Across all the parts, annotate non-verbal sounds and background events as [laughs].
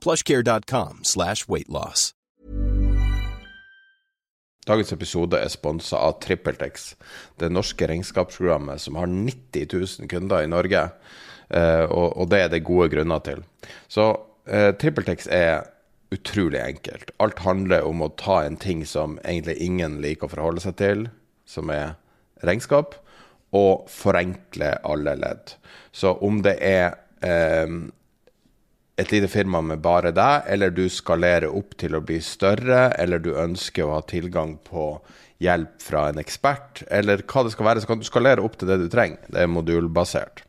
plushcare.com slash weightloss. Dagens episode er sponsa av TrippelTex, det norske regnskapsprogrammet som har 90 000 kunder i Norge. Eh, og, det er det gode grunner til. Så eh, TrippelTex er utrolig enkelt. Alt handler om å ta en ting som egentlig ingen liker å forholde seg til, som er regnskap, og forenkle alle ledd. Så om det er eh, et lite firma med bare deg, eller du skalerer opp til å bli større, eller du ønsker å ha tilgang på hjelp fra en ekspert, eller hva det skal være, så kan du skalere opp til det du trenger. Det er modulbasert.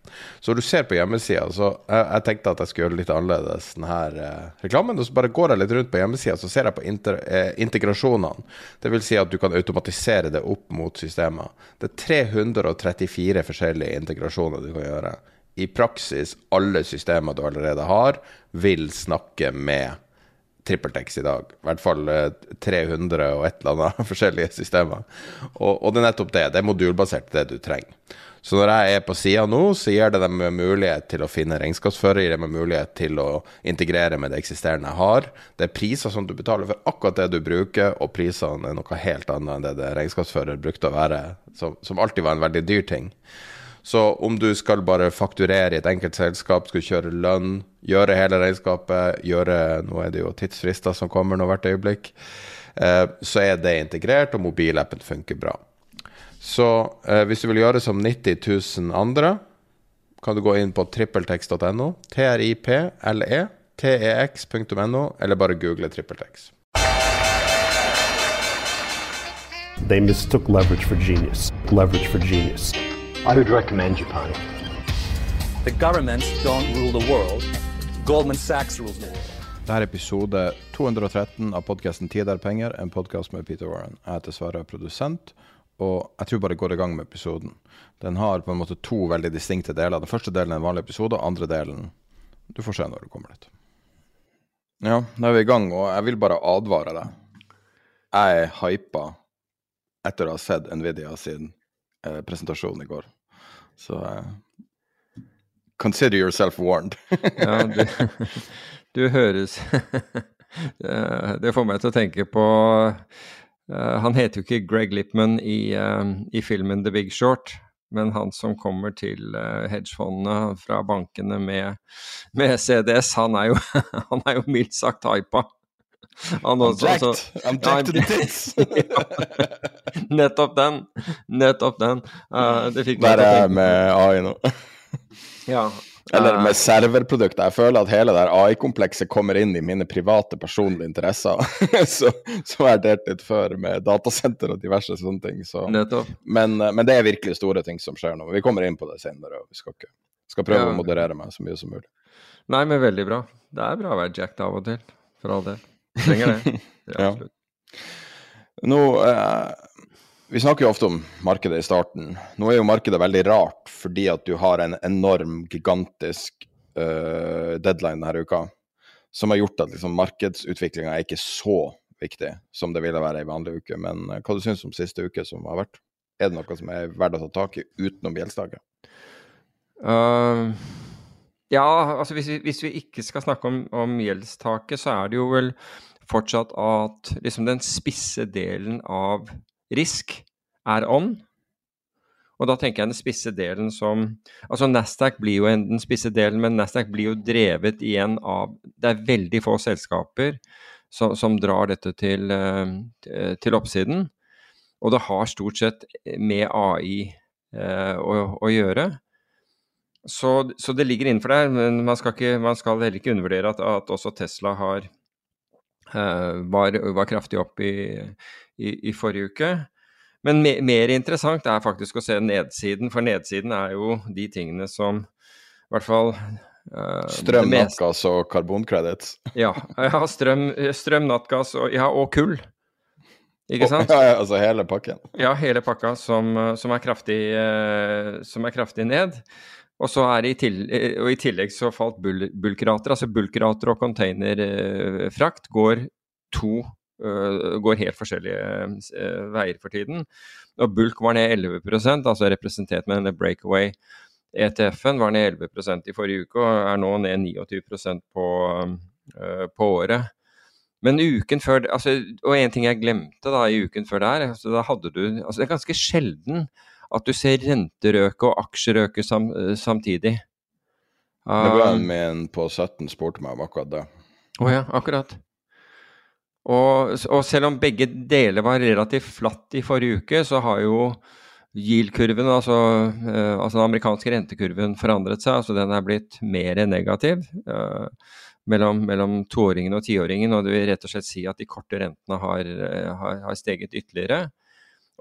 Så du ser på hjemmesida, så jeg, jeg, tenkte at jeg skulle gjøre litt annerledes denne eh, reklamen. Og så bare går jeg litt rundt på hjemmesida, så ser jeg på inter, eh, integrasjonene. Vil si at du kan automatisere det opp mot systemer. Det er 334 forskjellige integrasjoner du kan gjøre i praksis alle systemer du allerede har, vil snakke med TrippelTex i dag. I hvert fall 300 eh, og et eller annet [laughs] forskjellige systemer. Og, og, det er nettopp det. Det er modulbasert, det du trenger. Så når jeg er på sida nå, så gir det dem mulighet til å finne regnskapsfører, gir dem mulighet til å integrere med det eksisterende jeg har. Det er priser som du betaler for akkurat det du bruker, og prisene er noe helt annet enn det det regnskapsfører brukte å være, som, som alltid var en veldig dyr ting. Så om du skal bare fakturere i et enkelt selskap, skal kjøre lønn, gjøre hele regnskapet, gjøre Nå er det jo tidsfrister som kommer nå hvert øyeblikk. Eh, så er det integrert, og mobilappen funker bra. Så eh, hvis du vil gjøre som 90 000 andre, kan du gå inn på trippeltex.no, triple, tex.no, eller bare google trippeltex. They mistook leverage for genius. Leverage for genius. I would recommend Japan. The governments don't rule the world. Goldman Sachs rules the world. Dette er episode 213 av podkasten 'Tid er penger', en podkast med Peter Warren. Jeg heter Sverre, produsent, og jeg tror bare går i gang med episoden. Den har på en måte to veldig distinkte deler. Den første delen er en vanlig episode, og andre delen Du får se når du kommer dit. Ja, da er vi i gang, og jeg vil bare advare deg. Jeg er hypa etter å ha sett Nvidia siden eh, presentasjon i går. Så eh, consider yourself warned. ja, du, [laughs] du høres [laughs] Det får meg til å tenke på uh, Han heter jo ikke Greg Lippman i, uh, i, filmen The Big Short, men han som kommer til uh, hedgefondene fra bankene med, med CDS, han er jo, [laughs] han er jo mildt sagt hypa. Han også, I'm jacked. Altså, I'm jacked to the tits. [laughs] Nettopp den. Nettopp den. Uh, det fikk Der er jeg med AI nå. ja. [laughs] Eller med serverprodukter. Jeg føler at hele det AI-komplekset kommer inn i mine private, personlige interesser. [laughs] så, så har jeg delt litt før med datasenter og diverse sånne ting. Så. Men, eh, men, det er virkelig store ting som skjer nå. Vi kommer inn på det senere. og Vi skal, ikke, skal prøve ja. å moderere meg så mye som mulig. Nei, men veldig bra. Det er bra å være jacked av og til. For all del. Trenger det. [laughs] ja. Nå, eh, vi snakker jo ofte om markedet i starten. Nå er jo markedet veldig rart fordi at du har en enorm, gigantisk eh, deadline denne uka, som har gjort at liksom, markedsutviklinga er ikke så viktig som det ville være i vanlig uke. Men eh, hva du syns om siste uke som har vært? Er det noe som er verdt å ta tak i utenom gjeldsdagen? Uh, ja, altså hvis vi, hvis vi, ikke skal snakke om, om, gjeldstaket, så er det jo vel fortsatt at liksom den spisse delen av risk er on. Og da tenker jeg den spisse delen som Altså Nasdaq blir jo en, den spisse delen, men Nasdaq blir jo drevet igjen av Det er veldig få selskaper som, som drar dette til, eh, til, oppsiden. Og det har stort sett med AI eh, å, å, gjøre. Så, så, det ligger innenfor der, men man skal, ikke, man skal heller ikke undervurdere at, at også Tesla har, var, var, kraftig opp i, i, i forrige uke. Men me, mer interessant er faktisk å se nedsiden, for nedsiden er jo de tingene som i hvert fall Uh, strøm, nattgass og karbonkredits. [laughs] ja, ja strøm, strøm, nattgass og, ja, og kull. Ikke sant? [laughs] Ja, ja, altså hele pakken? Ja, hele pakka som, som, er, kraftig, uh, som er kraftig ned. Og, i, tillegg, og i tillegg så falt bul bulkrater. Altså bulkrater og containerfrakt går to uh, går helt forskjellige veier for tiden. Og bulk var ned 11% altså representert med denne breakaway ETF-en var ned 11% i forrige uke og er nå ned 29% på, på året. Men uken før altså, Og en ting jeg glemte da i uken før der, altså, da hadde du altså Det er ganske sjelden at du ser renterøke og aksjerøke sam, samtidig. Uh, det var en min på 17 spurte meg om akkurat det. Å oh ja, akkurat. Og, og, selv om begge deler var relativt flatt i forrige uke, så har jo Yield-kurven, altså, uh, altså, den amerikanske rentekurven, forandret seg. altså Den er blitt mer negativ uh, mellom, mellom toåringen og tiåringen. Og det vil rett og slett si at de korte rentene har, uh, har, har steget ytterligere.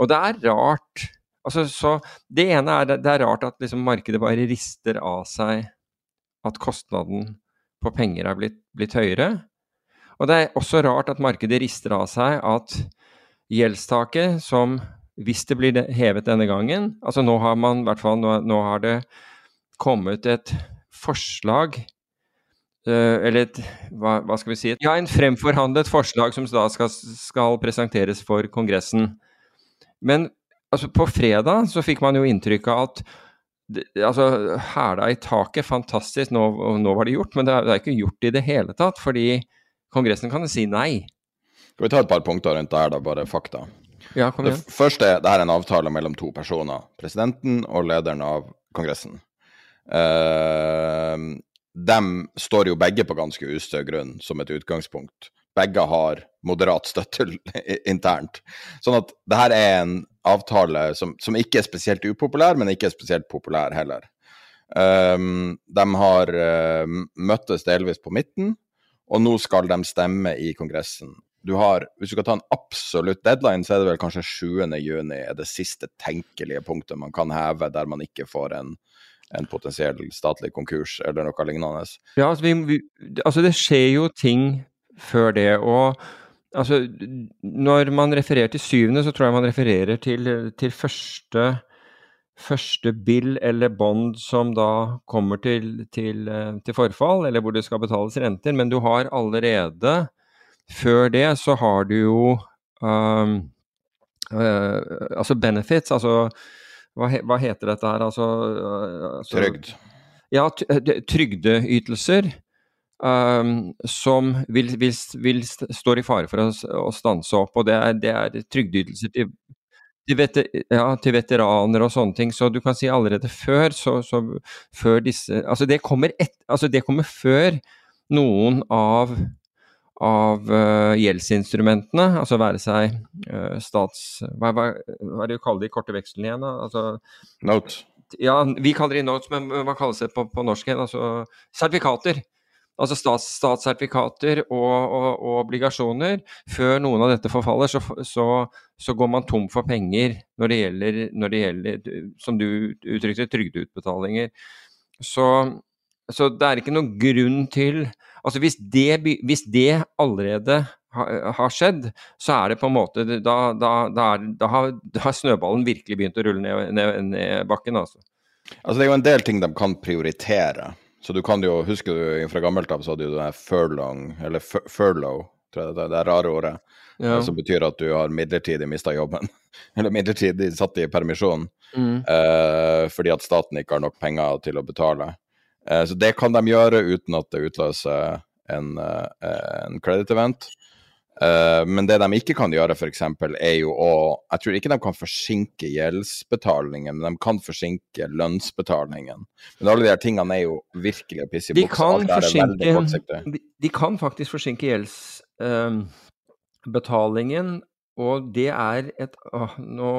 Og det er rart. Altså, så Det ene er det er rart at liksom markedet bare rister av seg at kostnaden på penger er blitt, blitt høyere. Og det er også rart at markedet rister av seg at gjeldstaket, som hvis det blir hevet denne gangen altså Nå har man, hvert fall nå, nå har det kommet et forslag uh, Eller et hva, hva, skal vi si Ja, en fremforhandlet forslag som da skal, skal presenteres for Kongressen. Men altså, på fredag så fikk man jo inntrykk av at altså, hæla i taket, fantastisk, nå, nå, var det gjort. Men det er, det er ikke gjort i det hele tatt, fordi Kongressen kan si nei. Skal vi ta et par punkter rundt det her, da, bare fakta? Ja, kom igjen. Det første det er en avtale mellom to personer. Presidenten og lederen av Kongressen. Uh, de står jo begge på ganske ustø grunn som et utgangspunkt. Begge har moderat støtte [laughs] internt. Sånn at det her er en avtale som, som, ikke er spesielt upopulær, men ikke er spesielt populær heller. Um, de har uh, møttes delvis på midten, og nå skal de stemme i Kongressen du har, Hvis du skal ta en absolutt deadline, så er det vel kanskje 7. juni er det siste tenkelige punktet man kan heve der man ikke får en, en potensiell statlig konkurs eller noe lignende. Ja, altså, vi, vi, altså det skjer jo ting før det. og altså, Når man refererer til syvende, så tror jeg man refererer til, til første, første bill eller bond som da kommer til, til, til forfall, eller hvor det skal betales renter. Men du har allerede før det så har du jo um, uh, altså benefits, altså hva, hva, heter dette her, altså, uh, altså Trygd. Ja, trygdeytelser. Um, som vil, vil, vil, står i fare for å, å stanse opp. Og det er, det er trygdeytelser til, til, veter, ja, til, veteraner og sånne ting. Så du kan si allerede før, så, så før disse Altså det kommer, et, altså det kommer før noen av av uh, gjeldsinstrumentene, altså være seg uh, stats... Hva, hva, hva, er det du kaller de korte vekslene igjen? da? Altså, Note. Ja, vi kaller det notes, men hva kalles det på, på norsk igjen? Altså sertifikater. Altså stats, statssertifikater og, og, og, obligasjoner. Før noen av dette forfaller, så, så, så, går man tom for penger når det gjelder, når det gjelder som du uttrykte, trygdeutbetalinger. Så, så det er ikke noen grunn til Altså hvis det, hvis det allerede har skjedd, så er det på en måte Da, da, da, er, da har, har, snøballen virkelig begynt å rulle ned, ned, ned, bakken, altså. Altså Det er jo en del ting de kan prioritere. Så du kan jo, Husker du fra gammelt av så hadde du den furlong, eller furlough, tror jeg det det rare ordet. Ja. Som betyr at du har midlertidig mista jobben. [laughs] eller midlertidig satt i permisjon. Mm. Eh, fordi at staten ikke har nok penger til å betale. Eh, så det kan de gjøre uten at det utløser en, eh, en credit event. Uh, men det de ikke kan gjøre, f.eks., er jo å Jeg tror ikke de kan forsinke gjeldsbetalingen, men de kan forsinke lønnsbetalingen. Men alle de her tingene er jo virkelig å pisse i buksa. De, de, kan faktisk forsinke gjelds, uh, og det er et uh, Nå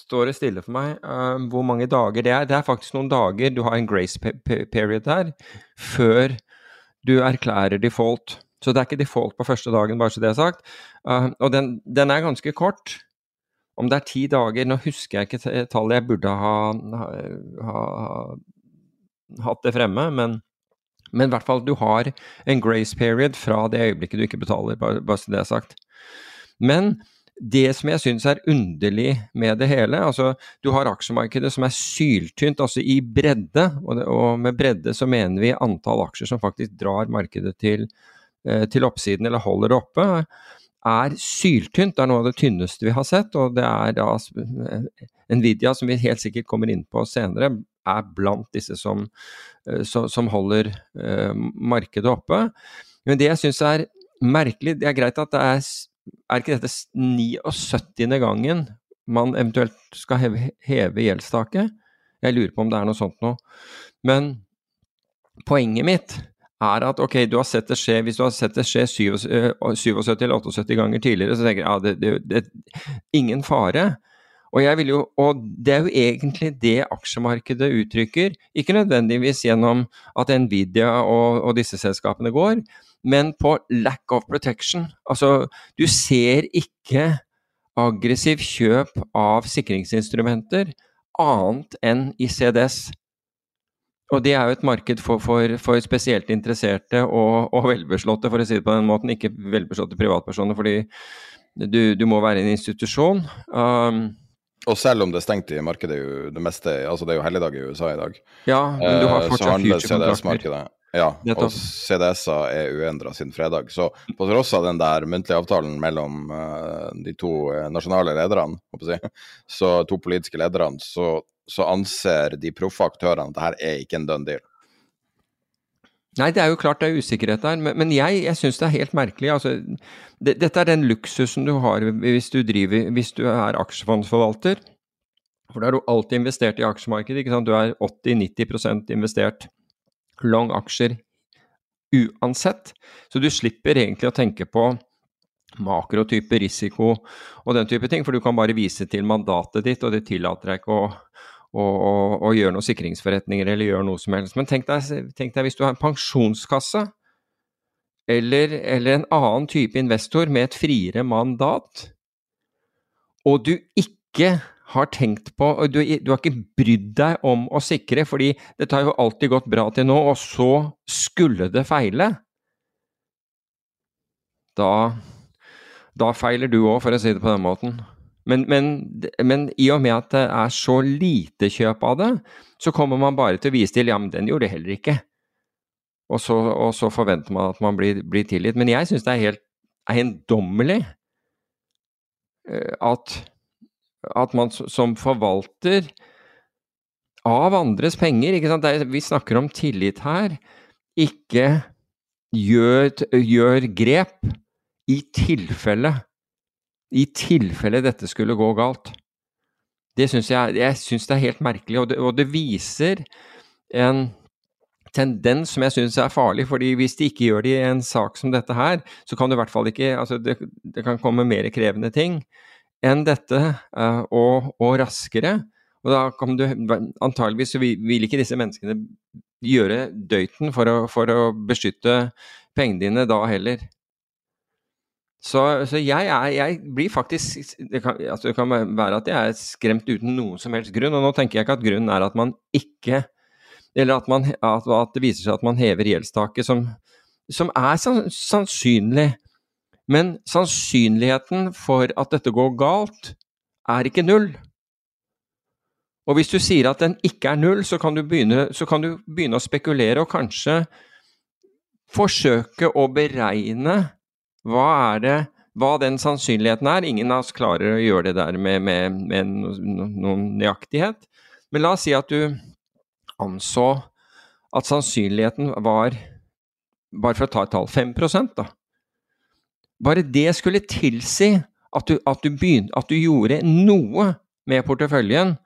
står det stille for meg um, hvor mange dager det er. Det er faktisk noen dager du har en grace period der, før du erklærer default. Så det er ikke default på første dagen, bare så det er sagt. Uh, og den, den, er ganske kort. Om det er ti dager Nå husker jeg ikke tallet, jeg burde ha, ha, ha hatt det fremme, men, men, i hvert fall du har en grace period fra det øyeblikket du ikke betaler, bare, bare så det er sagt. Men det som jeg syns er underlig med det hele, altså du har aksjemarkedet som er syltynt, altså i bredde, og, det, og med bredde så mener vi antall aksjer som faktisk drar markedet til, eh, til oppsiden eller holder det oppe, er syltynt. Det er noe av det tynneste vi har sett, og det er da Nvidia, som vi helt sikkert kommer inn på senere, er blant disse som, eh, som holder markedet oppe. Men det jeg syns er merkelig, det er greit at det er er ikke dette 79. gangen man eventuelt skal heve, heve gjeldstaket? Jeg lurer på om det er noe sånt nå. Men poenget mitt er at ok, du har sett det skje hvis du har sett det skje 77 eller 78 ganger tidligere, så tenker jeg ja, det, det, det, ingen fare. Og, jo, og, det er jo egentlig det aksjemarkedet uttrykker, ikke nødvendigvis gjennom at Nvidia og, og disse selskapene går, men på lack of protection. Altså, du ser ikke aggressiv kjøp av sikringsinstrumenter annet enn i CDS. Og det er jo et marked for, for, for spesielt interesserte og, og, velbeslåtte, for å si det på den måten. Ikke velbeslåtte privatpersoner, fordi du, du må være en institusjon. Um, og selv om det er stengt i markedet, det meste, altså det er jo helligdag i USA i dag, ja, men du har eh, fortsatt så handler ja, og CDS-er er uendra siden fredag. Så på tross av den der muntlige avtalen mellom uh, de to uh, nasjonale lederne, si, [laughs] så to politiske lederne, så, så anser de proffe aktørene at dette er ikke en done deal. Nei, det er jo klart det er usikkerhet der, men, men jeg, jeg syns det er helt merkelig. Altså, det, dette er den luksusen du har hvis du, driver, hvis du er aksjefondsforvalter. For da er du alltid investert i aksjemarkedet. ikke sant? Du er 80-90% investert long aksjer uansett. Så du slipper egentlig å tenke på makrotype risiko og den type ting, for du kan bare vise til mandatet ditt, og det tillater deg ikke å, og å gjøre noen sikringsforretninger eller gjøre noe som helst. Men tenk deg, tenk deg hvis du har en pensjonskasse eller, eller en annen type investor med et friere mandat, og du ikke har tenkt på og du, du, har ikke brydd deg om å sikre, fordi dette har jo alltid gått bra til nå, og så skulle det feile. Da, da feiler du òg, for å si det på den måten. Men, men, men, i og med at det er så lite kjøp av det, så kommer man bare til å vise til ja, men den gjorde det heller ikke. Og så, og så forventer man at man blir, blir tilgitt. Men jeg syns det er helt eiendommelig eh, at at man som forvalter av andres penger ikke sant? Er, Vi snakker om tillit her. Ikke gjør, gjør grep i tilfelle I tilfelle dette skulle gå galt. Det syns jeg, jeg synes det er helt merkelig, og det, og det viser en tendens som jeg syns er farlig. fordi hvis de ikke gjør det i en sak som dette her, så kan det i hvert fall ikke altså det, det kan komme mer krevende ting enn dette, eh, og, og, raskere. Og da kan du Antageligvis vil ikke disse menneskene gjøre døyten for å, for å beskytte pengene dine da heller. Så, så jeg, er, jeg, blir faktisk det kan, altså det kan, være at jeg er skremt uten noen som helst grunn. Og nå tenker jeg ikke at grunnen er at man ikke Eller at, man, at, at det viser seg at man hever gjeldstaket, som, som er sannsynlig men sannsynligheten for at dette går galt, er ikke null. Og hvis du sier at den ikke er null, så kan du begynne, kan du begynne å spekulere og kanskje forsøke å beregne hva, er det, hva den sannsynligheten er. Ingen av oss klarer å gjøre det der med, med, med noen nøyaktighet. Men la oss si at du anså at sannsynligheten var, bare for å ta et tall, 5 da. Bare det skulle tilsi at du, at, du begynte, at du, gjorde noe med porteføljen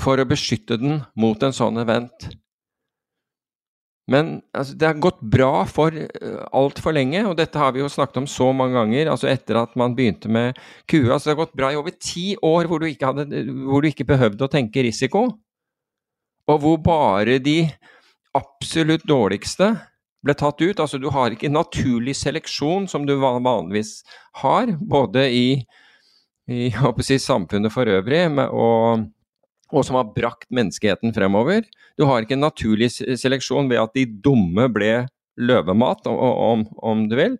for å beskytte den mot en sånn event. Men altså, det har gått bra for uh, altfor lenge, og dette har vi jo snakket om så mange ganger. altså Etter at man begynte med kua. Så det har gått bra i over ti år hvor du ikke, hadde, hvor du ikke behøvde å tenke risiko. Og hvor bare de absolutt dårligste ble tatt ut. Altså du har ikke naturlig seleksjon som du vanligvis har, både i, i si, samfunnet for øvrig og, og, som har brakt menneskeheten fremover. Du har ikke en naturlig seleksjon ved at de dumme ble løvemat, om, om du vil.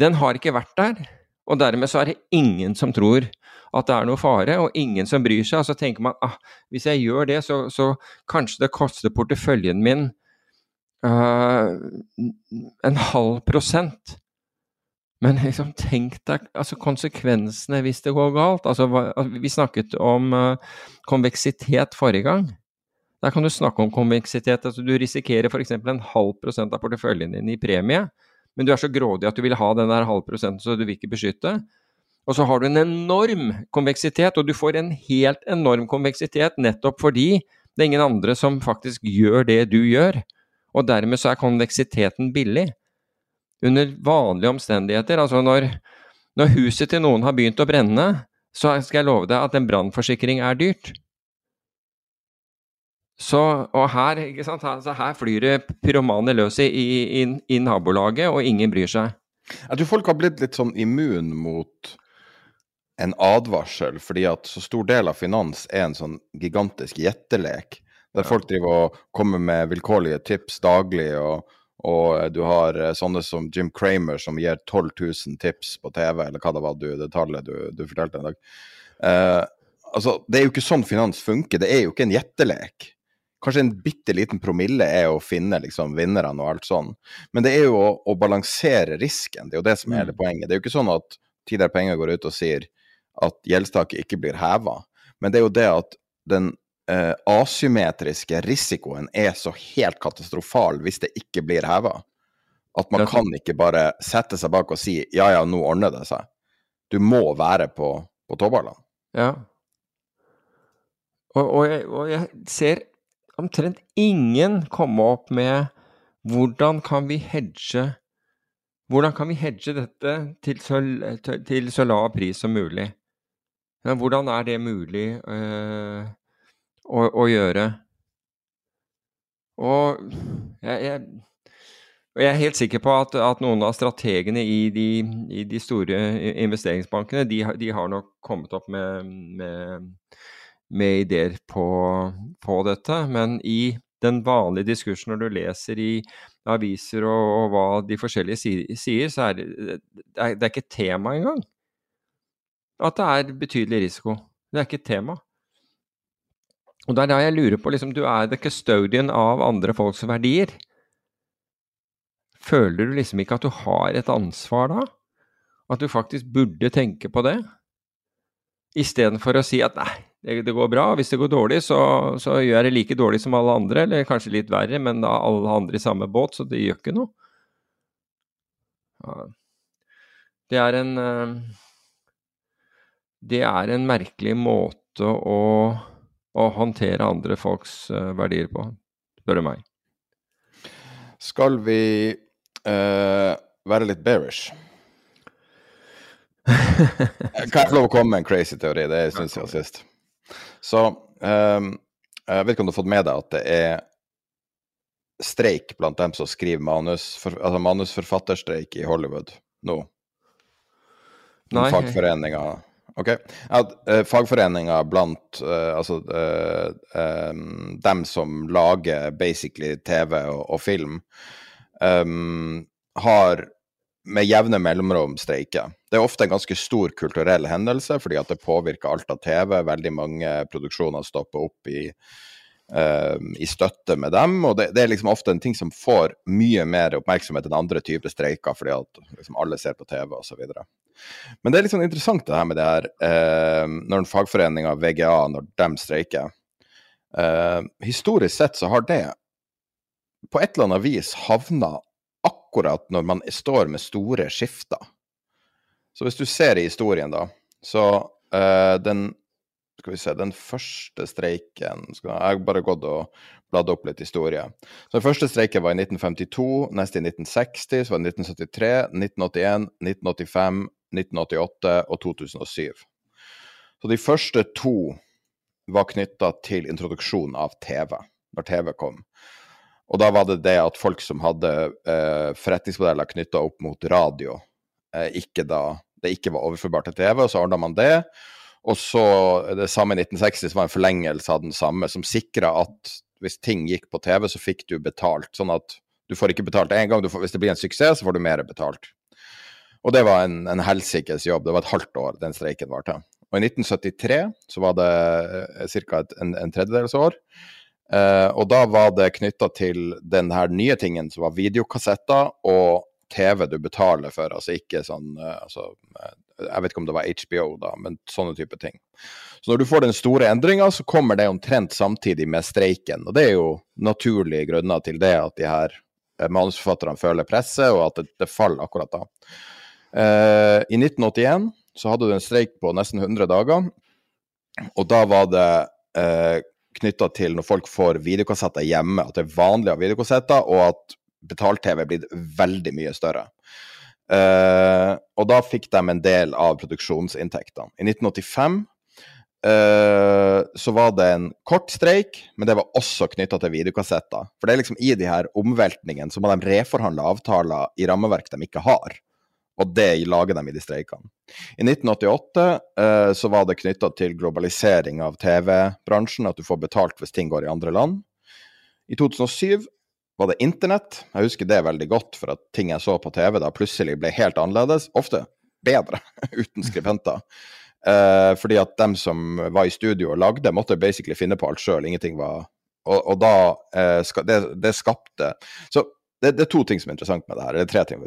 Den har ikke vært der. Og dermed så er det ingen som tror at det er noe fare, og ingen som bryr seg. Og så tenker man ah, hvis jeg gjør det, så, så kanskje det koster porteføljen min uh, en halv prosent. Men liksom, tenk deg altså, konsekvensene hvis det går galt. Altså, vi snakket om uh, konveksitet forrige gang. Der kan du snakke om konveksitet. Altså, du risikerer f.eks. en halv prosent av porteføljen din i premie, men du er så grådig at du vil ha den der halv prosenten, så du vil ikke beskytte. Og så har du en enorm konveksitet, og du får en helt enorm konveksitet nettopp fordi det er ingen andre som faktisk gjør det du gjør. Og dermed så er konveksiteten billig. Under vanlige omstendigheter, altså når, når huset til noen har begynt å brenne, så skal jeg love deg at en brannforsikring er dyrt. Så, og her, ikke sant, her, her flyr det pyromaner løs i, i, i, nabolaget, og ingen bryr seg. Jeg tror folk har blitt litt sånn immun mot en advarsel, fordi at så stor del av finans er en sånn gigantisk gjettelek. Der folk driver og kommer med vilkårlige tips daglig, og, og, du har eh, sånne som Jim Kramer som gir 12 000 tips på TV, eller hva det var du, det tallet du, du fortalte en dag. Uh, altså, Det er jo ikke sånn finans funker, det er jo ikke en gjettelek. Kanskje en bitte liten promille er å finne liksom, vinnerne og alt sånn. Men det er jo å, å balansere risken, det er jo det som er hele mm. poenget. Det er jo ikke sånn at Tidligere Penger går ut og sier at gjeldstaket ikke blir heva. Men det er jo det at den eh, asymmetriske risikoen er så helt katastrofal hvis det ikke blir heva. At man kan ikke bare sette seg bak og si ja, ja, nå ordner det seg. Du må være på, på tåballene. Ja. Og, og, jeg, og, jeg, ser omtrent ingen komme opp med hvordan kan vi hedge hvordan kan vi hedge dette til så, til så lav pris som mulig? Men hvordan er det mulig øh, å, å, gjøre? Og jeg, jeg, jeg, er helt sikker på at, at noen av strategene i de, i de store investeringsbankene, de, de, har nok kommet opp med, med, med ideer på, på, dette. Men i den vanlige diskursen når du leser i aviser og, og hva de forskjellige sier, så er det, det er ikke tema engang at det er betydelig risiko. Det er ikke et tema. Og det er da jeg lurer på, liksom, du er the custodian av andre folks verdier. Føler du liksom ikke at du har et ansvar da? At du faktisk burde tenke på det? Istedenfor å si at nei, det, går bra, hvis det går dårlig, så, så, gjør jeg det like dårlig som alle andre, eller kanskje litt verre, men da alle andre i samme båt, så det gjør ikke noe. Det er en uh, det er en merkelig måte å, å håndtere andre folks uh, verdier på, spør du meg. Skal vi uh, være litt bearish? kan jeg få lov å komme med en crazy teori? Det syns jeg var sist. Så um, jeg vet ikke om du har fått med deg at det er streik blant dem som skriver manus, for, altså manusforfatterstreik i Hollywood nå. Nei. Fagforeninga Ok. At uh, fagforeninger blant uh, altså uh, um, dem som lager basically TV og, og film, um, har med jevne mellomrom streiker. Det er ofte en ganske stor kulturell hendelse, fordi at det påvirker alt av TV. Veldig mange produksjoner stopper opp i uh, i støtte med dem. Og det, det, er liksom ofte en ting som får mye mer oppmerksomhet enn andre typer streiker, fordi at liksom alle ser på TV osv. Men det er litt sånn interessant det her med det her eh, når fagforeninga VGA når de streiker. Eh, historisk sett så har det på et eller annet vis havna akkurat når man står med store skifter. Så hvis du ser i historien, da, så eh, den Skal vi se, den første streiken Jeg har bare gått og bladd opp litt historie. Så Den første streiken var i 1952, neste i 1960, så var det 1973, 1981, 1985, 1988 og 2007. Så de første to var knytta til introduksjonen av TV, når TV kom. Og da var det det at folk som hadde eh, forretningsmodeller knytta opp mot radio, eh, ikke da det ikke var overførbart til TV, og så ordna man det. Og så det samme i 1960, som var en forlengelse av den samme, som sikra at hvis ting gikk på TV, så fikk du betalt. Sånn at du får ikke betalt én gang, får, hvis det blir en suksess, så får du mer betalt. Og det var en, en helsikes jobb. Det var et halvt år den streiken varte. Og i 1973 så var det eh, ca. en, en tredjedels år. Eh, og da var det knytta til den her nye tingen som var videokassetter og TV du betaler for, altså ikke sånn eh, altså, eh, Jeg vet ikke om det var HBO, da, men sånne type ting. Så når du får den store endringa, så kommer det omtrent samtidig med streiken. Og det er jo naturlige grunner til det, at de her manusforfatterne føler presset, og at det, det faller akkurat da. Eh, I 1981 så hadde du en streik på nesten 100 dager, og da var det eh, knytta til når folk får videokassetter hjemme, at det er vanlig å ha videokassetter, og at betalt-TV er blitt veldig mye større. Uh, og da fikk de en del av produksjonsinntektene. I 1985 uh, så var det en kort streik, men det var også knytta til videokassetter. For det er liksom i de her omveltningene så må de reforhandle avtaler i rammeverk de ikke har. Og det lager de i de streikene. I 1988 eh, så var det knytta til globalisering av TV-bransjen, at du får betalt hvis ting går i andre land. I 2007 var det internett. Jeg husker det veldig godt, for at ting jeg så på TV da plutselig ble helt annerledes. Ofte bedre, [laughs] uten skribenter. Eh, fordi at dem som var i studio og lagde, måtte basically finne på alt sjøl. Ingenting var Og, og da eh, ska, det, det, skapte Så det, det, er to ting som er interessant med det her. Eller tre ting.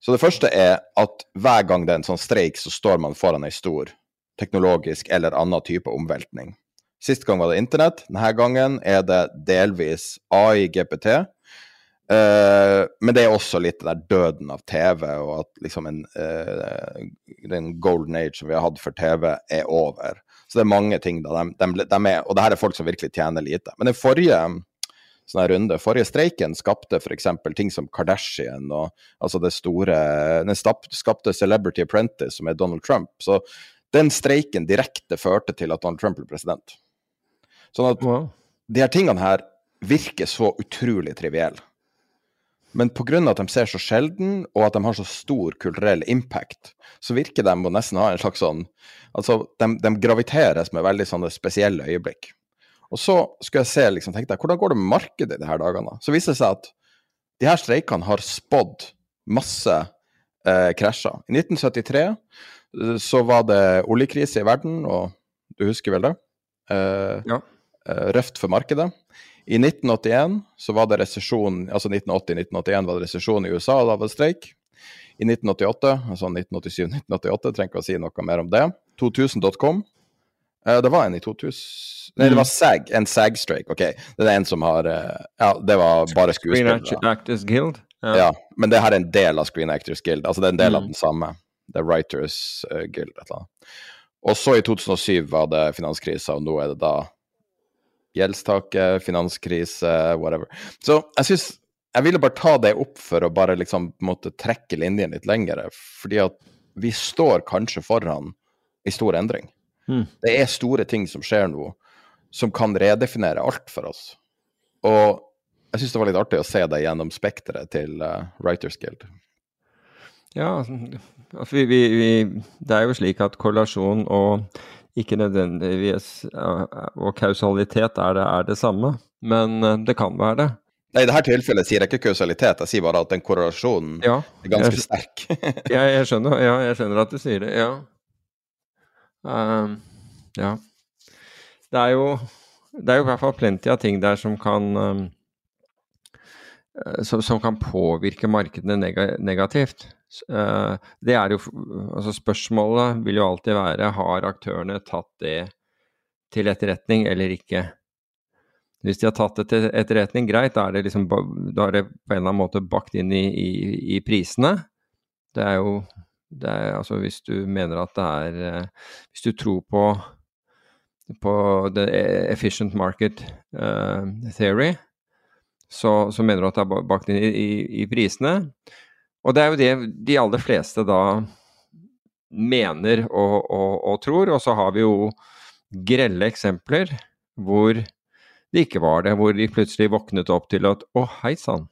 Så det første er at hver gang det er en sånn streik, så står man foran ei stor teknologisk eller annen type omveltning. Sist gang var det internett. Denne gangen er det delvis AI, GPT, Uh, men det er også litt den der døden av TV, og at liksom en, uh, den golden age som vi har hatt for TV, er over. Så det er mange ting da. De, de, de er, og det her er folk som virkelig tjener lite. Men den forrige sånne runde, forrige streiken skapte f.eks. ting som Kardashian, og altså det store Den skapte Celebrity Apprentice, som er Donald Trump. Så den streiken direkte førte til at Donald Trump ble president. Sånn at wow. de her tingene her virker så utrolig trivielle. Men pga. at de ser så sjelden, og at de har så stor kulturell impact, så virker de å nesten ha en slags sånn Altså, de, de graviteres med veldig sånne spesielle øyeblikk. Og så skulle jeg se, liksom, tenkte jeg, hvordan går det med markedet i disse dagene? Så viser det seg at de her streikene har spådd masse eh, krasjer. I 1973 eh, så var det oljekrise i verden, og du husker vel det? Eh, ja. eh, røft for markedet. I 1981 så var det resesjon, altså 1980-1981 var det resesjon i USA, og da var det streik. I 1988, altså 1987-1988, trenger ikke å si noe mer om det. 2000.com. Eh, det var en i 2000 Nei, det var SAG, en SAG-strike. OK, det er en som har eh, Ja, det var bare skuespillere. Screen Actors Guild? Ja. ja. men det her er en del av Screen Actors Guild. Altså det er en del mm. av den samme. The Writers uh, Guild, et eller annet. Og så i 2007 var det finanskrisa, og nå er det da gjeldstaket, finanskrise, whatever. Så jeg syns Jeg ville bare ta det opp for å bare liksom måtte trekke linjen litt lengre, fordi at vi står kanskje foran en stor endring. Mm. Det er store ting som skjer nå, som kan redefinere alt for oss. Og jeg syns det var litt artig å se det gjennom spekteret til uh, Writers Guild. Ja, altså vi, vi, vi, det er jo slik at korrelasjon og ikke nødvendigvis Og kausalitet er det, er det samme, men eh, det kan være det. Nei, I dette tilfellet sier jeg ikke kausalitet, jeg sier bare at den korrelasjonen ja, er ganske jeg, sterk. [laughs] ja, jeg skjønner, ja, jeg skjønner at du sier det, ja. Um, ja. Det er jo det er jo i hvert fall plenty av ting der som kan um, som, som, kan påvirke markedene negativt. Uh, det er jo, altså Spørsmålet vil jo alltid være har aktørene tatt det til etterretning eller ikke. Hvis de har tatt det til etterretning, greit, da er det, liksom, da er det på en eller annen måte bakt inn i, i, i prisene. Det er jo er, altså Hvis du mener at det er uh, Hvis du tror på på the efficient market uh, theory, så, så, mener du at det er bakt inn i, i, i, prisene. Og det er jo det de aller fleste da mener og, og, og tror. Og så har vi jo grelle eksempler hvor det ikke var det, hvor de plutselig våknet opp til at å, hei sann.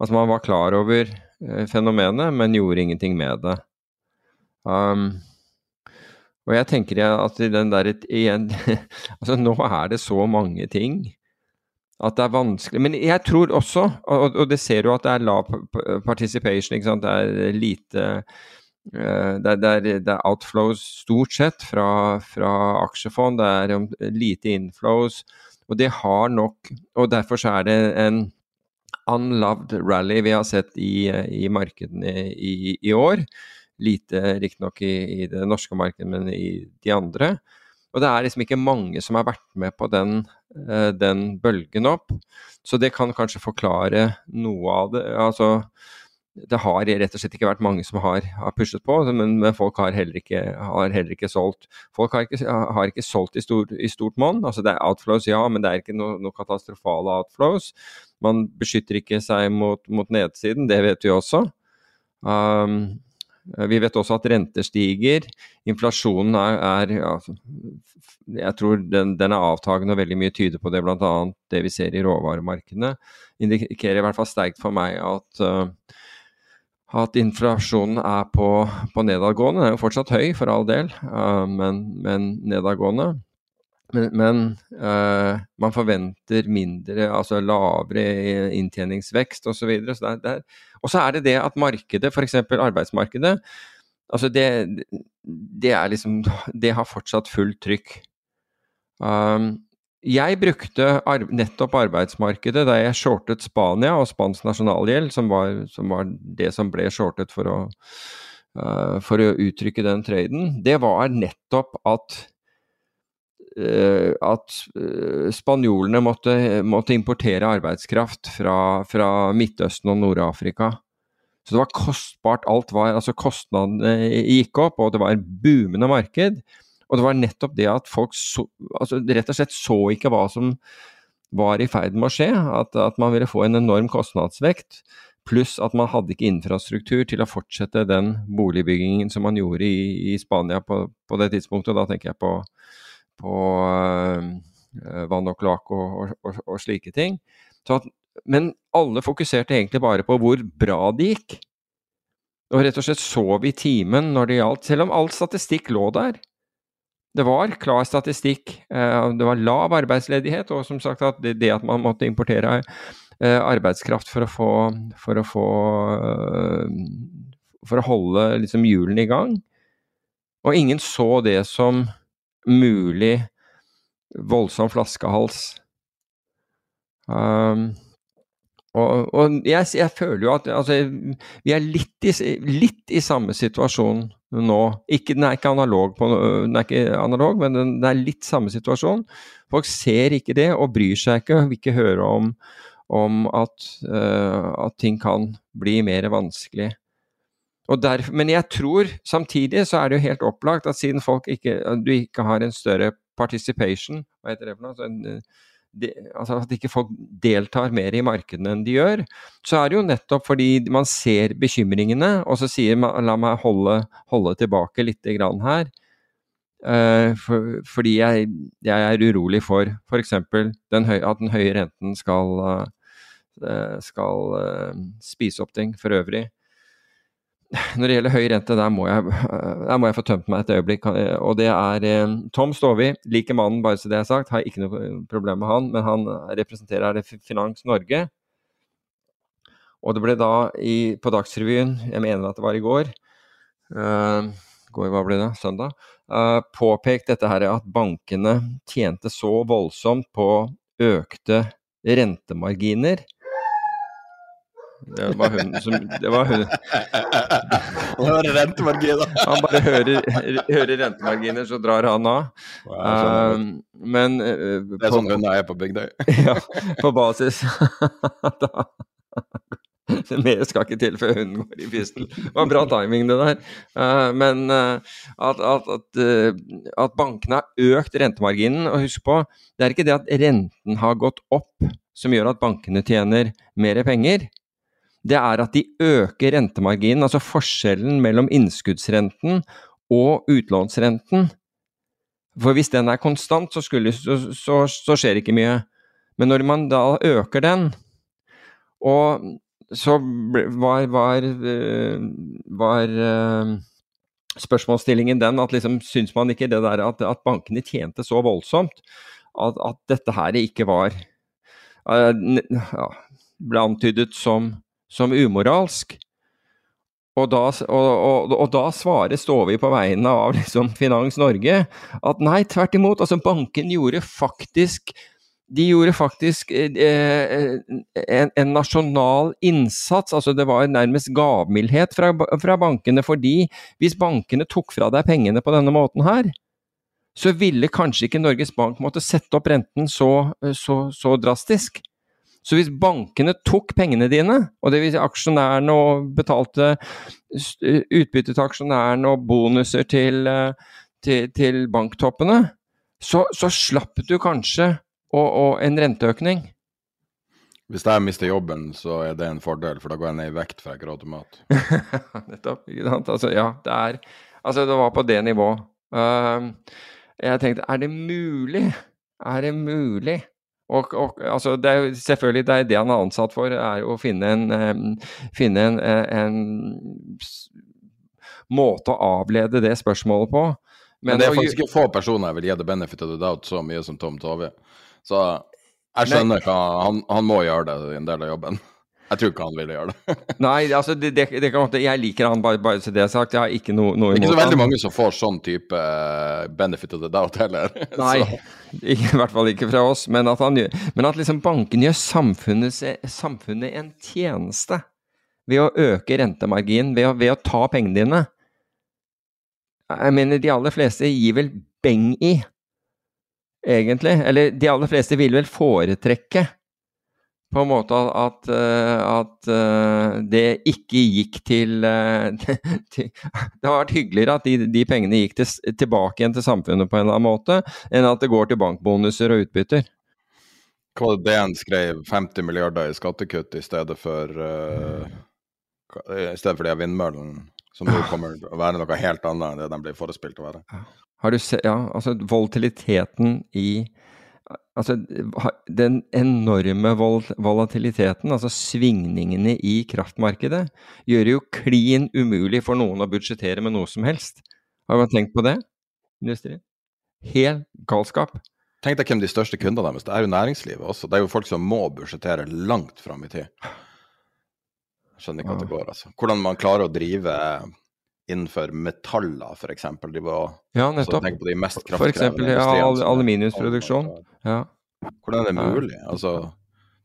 Altså man var klar over eh, fenomenet, men gjorde ingenting med det. Um, og jeg tenker at den der igjen [laughs] Altså nå er det så mange ting at det er vanskelig Men jeg tror også, og, og det ser du at det er lav participation, ikke sant. Det er lite uh, det, er, det, er, outflows stort sett fra, fra aksjefond. Det er lite inflows. Og det har nok Og derfor så er det en unloved rally vi har sett i, i markedene i, i, år. Lite riktignok i, i det norske markedet, men i de andre. Og det er liksom ikke mange som har vært med på den, eh, den bølgen opp. Så det kan kanskje forklare noe av det. Altså, det har rett og slett ikke vært mange som har, har pushet på, men, men folk har heller, ikke, har heller, ikke, solgt. Folk har ikke, har ikke solgt i, stor, i, stort monn. Altså det er outflows, ja, men det er ikke noe, noe katastrofale outflows. Man beskytter ikke seg mot, mot nedsiden, det vet vi også. Um, vi vet også at renter stiger. Inflasjonen er, er ja, Jeg tror den, den, er avtagende, og veldig mye tyder på det. Bl.a. det vi ser i råvaremarkedene indikerer i hvert fall sterkt for meg at uh, at inflasjonen er på, på, nedadgående. Den er jo fortsatt høy, for all del, uh, men, men, nedadgående. Men, men uh, man forventer mindre, altså lavere inntjeningsvekst osv. Så videre. så og så er det det at markedet, f.eks. arbeidsmarkedet, altså det, det, er liksom Det har fortsatt fullt trykk. Um, jeg brukte ar nettopp arbeidsmarkedet da jeg shortet Spania og spansk nasjonalgjeld, som var, som var det som ble shortet for å, uh, for å uttrykke den traden. Det var nettopp at at uh, spanjolene måtte, måtte, importere arbeidskraft fra, fra Midtøsten og Nord-Afrika. Så det var kostbart. Alt var Altså, kostnadene gikk opp, og det var en boomende marked. Og det var nettopp det at folk så, altså rett og slett så ikke hva som var i ferd med å skje. At, at man ville få en enorm kostnadsvekt. Pluss at man hadde ikke infrastruktur til å fortsette den boligbyggingen som man gjorde i, i Spania på, på, det tidspunktet. Da tenker jeg på, på øh, vann og kloakk og, og, og, og, slike ting. At, men alle fokuserte egentlig bare på hvor bra det gikk. Og rett og slett sov i timen når det gjaldt, selv om all statistikk lå der. Det var klar statistikk. Eh, det var lav arbeidsledighet, og som sagt at det at man måtte importere eh, arbeidskraft for å få For å, få, eh, for å holde liksom hjulene i gang. Og ingen så det som mulig voldsom flaskehals. Um, og, og jeg, jeg, føler jo at altså, vi er litt i, litt i samme situasjon nå. Ikke, den er ikke analog, på, den er ikke analog men den, det er litt samme situasjon. Folk ser ikke det og bryr seg ikke, vil ikke høre om, om at, uh, at, ting kan bli mer vanskelig. Derfor, men jeg tror samtidig så er det jo helt opplagt at siden ikke, du ikke har en større participation, hva heter det for noe? Altså en, de, altså at ikke folk deltar mer i markedene enn de gjør, så er det jo nettopp fordi man ser bekymringene, og så sier man la meg holde, holde tilbake litt grann her. Uh, for, fordi jeg, jeg, er urolig for f.eks. at den høye renten skal, uh, skal uh, spise opp ting for øvrig når det gjelder høy rente, der må, jeg, der må jeg få tømt meg et øyeblikk. Og det er eh, Tom Stovi, liker mannen, bare så det er sagt. Har ikke noe problem med han, men han representerer Finans Norge. Og det ble da i, på Dagsrevyen, jeg mener at det var i går, uh, går, hva ble det, søndag, uh, påpekt dette her at bankene tjente så voldsomt på økte rentemarginer det var hun som Det var hun. Han bare hører, hører, rentemarginer, så drar han av. Uh, men uh, Det er sånn Gunnar er på Bygdøy. [laughs] ja, på basis [laughs] da, Mer skal ikke til før hunden går i fistel. Det var bra timing, det der. Uh, men uh, at, at, at, at, bankene har økt rentemarginen. Og husk på, det er ikke det at renten har gått opp som gjør at bankene tjener mer penger. Det er at de øker rentemarginen, altså forskjellen mellom innskuddsrenten og utlånsrenten. For hvis den er konstant, så, skulle, så, så, så skjer ikke mye. Men når man da øker den, og så var, var, eh, var uh, spørsmålsstillingen den at liksom syns man ikke det der at, at bankene tjente så voldsomt at, at dette her ikke var uh, ja, ble antydet som, som umoralsk. Og da, og, og, og da, svarer Stovi på vegne av liksom Finans Norge at nei, tvert imot. altså Banken gjorde faktisk de gjorde faktisk eh, eh, en, en, nasjonal innsats. altså Det var nærmest gavmildhet fra, fra, bankene. fordi hvis bankene tok fra deg pengene på denne måten her, så ville kanskje ikke Norges Bank måtte sette opp renten så, så, så drastisk. Så hvis bankene tok pengene dine, og det vil si aksjonærene og betalte utbytte til aksjonærene og bonuser til, eh, til, til banktoppene, så, så slapp du kanskje og, og en renteøkning. Hvis jeg mister jobben, så er det en fordel, for da går jeg ned i vekt for jeg ikke råd til mat. [laughs] Nettopp. ikke sant? Altså, ja, det er Altså, det var på det nivå. Uh, jeg tenkte, er det mulig? Er det mulig? Og, og altså, det er jo selvfølgelig det, er det han er ansatt for, er å finne en, um, finne en, en, en måte å avlede det spørsmålet på. Men, Men det er faktisk ikke få personer jeg vil gi the benefit of the doubt så mye som Tom Tove. Så jeg skjønner hva han, han, må gjøre det i en del av jobben. Jeg tror ikke han ville gjøre det. [laughs] Nei, altså det, det, det kan, jeg liker han bare, bare så det er sagt. Jeg har ikke noe, noe imot Det er ikke så veldig mange som får sånn type eh, benefit of the doubt heller. [laughs] Nei, ikke, i hvert fall ikke fra oss. Men at, han, men at liksom banken gjør samfunnet, samfunnet, en tjeneste ved å øke rentemarginen, ved, ved å ta pengene dine. Jeg mener, de aller fleste gir vel beng i egentlig. Eller de aller fleste vil vel foretrekke på en måte at, at uh, det ikke gikk til, uh, [laughs] til, Det har vært hyggeligere at de, de pengene gikk til, tilbake igjen til samfunnet på en eller annen måte, enn at det går til bankbonuser og utbytter. Hva var det DN skrev? 50 milliarder i skattekutt i stedet for uh, I stedet for de vindmøllene, som nå [laughs] kommer til å være noe helt annet enn det de blir forespilt å være. Har du sett Ja, altså volatiliteten i Altså den enorme vol volatiliteten, altså svingningene i kraftmarkedet, gjør det jo klin umulig for noen å budsjettere med noe som helst. Har man tenkt på det? Industrien? Helt galskap. Tenk deg hvem de største kundene deres Det er jo næringslivet også. Det er jo folk som må budsjettere langt fram i tid. Skjønner ikke at det går, altså. Hvordan man klarer å drive innenfor metaller, f.eks. De var ja, nettopp. Altså, på de mest kraftkrevende ja, al aluminiumsproduksjon. Ja. Hvordan er det mulig? Altså,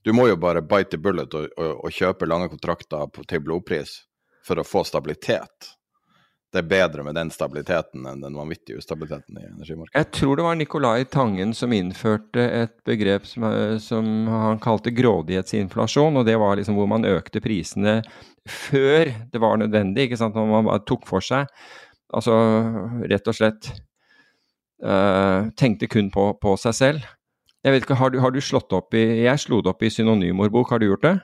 du må jo bare bite the bullet og, og, og kjøpe lange kontrakter på, til blodpris for å få stabilitet det er bedre med den stabiliteten enn den vanvittige ustabiliteten i energimarkedet. Jeg tror det var Nicolai Tangen som innførte et begrep som, som han kalte grådighetsinflasjon. og Det var liksom hvor man økte prisene før det var nødvendig, ikke sant? når man bare tok for seg. Altså rett og slett øh, tenkte kun på, på, seg selv. Jeg vet ikke, har du, har du, slått opp i Jeg slo det opp i synonymordbok, har du gjort det?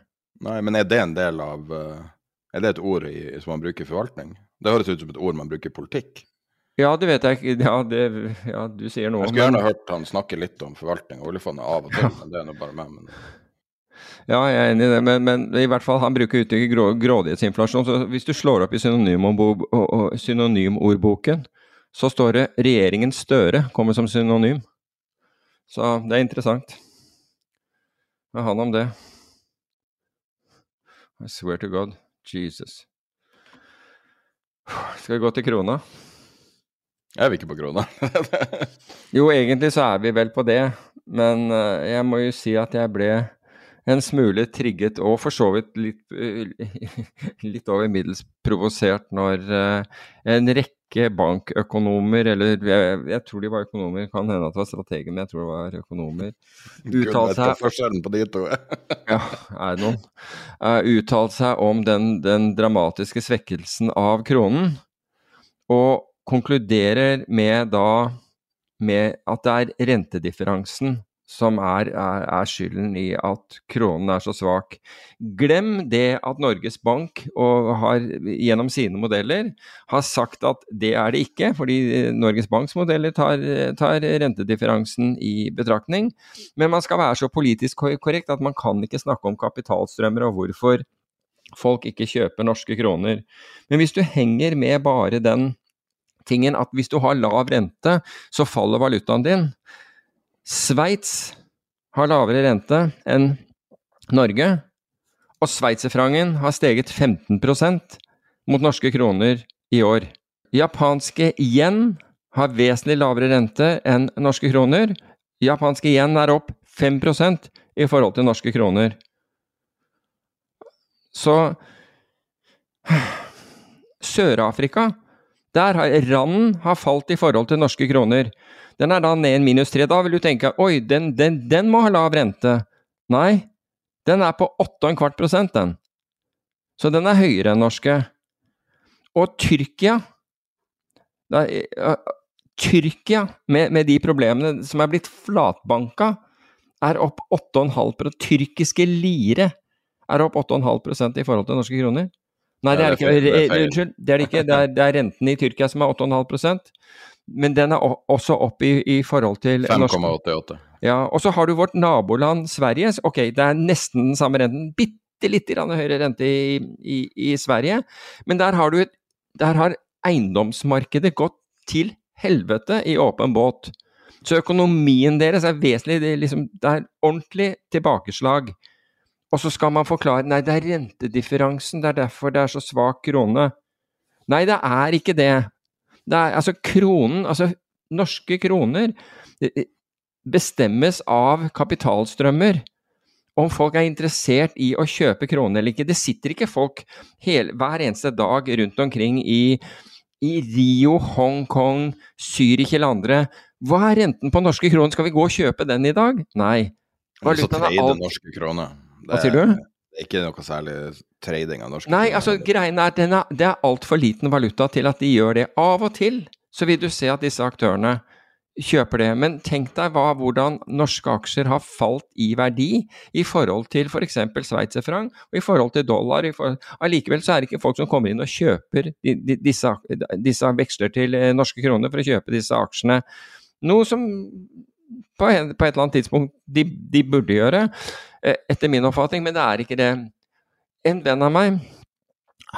Nei, men er det en del av uh, Er det et ord i, som man bruker i forvaltning? Det høres ut som et ord man bruker i politikk. Ja, det vet jeg ikke. Ja, det, ja du sier noe. Jeg skulle gjerne hørt han snakke litt om forvaltning av oljefondet av og til, [laughs] men det er nå bare meg. Men... Ja, jeg er enig i det, men, men, i hvert fall han bruker uttrykket grå, grådighetsinflasjon. Så hvis du slår opp i synonymordboken, så står det 'regjeringen Støre' kommer som synonym. Så det er interessant med han om det. I swear to God. Jesus. Skal vi gå til krona? Jeg vil ikke på krona. [laughs] jo, egentlig så er vi vel på det, men eh, jeg må jo si at jeg ble en smule trigget, og for så vidt litt, [laughs] litt over middels provosert, når eh, en rekke rekke bankøkonomer, eller jeg, jeg, tror de var økonomer, kan hende at det var strateger, men jeg tror det var økonomer, uttalt seg forskjellen på de to. [laughs] ja, er det noen? Uh, uttalt seg om den, den, dramatiske svekkelsen av kronen, og konkluderer med da med at det er rentedifferansen som er, er, er, skylden i at kronen er så svak. Glem det at Norges Bank har, gjennom sine modeller har sagt at det er det ikke, fordi Norges Banks modeller tar, tar rentedifferansen i betraktning. Men man skal være så politisk korrekt at man kan ikke snakke om kapitalstrømmer og hvorfor folk ikke kjøper norske kroner. Men hvis du henger med bare den tingen at hvis du har lav rente, så faller valutaen din Sveits har lavere rente enn Norge, og sveitserfrangen har steget 15% mot norske kroner i år. Japanske yen har vesentlig lavere rente enn norske kroner. Japanske yen er opp 5% i forhold til norske kroner. Så Sør-Afrika, der har randen har falt i forhold til norske kroner. Den er da ned en minus tre. Da vil du tenke oi, den, den, den må ha lav rente. Nei, den er på 8,25 prosent, den. Så den er høyere enn norske. Og Tyrkia da, uh, Tyrkia, med, med, de problemene som er blitt flatbanka, er opp 8,5 Tyrkiske lire er opp 8,5 i forhold til norske kroner. Nei, det er ikke, det er det ikke. Det er, det er renten i Tyrkia som er 8,5 men den er også opp i, i forhold til 5,88. Ja, og så har du vårt naboland Sverige. Ok, det er nesten den samme renten. Bitte litt høyere rente i, i, i, Sverige, men der har, et, der har eiendomsmarkedet gått til helvete i åpen båt. Så økonomien deres er vesentlig Det er, liksom, det er ordentlig tilbakeslag. Og så skal man forklare nei, det er rentedifferansen, det er derfor det er så svak krone. Nei, det er ikke det. Det er, altså kronen, altså norske kroner bestemmes av kapitalstrømmer. Om folk er interessert i å kjøpe kroner eller ikke. Det sitter ikke folk hele, hver eneste dag rundt omkring i, i Rio, Hongkong, Zürich eller andre. Hva er renten på norske kroner? Skal vi gå og kjøpe den i dag? Nei. Valutaen er alt norske kroner. Hva sier du? Ikke noe særlig trading av norske Nei, altså greien er at det er altfor liten valuta til at de gjør det. Av og til så vil du se at disse aktørene kjøper det. Men tenk deg hva, hvordan norske aksjer har falt i verdi i forhold til f.eks. For sveitserfranc og i forhold til dollar. Allikevel så er det ikke folk som kommer inn og kjøper disse, disse veksler til eh, norske kroner for å kjøpe disse aksjene. Noe som på, en, på et eller annet tidspunkt de, de burde gjøre. Eh, etter min oppfatning, men det er ikke det. En venn av meg,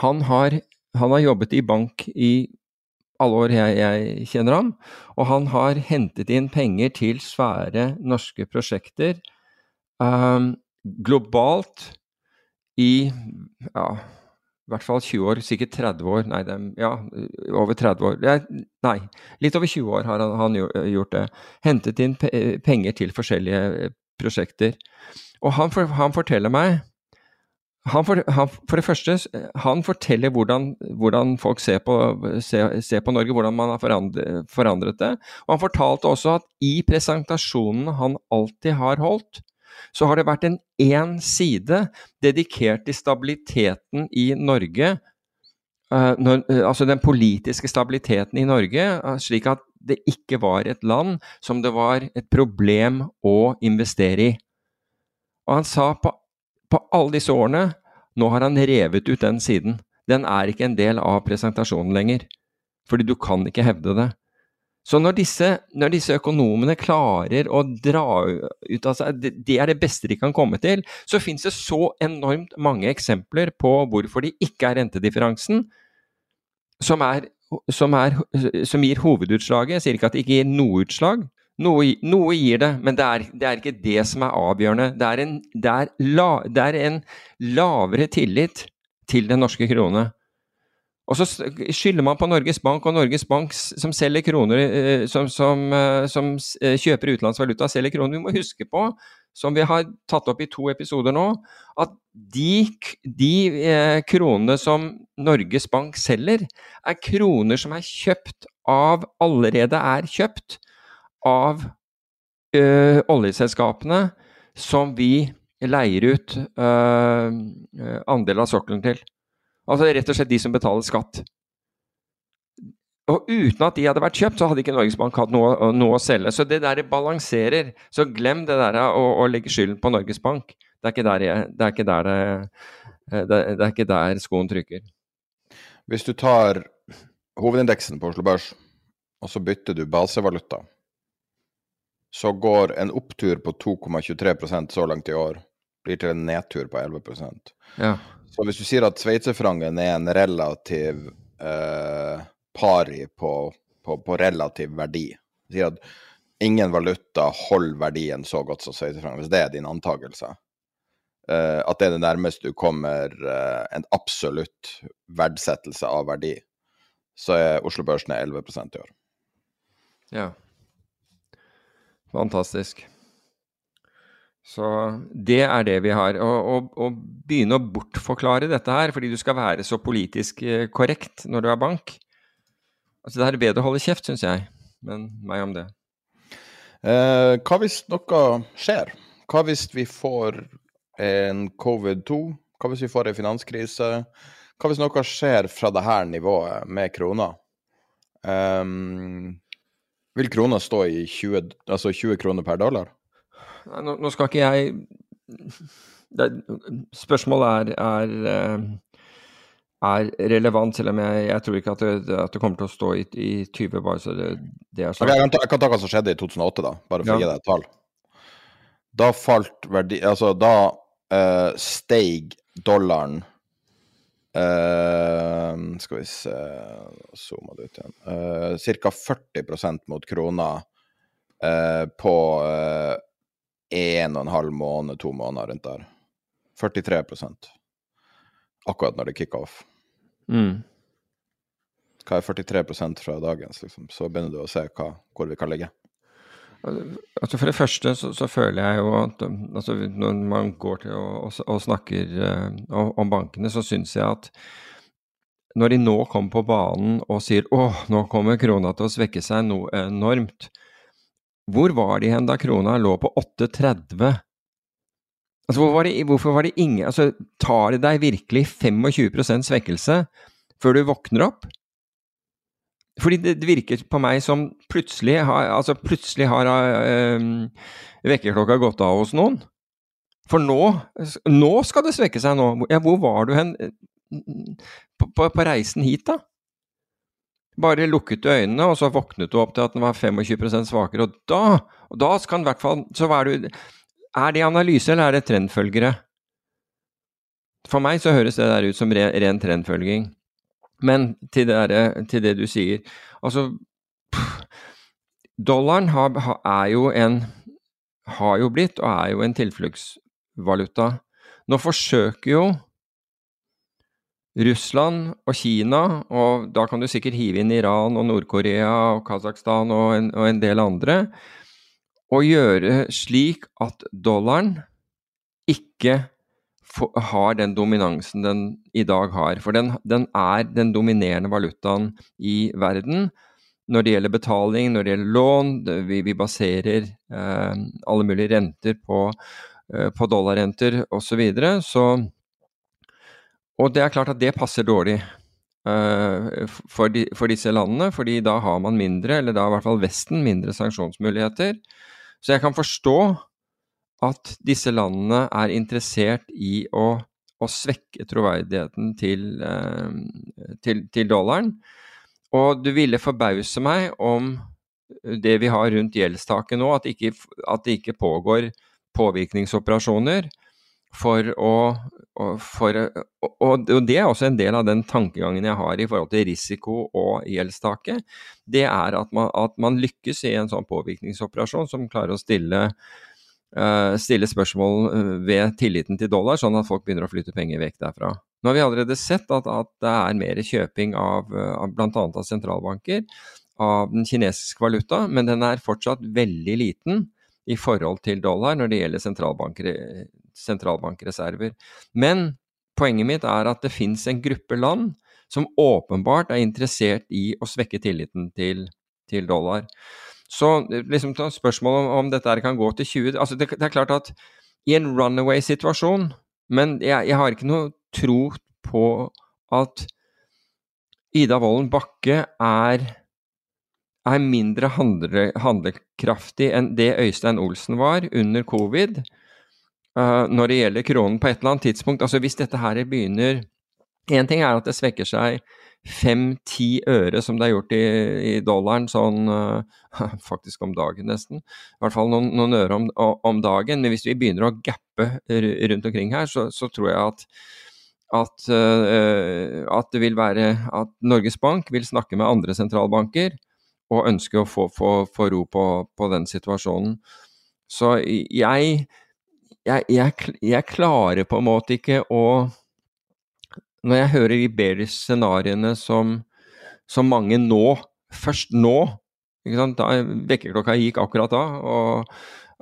han har, han har jobbet i bank i alle år jeg, jeg, kjenner ham, og han har hentet inn penger til svære norske prosjekter um, globalt i ja, i hvert fall 20 år, sikkert 30 år, nei, det, ja, over 30 år. Nei, litt over 20 år har han, han gjort det. Hentet inn penger til forskjellige prosjekter. Og han, for, han forteller meg han for, han, for, det første, han forteller hvordan, hvordan folk ser på, ser, ser på, Norge, hvordan man har forandret, forandret, det. Og han fortalte også at i presentasjonen han alltid har holdt, så har det vært en én side dedikert til stabiliteten i Norge. Uh, når, uh, altså den politiske stabiliteten i Norge, slik at det ikke var et land som det var et problem å investere i. Og han sa på, på alle disse årene nå har han revet ut den siden. Den er ikke en del av presentasjonen lenger. Fordi du kan ikke hevde det. Så når disse, når disse økonomene klarer å dra ut av seg Det er det beste de kan komme til. Så fins det så enormt mange eksempler på hvorfor det ikke er rentedifferansen som, er, som, er, som gir hovedutslaget. Jeg sier ikke at det ikke gir noe utslag, noe, noe, gir det, men det er, det er, ikke det som er avgjørende. Det er, en, det, la, det er, en, lavere tillit til den norske krone. Og så skylder man på Norges Bank, og Norges Bank som selger kroner, eh, som, som, eh, som eh, kjøper utenlandsvaluta, selger kroner. Vi må huske på, som vi har tatt opp i to episoder nå, at de, de eh, kronene som Norges Bank selger, er kroner som er kjøpt av Allerede er kjøpt av ø, oljeselskapene som vi leier ut ø, andel av sokkelen til. Altså rett og slett de som betaler skatt. Og uten at de hadde vært kjøpt, så hadde ikke Norges Bank hatt noe, noe å selge. Så det der balanserer. Så glem det der å, å legge skylden på Norges Bank. Det er ikke der, jeg, det, er ikke der det, det, det, er ikke der skoen trykker. Hvis du tar hovedindeksen på Oslo Børs, og så bytter du basevaluta, så går en opptur på 2,23% så langt i år blir til en nedtur på 11 ja. Så hvis du sier at sveitserfrangen er en relativ eh, pari på, på, på, relativ verdi. Si at ingen valuta holder verdien så godt som sveitserfranc, hvis det er din antakelse. Uh, at det er det nærmeste du kommer uh, en absolutt verdsettelse av verdi, så er Oslo-børsen 11% i år. Ja. Fantastisk. Så det er det vi har. Å begynne å bortforklare dette her, fordi du skal være så politisk eh, korrekt når du er bank, Altså, det er bedre å holde kjeft, syns jeg. Men meg om det. Eh, hva hvis noe skjer? Hva hvis vi får en covid-2? Hva hvis vi får en finanskrise? Hva hvis noe skjer fra dette nivået med krona? Um, vil krona stå i 20, altså 20 kroner per dollar? Nå, nå skal ikke jeg det, Spørsmålet er, er eh, er relevant, selv om jeg, jeg tror ikke at det, at det, kommer til å stå i, i 20 bare så det, det er sånn. Okay, jeg, kan ta, jeg, kan ta, hva som skjedde i 2008, da, bare for ja. å gi deg et tall. Da falt verdi... Altså, da uh, steig dollaren uh, Skal vi se Zooma det ut igjen. Uh, Ca. 40% mot krona uh, på uh, en og en halv måned, to måneder rundt der. 43 akkurat når det kicka off. Mm. Hva er 43% fra dagens, liksom? Så begynner du å se hva, hvor vi kan ligge. Altså For det første så, så føler jeg jo at altså når man går til og, og, og snakker uh, om bankene, så syns jeg at når de nå kommer på banen og sier åh, nå kommer krona til å svekke seg noe enormt, hvor var de hen da krona lå på 8,30 Altså, hvorfor var, det, hvorfor var det ingen Altså, tar det deg virkelig 25% svekkelse før du våkner opp? Fordi det, det virker på meg som plutselig har Altså, plutselig har øh, vekkerklokka gått av hos noen. For nå Nå skal det svekke seg nå! Ja, hvor var du hen på, på, på reisen hit, da? Bare lukket du øynene, og så våknet du opp til at den var 25 svakere, og da, og da skal den i hvert fall Så er du er det analyse, eller er det trendfølgere? For meg så høres det der ut som ren, ren trendfølging. Men til det, der, til det, du sier Altså Dollaren har, er jo en Har jo blitt, og er jo en tilfluktsvaluta. Nå forsøker jo Russland og Kina, og da kan du sikkert hive inn Iran og Nord-Korea og Kasakhstan og og en del andre, å gjøre slik at dollaren ikke har den dominansen den i dag har. For den, den, er den dominerende valutaen i verden når det gjelder betaling, når det gjelder lån. Vi, vi baserer eh, alle mulige renter på, eh, på dollarrenter osv. Så, videre. så Og det er klart at det passer dårlig eh, for, de, for, disse landene, fordi da har man mindre, eller da i hvert fall Vesten mindre sanksjonsmuligheter. Så jeg kan forstå at disse landene er interessert i å, å svekke troverdigheten til, eh, til, til, dollaren. Og du ville forbause meg om det vi har rundt gjeldstaket nå, at ikke, at det ikke pågår påvirkningsoperasjoner for å for, og, det er også en del av den tankegangen jeg har i forhold til risiko og gjeldstaket. Det er at man, at man lykkes i en sånn påvirkningsoperasjon som klarer å stille, uh, stille spørsmål eh, ved tilliten til dollar, sånn at folk begynner å flytte penger vekk derfra. Nå har vi allerede sett at, at det er mer kjøping av, av bl.a. av sentralbanker av den kinesiske valuta, men den er fortsatt veldig liten i forhold til dollar når det gjelder sentralbankreserver. Men poenget mitt er at det fins en gruppe land som åpenbart er interessert i å svekke tilliten til, til dollar. Så liksom, spørsmålet om, om dette kan gå til 20 altså det, det er klart at i en runaway-situasjon Men jeg, jeg, har ikke noe tro på at Ida Wolden Bakke er, er mindre handle, handlekraftig enn det Øystein Olsen var under covid uh, når det gjelder kronen på et eller annet tidspunkt. Altså Hvis dette her begynner Én ting er at det svekker seg fem-ti øre, som det er gjort i, i dollaren, sånn uh, [laughs] faktisk om dagen nesten. I hvert fall noen, noen øre om, om, dagen. Men hvis vi begynner å gappe rundt omkring her, så, så tror jeg at, at, uh, at, det vil være at Norges Bank vil snakke med andre sentralbanker og ønske å få, få, få ro på, på, den situasjonen. Så jeg, jeg, jeg, jeg klarer på en måte ikke å når jeg hører de Bearish-scenarioene som, som, mange nå, først nå da Vekkerklokka gikk akkurat da, og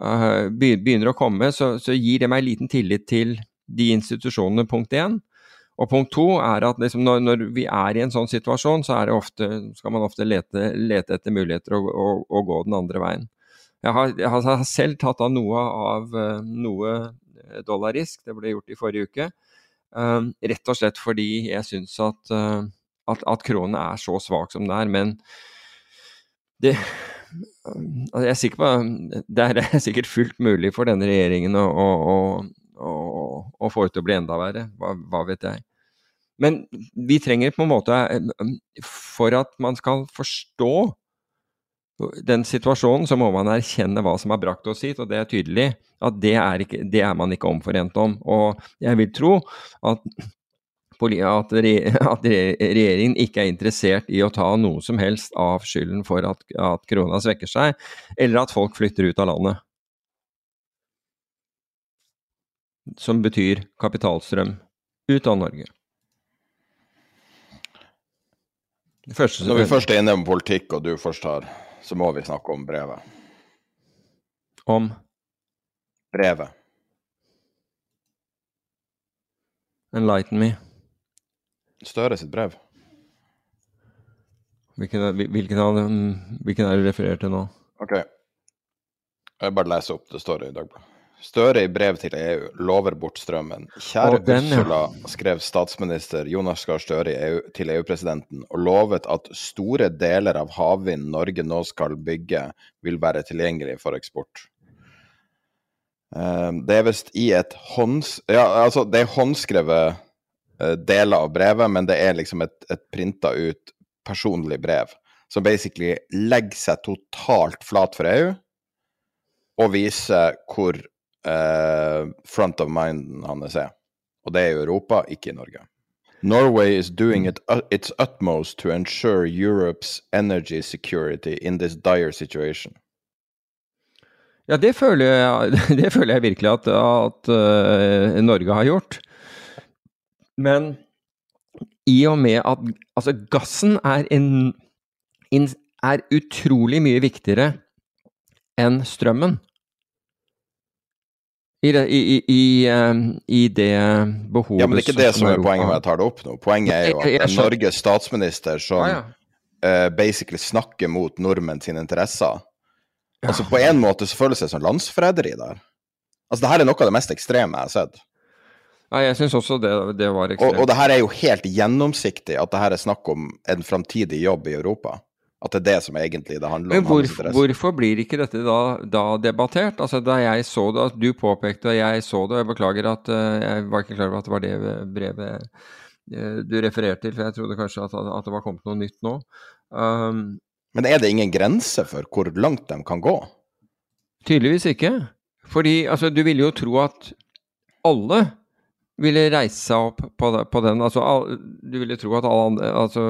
uh, begynner å komme, så, så, gir det meg liten tillit til de institusjonene, punkt én. Og punkt to er at liksom når, når, vi er i en sånn situasjon, så ofte, skal man ofte lete, lete etter muligheter og, og, og, gå den andre veien. Jeg har, jeg har selv tatt av noe av uh, noe dollarrisk, det ble gjort i forrige uke. Uh, rett og slett fordi jeg syns at, at, at, kronen er så svak som den er. Men det altså jeg er sikker på Det er sikkert fullt mulig for denne regjeringen å, å, å, å få det til å bli enda verre. Hva, hva, vet jeg. Men vi trenger på en måte For at man skal forstå den situasjonen, så må man erkjenne hva som har brakt oss hit, og det er tydelig at det er, ikke, det er man ikke omforent om. Og jeg vil tro at, at, at regjeringen ikke er interessert i å ta noe som helst av skylden for at, at krona svekker seg, eller at folk flytter ut av landet. Som betyr kapitalstrøm ut av Norge. Når vi først er inne på politikk, og du først har så må vi snakke om brevet. Om? Brevet. Enlighten me. Støre sitt brev. Hvilken, hvilken, hvilken er det du refererer til nå? Ok. Jeg bare leser opp. Det står i Dagbladet. Støre i brev til EU lover bort strømmen. Kjære den, Ursula, skrev statsminister Jonas Gahr Støre EU, til EU-presidenten og lovet at store deler av havvind Norge nå skal bygge, vil være tilgjengelig for eksport. Ehm, det er visst i et hånds... Ja, altså, det er håndskrevet eh, deler av brevet, men det er liksom et, et printa ut personlig brev. Som basically legger seg totalt flat for EU, og viser hvor uh, front of minden hans er. Og det er i Europa, ikke i Norge. Norway is doing it, uh, its utmost to ensure Europe's energy security in this dire situation. Ja, det føler jeg, [laughs] det føler jeg virkelig at, at uh, Norge har gjort. Men i og med at altså, gassen er, en, er utrolig mye viktigere enn strømmen. I det, i, i, i det, behovet Ja, Men det er ikke det som er poenget med at jeg tar det opp nå. Poenget er jo at det er Norges statsminister som ah, ja. uh, basically snakker mot nordmenn sine interesser. Ja. Altså På en måte så føles det som landsforræderi der. Altså det her er noe av det mest ekstreme jeg har sett. Nei, jeg syns også det, det var ekstremt. Og, og det her er jo helt gjennomsiktig, at det her er snakk om en framtidig jobb i Europa. At det er det som egentlig det handler om. Men hvorfor, hvorfor blir ikke dette da, da, debattert? Altså Da jeg så det, at du påpekte og jeg så det, og jeg beklager at uh, jeg var ikke klar over at det var det brevet uh, du refererte til, for jeg trodde kanskje at, at, det var kommet noe nytt nå. Um, Men er det ingen grense for hvor langt de kan gå? Tydeligvis ikke. Fordi altså, du ville jo tro at alle ville reise seg opp på, på den. Altså, all, du ville tro at alle andre altså,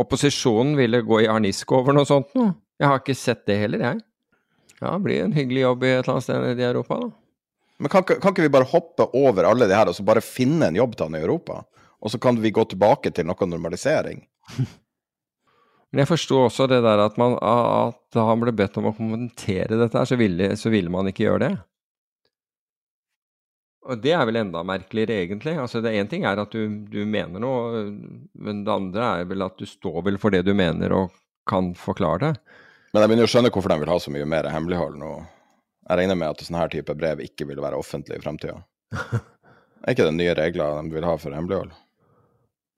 opposisjonen ville gå i harnisk over noe sånt noe. Jeg har ikke sett det heller, jeg. Ja, det blir en hyggelig jobb i et eller annet sted i Europa, da. Men kan, kan, ikke vi bare hoppe over alle de her og så bare finne en jobb til han i Europa? Og så kan vi gå tilbake til noe normalisering? [laughs] Men jeg forsto også det der at, man, at han ble bedt om å kommentere dette, her, så ville, så ville man ikke gjøre det. Og det er vel enda merkeligere, egentlig. Altså, det Én ting er at du, du, mener noe, men det andre er vel at du står vel for det du mener og kan forklare det. Men jeg begynner å skjønne hvorfor de vil ha så mye mer hemmelighold nå. Jeg regner med at sånne her type brev ikke vil være offentlig i framtida. [laughs] Er ikke det nye regler de vil ha for hemmelighold?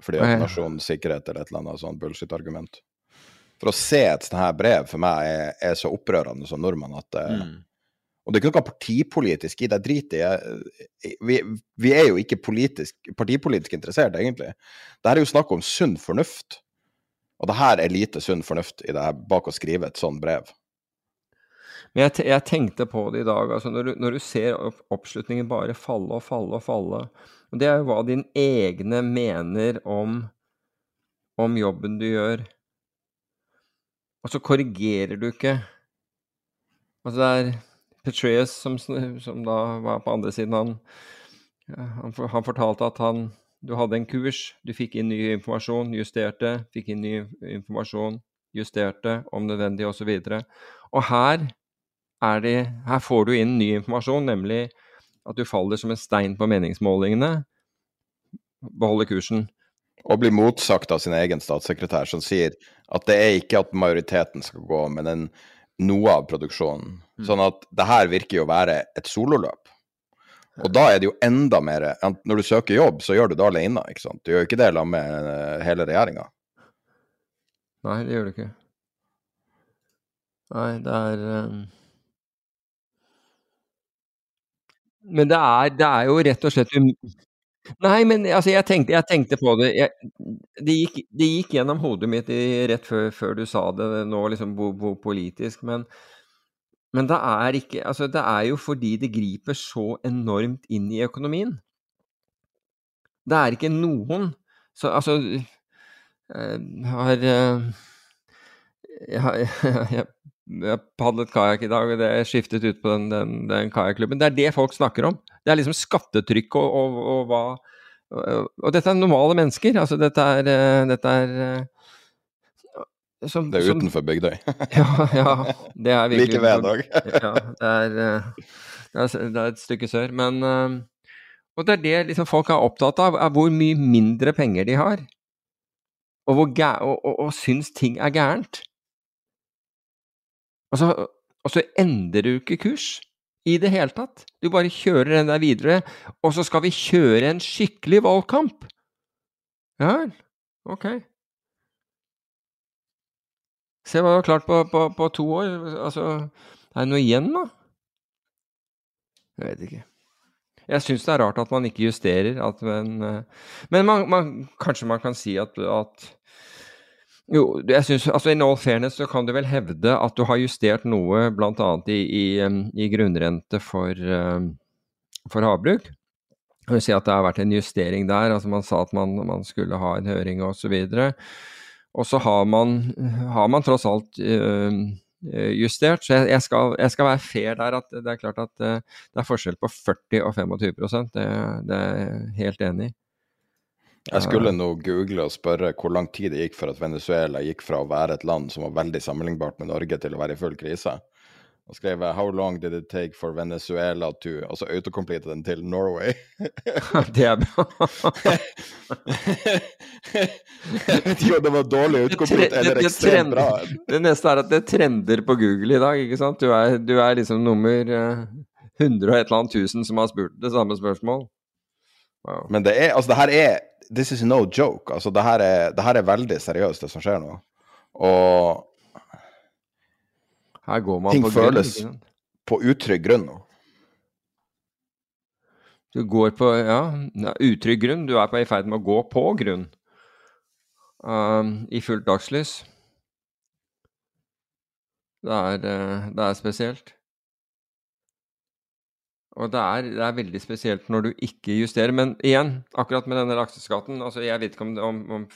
Fordi at nasjonens sikkerhet eller et eller annet sånn bullshit-argument. For å se et sånt her brev for meg er, er så opprørende som nordmann at mm. Og det er ikke noe partipolitisk i det. Drit i vi, vi, er jo ikke politisk, partipolitisk interessert, egentlig. Det her er jo snakk om sunn fornuft. Og det her er lite sunn fornuft i det her bak å skrive et sånt brev. Men jeg, jeg, tenkte på det i dag. altså Når du, når du ser opp, oppslutningen bare falle og falle og falle og Det er jo hva dine egne mener om, om jobben du gjør. Og så korrigerer du ikke. Altså det er Petreus, som, som, da var på andre siden, han, han, han, fortalte at han Du hadde en kurs, du fikk inn ny informasjon, justerte, fikk inn ny informasjon, justerte, om nødvendig, osv. Og, og her, det, her får du inn ny informasjon, nemlig at du faller som en stein på meningsmålingene. Beholder kursen. Og blir motsagt av sin egen statssekretær, som sier at det er ikke at majoriteten skal gå, men en noe av produksjonen. Mm. Sånn at det her virker jo å være et sololøp. Og da er det jo enda mer Når du søker jobb, så gjør du det alene, ikke sant. Du gjør ikke det sammen med eh, hele regjeringa. Nei, det gjør du ikke. Nei, det er um... Men det er, det er, jo rett og slett Nei, men altså, jeg tenkte, jeg tenkte på det. Jeg, det, gikk, det, gikk, gjennom hodet mitt i, rett før, før, du sa det nå, liksom bo, bo politisk. Men, men det er ikke Altså, det er jo fordi det griper så enormt inn i økonomien. Det er ikke noen Så altså Jeg eh, har eh, Jeg har, [laughs] jeg, jeg padlet kajakk i dag, og det er skiftet ut på den, den, den kajakklubben. Det er det folk snakker om. Det er liksom skattetrykk og, og, og hva og, og, dette er normale mennesker. Altså, dette er, eh, dette er eh, som, det er utenfor Bygdøy. [laughs] ja, ja, det er virkelig Like ved òg. ja, det er, eh, det, er, det er, et stykke sør. Men Og det er det liksom folk er opptatt av, er hvor mye mindre penger de har. Og, hvor og, og, og syns ting er gærent. Og så, og så endrer du ikke kurs i det hele tatt. Du bare kjører den der videre, og så skal vi kjøre en skikkelig valgkamp. Ja vel, ok. Se hva du har klart på, på, på, to år. Altså, er det noe igjen, da? Jeg vet ikke. Jeg syns det er rart at man ikke justerer, at, men, eh, men man, man, kanskje man kan si at, at jo, jeg synes, altså In all fairness så kan du vel hevde at du har justert noe bl.a. I, i, i grunnrente for, for havbruk. Kan du si at det har vært en justering der. altså Man sa at man, man skulle ha en høring osv. Og så har man, har man tross alt øh, justert. Så jeg, jeg, skal, jeg, skal, være fair der. at Det er klart at det er forskjell på 40 og 25 det, det er jeg helt enig i. Jeg skulle nå google og spørre hvor lang tid det gikk for at Venezuela gikk fra å være et land som var veldig sammenlignbart med Norge, til å være i full krise. Og skrev jeg 'How long did it take for Venezuela to' Og så autocomplete den til Norway. [laughs] det er bra. jeg vet ikke om det var dårlig utkomplete eller ekstremt bra. Det neste er at det trender på Google i dag, ikke sant? Du er, du er liksom nummer 100 eh, og et eller annet tusen som har spurt det samme spørsmål. Wow. Men det er, altså det her er This is no joke. Altså, det her, er, det her er veldig seriøst, det som skjer nå. Og her går man ting på føles grunn, på utrygg grunn nå. Du går på ja, utrygg grunn. Du er på i ferd med å gå på grunn um, i fullt dagslys. Det er, eh, det er spesielt. Og det er, det er, veldig spesielt når du ikke justerer. Men igjen, akkurat med denne lakseskatten altså Jeg vet ikke om, om, om,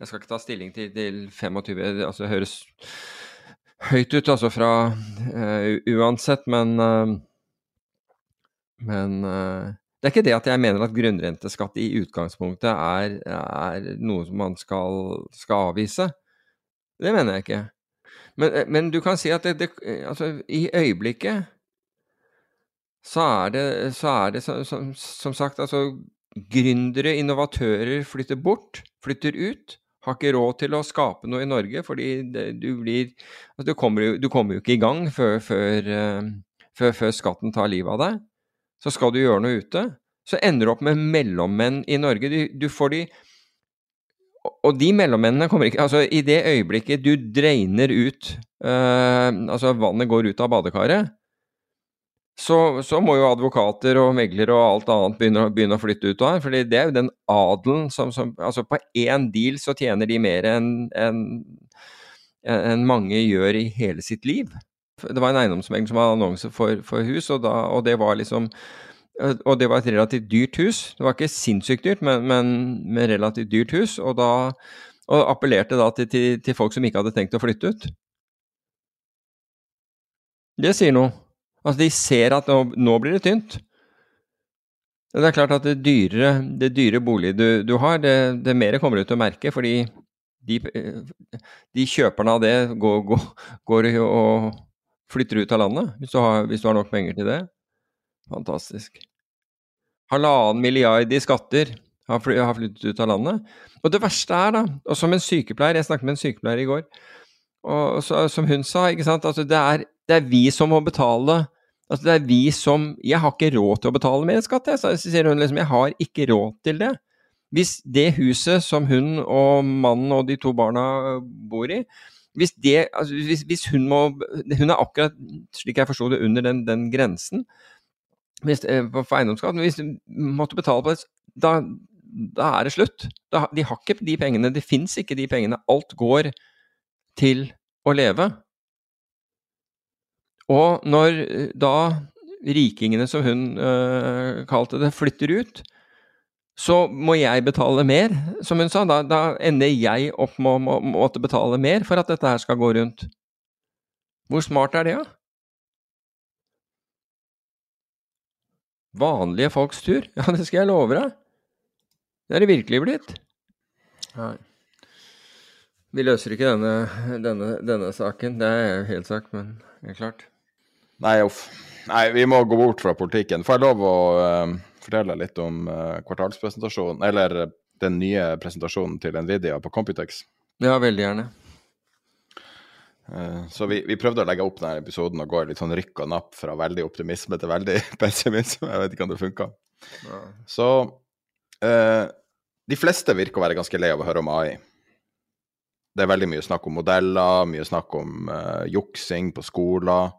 Jeg skal ikke ta stilling til, til 25 altså Det høres høyt ut altså fra uh, uansett, men uh, Men uh, det er ikke det at jeg mener at grunnrenteskatt i utgangspunktet er, er noe som man skal, skal avvise. Det mener jeg ikke. Men, men du kan si at det, det, altså, i øyeblikket så er det, så er det som, som, sagt altså Gründere, innovatører flytter bort, flytter ut. Har ikke råd til å skape noe i Norge, fordi det, du blir altså du, kommer du, kommer jo, ikke i gang før, før, uh, før, før skatten tar livet av deg. Så skal du gjøre noe ute. Så ender du opp med mellommenn i Norge. Du, du får de og de mellommennene kommer ikke Altså, i det øyeblikket du dreiner ut uh, Altså, vannet går ut av badekaret, så, så, må jo advokater og meglere og alt annet begynne, begynne å flytte ut av her. For det er jo den adelen som, som Altså, på én deal så tjener de mer enn en, en mange gjør i hele sitt liv. Det var en eiendomsmegler som hadde annonse for, for hus, og, da, og, det var liksom og det var et relativt dyrt hus. Det var ikke sinnssykt dyrt, men, men, men relativt dyrt hus. Og, da, og appellerte da til, til, til folk som ikke hadde tenkt å flytte ut. Det sier noe. Altså, de ser at nå, nå blir det tynt. Det er klart at det dyrere, det dyre bolig du, du har, det, det mer kommer du til å merke, fordi de, de kjøperne av det går, går, går, og flytter ut av landet, hvis du, har, hvis du har nok penger til det. Fantastisk. Halvannen milliard i skatter har, fly, har flyttet ut av landet. Og det verste er, da, og som en sykepleier Jeg snakket med en sykepleier i går, og så, som hun sa, ikke sant, altså det er det er vi som må betale Altså, det er vi som Jeg har ikke råd til å betale mer skatt, jeg. Så sier hun liksom Jeg har ikke råd til det. Hvis det huset som hun og mannen og de to barna bor i hvis, det, altså hvis, hvis hun må Hun er akkurat, slik jeg forsto det, under den, den grensen hvis, eh, for eiendomsskatt. Men hvis hun måtte betale på det, da, da er det slutt. Da, de har ikke de pengene. Det fins ikke de pengene. Alt går til å leve. Og når eh, da rikingene, som hun øh, kalte det, flytter ut, så må jeg betale mer, som hun sa. Da, da ender jeg opp med å må, måtte betale mer for at dette her skal gå rundt. Hvor smart er det, da? Ja? Vanlige folks tur? [laughs] Ja, det skal jeg love deg. Det er det virkelig blitt. Nei. Vi løser ikke denne, denne, denne saken, det er helt sagt, men det er klart. Nei, uff. Nei, vi må gå bort fra politikken. Får jeg lov å uh, fortelle litt om uh, kvartalspresentasjonen, eller den nye presentasjonen til Nvidia på Computex? Ja, veldig gjerne. Uh, så vi, vi, prøvde å legge opp denne episoden og gå litt sånn rykk og napp fra veldig optimisme til veldig [laughs] pessimisme. Jeg vet ikke om det funka. Ja. Så de fleste virker å være ganske lei av å høre om AI. Det er veldig mye snakk om modeller, mye snakk om juksing på skoler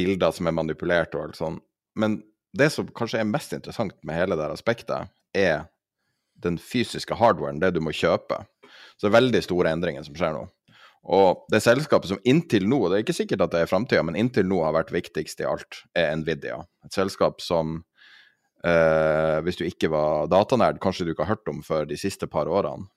bilder som er manipulert og alt sånn. Men det som kanskje er mest interessant med hele det aspektet, er den fysiske hardwaren, det du må kjøpe. Så det er veldig store endringer som skjer nå. Og det selskapet som inntil nå, det er ikke sikkert at det er framtida, men inntil nå har vært viktigst i alt, er Nvidia. Et selskap som, eh, hvis du ikke var datanerd, kanskje du ikke har hørt om før de siste par årene.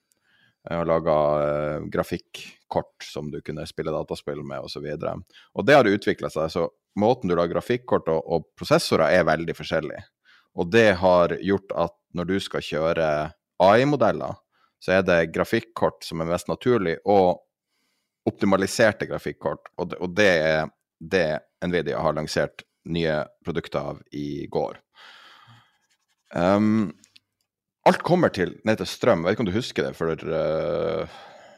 Jeg har laga eh, grafikkort som du kunne spille dataspill med, osv. Og, og det har utvikla seg. Så måten du lager grafikkort og, og prosessorer er veldig forskjellig. Og det har gjort at når du skal kjøre AI-modeller, så er det grafikkort som er mest naturlig, og optimaliserte grafikkort. Og det, og det er det Nvidia har lansert nye produkter av i går. Um, alt kommer til ned til strøm. Jeg vet ikke om du husker det, for uh,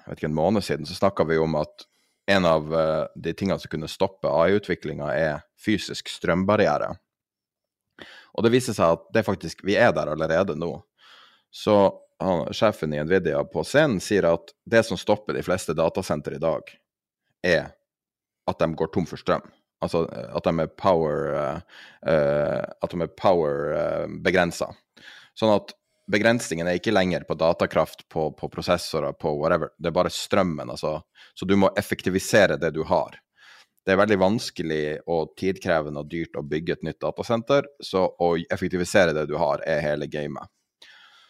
vet ikke, en måned siden så snakka vi om at en av uh, de tingene som kunne stoppe AI-utviklinga, er fysisk strømbarriere. Og det viser seg at det faktisk, vi er der allerede nå. Så han, sjefen i Nvidia på scenen sier at det som stopper de fleste datasentre i dag, er at de går tom for strøm. Altså at de er power, uh, uh, de er power uh, begrensa. Sånn at begrensningen er ikke lenger på datakraft, på, på, prosessorer, på whatever. Det er bare strømmen, altså. Så du må effektivisere det du har. Det er veldig vanskelig og tidkrevende og dyrt å bygge et nytt datasenter, så å effektivisere det du har, er hele gamet.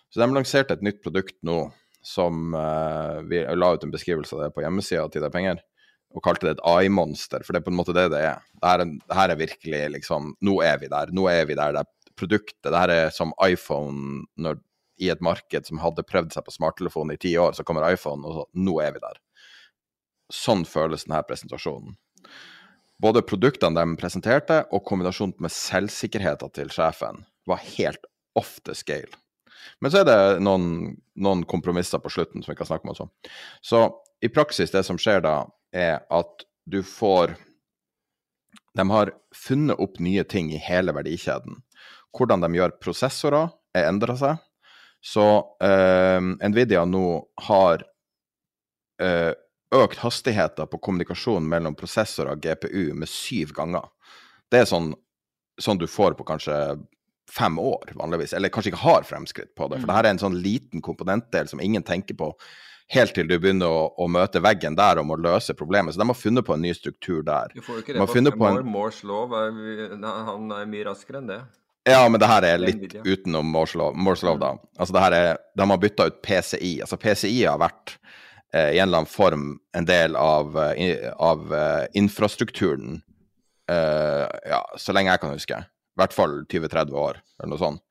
Så de lanserte et nytt produkt nå som uh, Vi la ut en beskrivelse av det på hjemmesida til deg penger, og kalte det et AI-monster, for det er på en måte det det er. Det her, er, virkelig liksom Nå er vi der. Nå er vi der. Det produktet. Det her er som iPhone når, i et marked som hadde prøvd seg på smarttelefon i ti år, så kommer iPhone, og så, nå er vi der. sånn føles denne presentasjonen. Både produktene de presenterte, og kombinasjonen med selvsikkerheten til sjefen var helt off the scale. Men så er det noen, noen kompromisser på slutten som vi kan snakke om også. Så i praksis, det som skjer da, er at du får De har funnet opp nye ting i hele verdikjeden. Hvordan de gjør prosessorer, er endra seg. Så eh, Nvidia nå har eh, økt hastigheten på kommunikasjon mellom prosessorer og GPU med syv ganger. Det er sånn, sånn du får på kanskje fem år, vanligvis. Eller kanskje ikke har fremskritt på det. For det her er en sånn liten komponentdel som ingen tenker på helt til du begynner å, å, møte veggen der og må løse problemet. Så de har funnet på en ny struktur der. Du får jo ikke det på på. En... Moores lov er, han er mye raskere enn det. Ja, men det her er litt utenom Moores Love lov, da. Altså det her er, De har bytta ut PCI. Altså PCI har vært eh, i en eller annen form en del av, uh, av uh, infrastrukturen uh, ja, så lenge jeg kan huske. I hvert fall 20-30 år, eller noe sånt.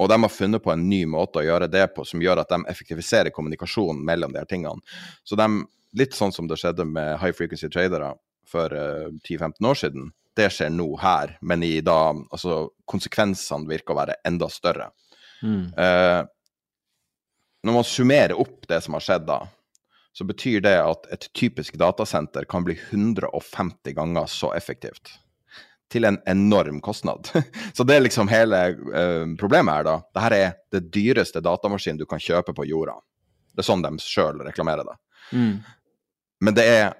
Og de har funnet på en ny måte å gjøre det på som gjør at de effektiviserer kommunikasjonen mellom de her tingene. Så de, litt sånn som det skjedde med high frequency tradere for uh, eh, 10-15 år siden, det skjer nå her, men i da altså konsekvensene virker å være enda større. Mm. Uh, når man summerer opp det som har skjedd da, så betyr det at et typisk datasenter kan bli 150 ganger så effektivt til en enorm kostnad. [laughs] Så det er liksom hele uh, problemet her, da. Dette er det dyreste datamaskinen du kan kjøpe på jorda. Det er sånn de sjøl reklamerer det. Mm. Men det er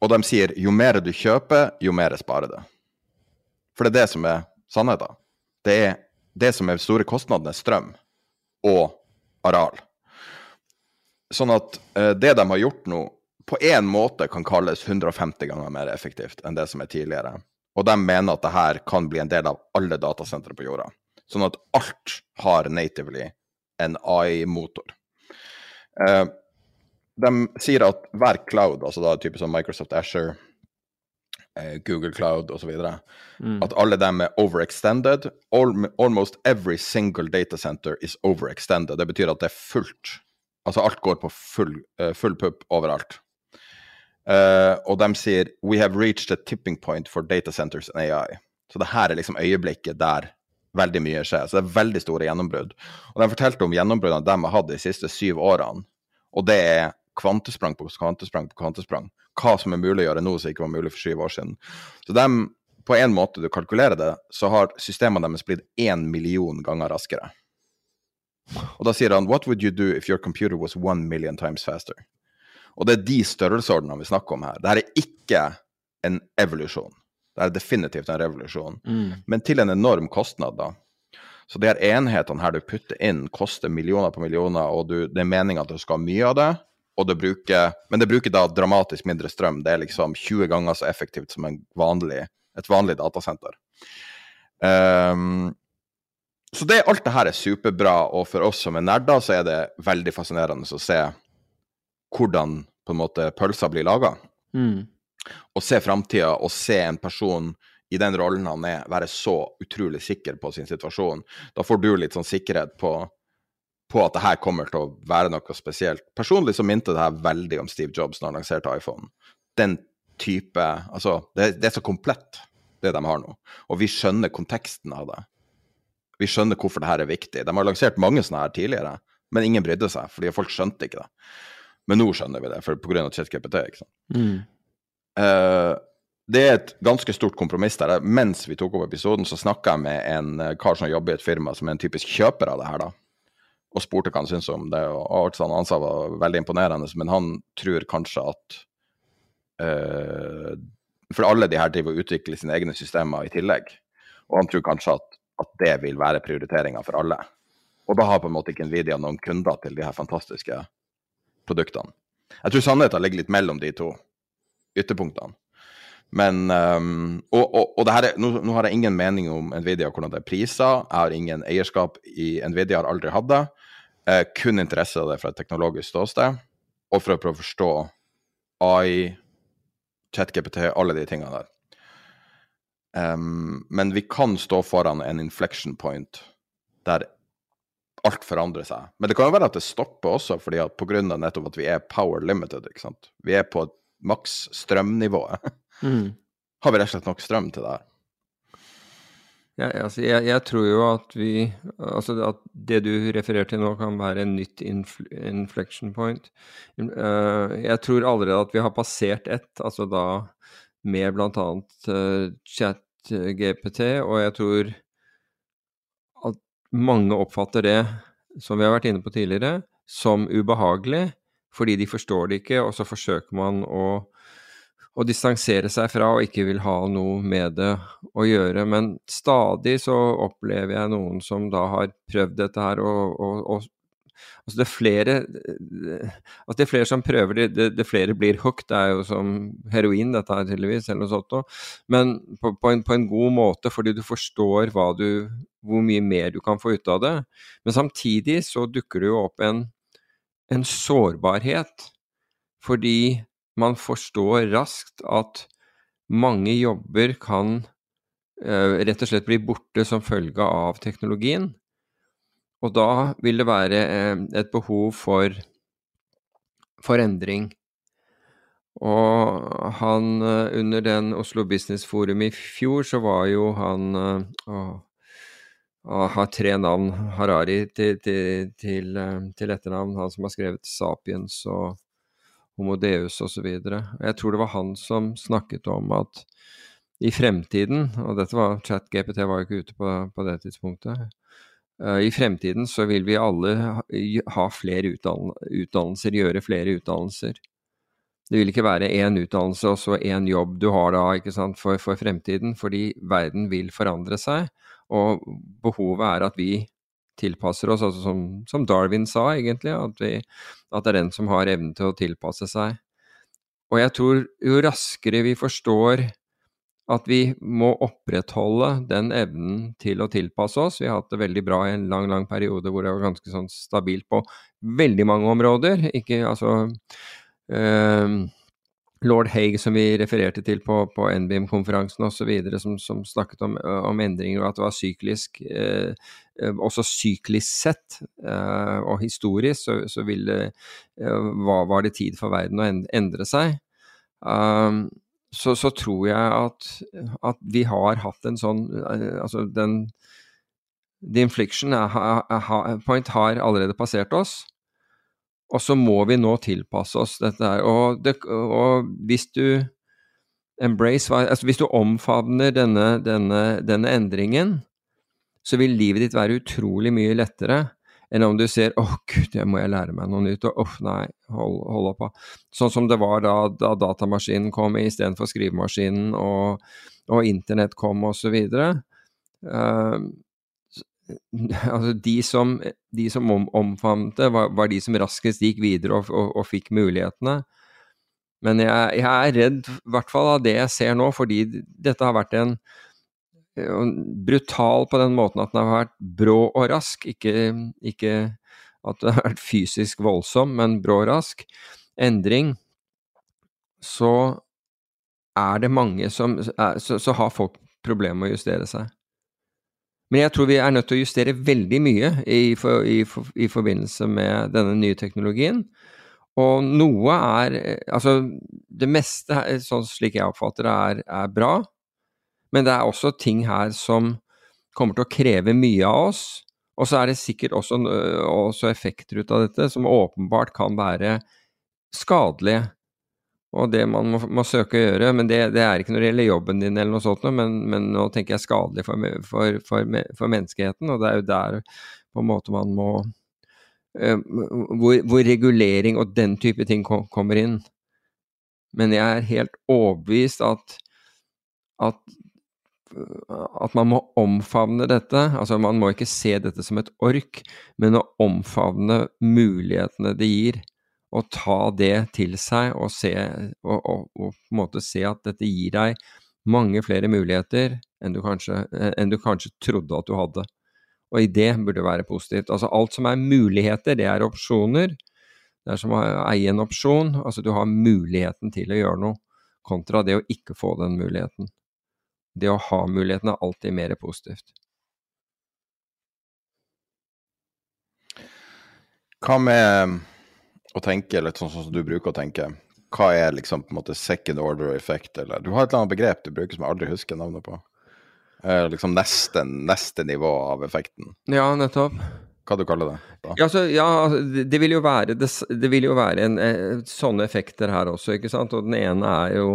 Og de sier jo mer du kjøper, jo mer sparer det. For det er det som er sannheten. Det er det som er store kostnaden, er strøm og areal. Sånn at uh, det de har gjort nå, på én måte kan kalles 150 ganger mer effektivt enn det som er tidligere. Og de mener at det her kan bli en del av alle datasentre på jorda. Sånn at alt har natively en AI-motor. Uh, de sier at hver cloud, altså da type som Microsoft Asher, uh, Google Cloud osv., mm. at alle dem er overextended. All, almost every single data center is overextended. Det betyr at det er fullt. Altså alt går på full, uh, full pupp overalt. Uh, og de sier We have reached a tipping point for data centers and AI. Så det her er liksom øyeblikket der veldig mye skjer. Så det er veldig store gjennombrudd. Og de fortalte om gjennombruddene de har hatt de siste syv årene. Og det er kvantesprang på kvantesprang på kvantesprang. Hva som er mulig å gjøre nå som ikke var mulig for syv år siden. Så de, på en måte du kalkulerer det, så har systemene deres blitt én million ganger raskere. Og da sier han What would you do if your computer was one million times faster? Og det er de størrelsesordenene vi snakker om her. Dette er ikke en evolusjon. Det er definitivt en revolusjon, mm. men til en enorm kostnad, da. Så de her enhetene her du putter inn, koster millioner på millioner, og du, det er meninga at du skal ha mye av det, og det bruker, men det bruker da dramatisk mindre strøm. Det er liksom 20 ganger så effektivt som vanlig, et vanlig datasenter. Um, så det, alt det her er superbra, og for oss som er nerder, så er det veldig fascinerende å se hvordan på en måte pølsa blir laga. Mm. Og se framtida og se en person i den rollen han er, være så utrolig sikker på sin situasjon. Da får du litt sånn sikkerhet på, på at det her kommer til å være noe spesielt. Personlig så minte det her veldig om Steve Jobs når han lanserte iPhone. Den type Altså, det, det er så komplett, det de har nå. Og vi skjønner konteksten av det. Vi skjønner hvorfor det her er viktig. De har lansert mange sånne her tidligere, men ingen brydde seg, fordi folk skjønte ikke det. Men nå skjønner vi det, for pga. ChatGPT. ikke sant? Mm. Uh, det er et ganske stort kompromiss der. Mens vi tok opp episoden, så snakka jeg med en uh, kar som jobber i et firma som er en typisk kjøper av det her, da. Og spurte hva han syntes om det. Og alt sånn, han var veldig imponerende, men han tror kanskje at uh, For alle de her driver og utvikler sine egne systemer i tillegg. Og han tror kanskje at, at det vil være prioriteringa for alle. Og da har på en måte ikke Nvidia noen kunder til de her fantastiske produktene. Jeg tror sannheten ligger litt mellom de to ytterpunktene. Men um, Og, og, og er, nå, nå, har jeg ingen mening om Nvidia og hvordan det er priser. Jeg har ingen eierskap i Nvidia, har aldri hatt det. Eh, kun interesse av det fra et teknologisk ståsted, og for å prøve å forstå AI, ChatGPT, alle de tingene der. Um, men vi kan stå foran en inflection point der alt forandrer seg. Men det kan jo være at det stopper også, fordi at pga. nettopp at vi er power limited. ikke sant? Vi er på maks strømnivået. Mm. Har vi rett og slett nok strøm til det her? Ja, altså jeg, jeg, tror jo at vi Altså at det du refererer til nå, kan være en nytt infl inflection point. Uh, jeg tror allerede at vi har passert ett, altså da med bl.a. Uh, chat-GPT, og jeg tror at mange oppfatter det, som vi har vært inne på tidligere, som ubehagelig, fordi de forstår det ikke, og så forsøker man å å distansere seg fra og ikke vil ha noe med det å gjøre. Men stadig så opplever jeg noen som da har prøvd dette her, og, og, og altså det, er flere, altså det er flere som prøver det, det, det flere blir hooked. Det er jo som heroin, dette her tydeligvis, eller noe sånt noe. Men på, på, en, på, en, god måte, fordi du forstår du, hvor mye mer du kan få ut av det. Men samtidig så dukker det jo opp en, en sårbarhet. Fordi man forstår raskt at mange jobber kan uh, rett og slett bli borte som følge av teknologien. Og da vil det være uh, et behov for, for endring. Og han uh, Under den Oslo Business Forum i fjor, så var jo han å, har tre navn, Harari til, til, til, til etternavn, han som har skrevet 'Sapiens' og Homo Deus osv. Jeg tror det var han som snakket om at i fremtiden, og dette var chat-GPT var jo ikke ute på, på det tidspunktet, uh, i fremtiden så vil vi alle ha flere utdann utdannelser, gjøre flere utdannelser. Det vil ikke være én utdannelse og så én jobb du har da sant, for, for fremtiden, fordi verden vil forandre seg, og behovet er at vi tilpasser oss, altså som, som Darwin sa, egentlig, at, vi, at, det er den som har evnen til å tilpasse seg. Og jeg tror jo raskere vi forstår at vi må opprettholde den evnen til å tilpasse oss Vi har hatt det veldig bra i en lang, lang periode hvor det var ganske sånn stabilt på veldig mange områder. Ikke altså øh, lord Haig, som vi refererte til på, på NBIM-konferansen osv., som, som snakket om, om, endringer, og at det var syklisk. Eh, også syklisk sett eh, og historisk så, så ville, eh, var, var, det tid for verden å endre seg. Um, så, så, tror jeg at, at, vi har hatt en sånn Altså den The infliction point har allerede passert oss. Og så må vi nå tilpasse oss dette her. Og, det, og hvis du embrace, altså hvis du omfavner denne, denne, denne, endringen, så vil livet ditt være utrolig mye lettere enn om du ser 'Å, oh, gud, det må jeg lære meg noe nytt', og 'Uff, oh, nei, hold, hold opp'. Sånn som det var da, da datamaskinen kom istedenfor skrivemaskinen, og, og internett kom, osv. Uh, [laughs] altså de som, de som om, omfavnet det, var, var, de som raskest gikk videre og, og, og fikk mulighetene. Men jeg, jeg er redd, i hvert fall av det jeg ser nå, fordi dette har vært en, en brutal på den måten at den har vært brå og rask. Ikke, ikke at den har vært fysisk voldsom, men brå og rask. Endring. Så er det mange som så, så har folk problemer med å justere seg. Men jeg tror vi er nødt til å justere veldig mye i, for, i, i forbindelse med denne nye teknologien. Og noe er Altså, det meste, sånn slik jeg oppfatter det, er, er, bra. Men det er også ting her som kommer til å kreve mye av oss. Og så er det sikkert også, også effekter ut av dette som åpenbart kan være skadelige og det man må, må, søke å gjøre. Men det, det, er ikke når det gjelder jobben din eller noe sånt, men, men nå tenker jeg skadelig for, for, for, for, menneskeheten, og det er jo der på en måte man må uh, hvor, hvor, regulering og den type ting kom, kommer inn. Men jeg er helt overbevist at, at at man må omfavne dette. Altså, man må ikke se dette som et ork, men å omfavne mulighetene det gir å ta det til seg og, se, og, og, og, på en måte se at dette gir deg mange flere muligheter enn du, kanskje, enn du kanskje trodde at du hadde. Og i det burde være positivt. Altså alt som er muligheter, det er opsjoner. Det er som å eie en opsjon. Altså du har muligheten til å gjøre noe, kontra det å ikke få den muligheten. Det å ha muligheten er alltid mer positivt. Hva med å tenke litt sånn som du bruker å tenke. hva er liksom på en måte second order effect, eller Du har et eller annet begrep du bruker som jeg aldri husker navnet på. Eh, liksom neste, neste nivå av effekten. Ja, nettopp. Hva du kaller det? Ja, så, ja det, det, vil jo være, det, det vil jo være en, eh, sånne effekter her også, ikke sant. Og den ene er jo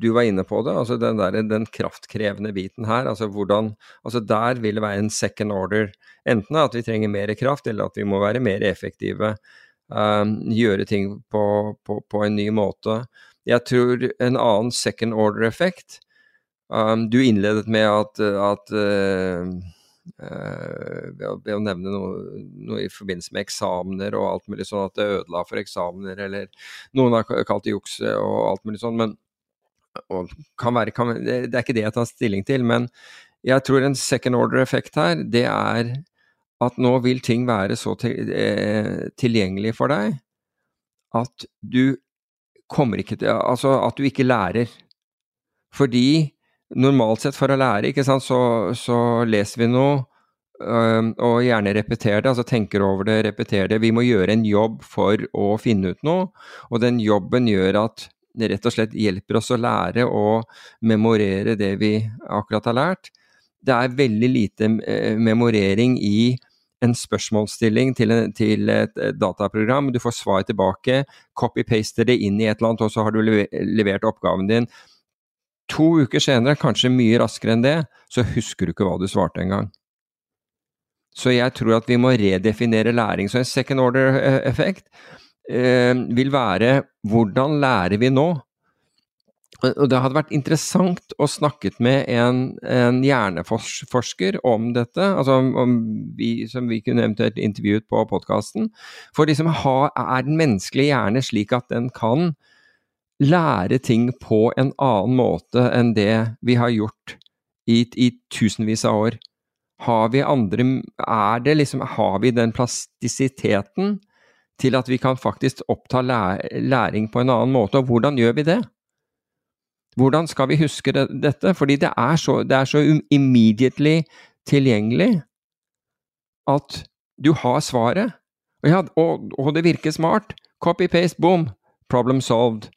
du var inne på det, altså den, der, den kraftkrevende biten her. altså hvordan, altså Der vil det være en second order. Enten at vi trenger mer kraft, eller at vi må være mer effektive. Um, gjøre ting på, på, på, en ny måte. Jeg tror en annen second order-effekt um, Du innledet med at, at uh, Uh, ved, å, nevne noe, noe, i forbindelse med eksamener og alt mulig sånn at det ødela for eksamener, eller noen har kalt det juks og alt mulig sånn. Men kan være, kan, det er ikke det jeg tar stilling til, men jeg tror en second order-effekt her, det er at nå vil ting være så til, eh, tilgjengelig for deg at du kommer ikke til Altså at du ikke lærer. Fordi normalt sett for å lære, ikke sant, så, så leser vi noe øh, og gjerne repeterer det, altså tenker over det, repeterer det. Vi må gjøre en jobb for å finne ut noe, og den jobben gjør at det rett og slett hjelper oss å lære og memorere det vi akkurat har lært. Det er veldig lite eh, memorering i en spørsmålsstilling til, en, til, et dataprogram. Du får svar tilbake, copy-paster det inn i et eller annet, og så har du levert oppgaven din. To uker senere, kanskje mye raskere enn det, så husker du ikke hva du svarte engang. Så jeg tror at vi må redefinere læring. Så en second order-effekt eh, eh, vil være hvordan lærer vi nå? Og Det hadde vært interessant å snakket med en, en hjerneforsker om dette, altså om vi, som vi kunne eventuelt intervjuet på podkasten. For liksom ha, er den menneskelige hjerne slik at den kan lære ting på en annen måte enn det vi har gjort i, i tusenvis av år? Har vi andre Er det liksom Har vi den plastisiteten til at vi kan faktisk oppta læring på en annen måte. Og hvordan gjør vi det? Hvordan skal vi huske det, dette? Fordi det er, så, det er så immediately tilgjengelig at du har svaret. Og, ja, og, og det virker smart. Copy-paste, boom! Problem solved.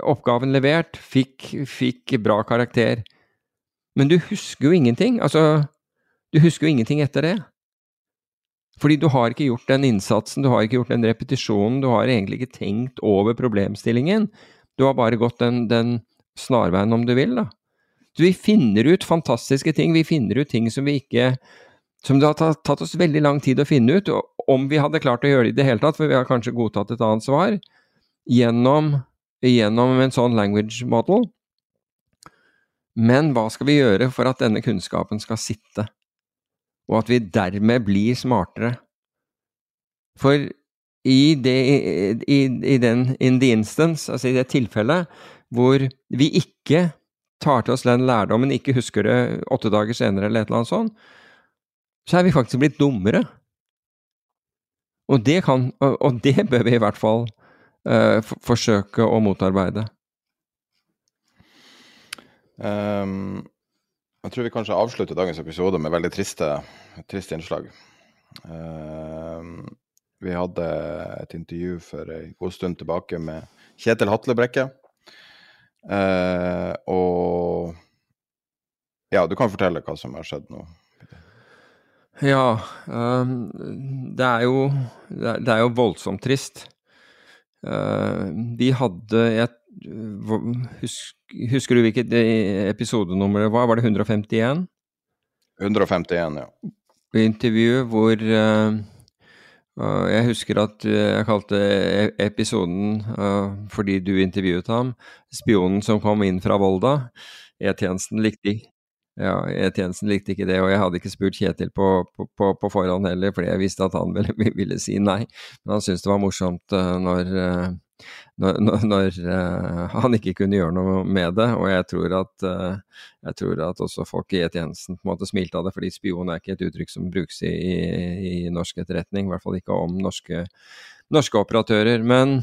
Oppgaven levert, fikk, fikk bra karakter. Men du husker jo ingenting. Altså, du husker jo ingenting etter det. Fordi du har ikke gjort den innsatsen, du har ikke gjort den repetisjonen, du har egentlig ikke tenkt over problemstillingen. Du har bare gått den, den snarveien, om du vil, da. Så vi finner ut fantastiske ting, vi finner ut ting som vi ikke Som det har tatt, oss veldig lang tid å finne ut, om vi hadde klart å gjøre det i det hele tatt, for vi har kanskje godtatt et annet svar, gjennom, gjennom en sånn language model. Men hva skal vi gjøre for at denne kunnskapen skal sitte? og at vi dermed blir smartere. For i, det, i, i den in the instance, altså i det tilfellet hvor vi ikke tar til oss den lærdommen, ikke husker det åtte dager senere eller et eller annet sånt, så er vi faktisk blitt dummere. Og det, kan, og det [laughs] bør vi i hvert fall uh, forsøke å motarbeide. Um, jeg tror vi kanskje avslutter dagens episode med veldig triste, triste innslag. Uh, vi hadde et intervju for en god stund tilbake med Kjetil Hatlebrekke. Uh, og ja, du kan fortelle hva som har skjedd nå. Ja, um, det, er jo, det er jo voldsomt trist. Uh, vi hadde et Husk, husker du hvilket episodenummer det var? Var det 151? 151, ja. Intervju hvor uh, Jeg husker at jeg kalte e-, episoden, uh, fordi du intervjuet ham, 'Spionen som kom inn fra Volda'. E-tjenesten likte, ja, E-tjenesten likte ikke det, og jeg hadde ikke spurt Kjetil på, på, på, forhånd heller, fordi jeg visste at han ville, [laughs] ville si nei. Men han syntes det var morsomt når når, når uh, han ikke kunne gjøre noe med det. Og jeg tror at, uh, jeg tror at også folk i E-tjenesten på en måte smilte av det, fordi spion er ikke et uttrykk som brukes i, i, i norsk etterretning. I hvert fall ikke om norske, norske operatører. Men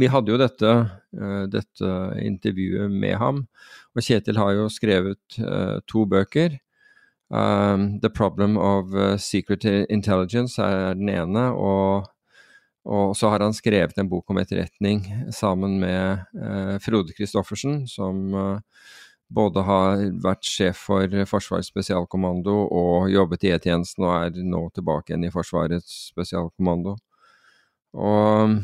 vi hadde jo dette, uh, dette, intervjuet med ham, og Kjetil har jo skrevet to bøker. Um, The Problem of Secret Intelligence er den ene, og Og så har han skrevet en bok om etterretning sammen med eh, Frode Christoffersen, som eh, både har vært sjef for Forsvarets spesialkommando og jobbet i E-tjenesten og er nå tilbake igjen i Forsvarets spesialkommando. Og,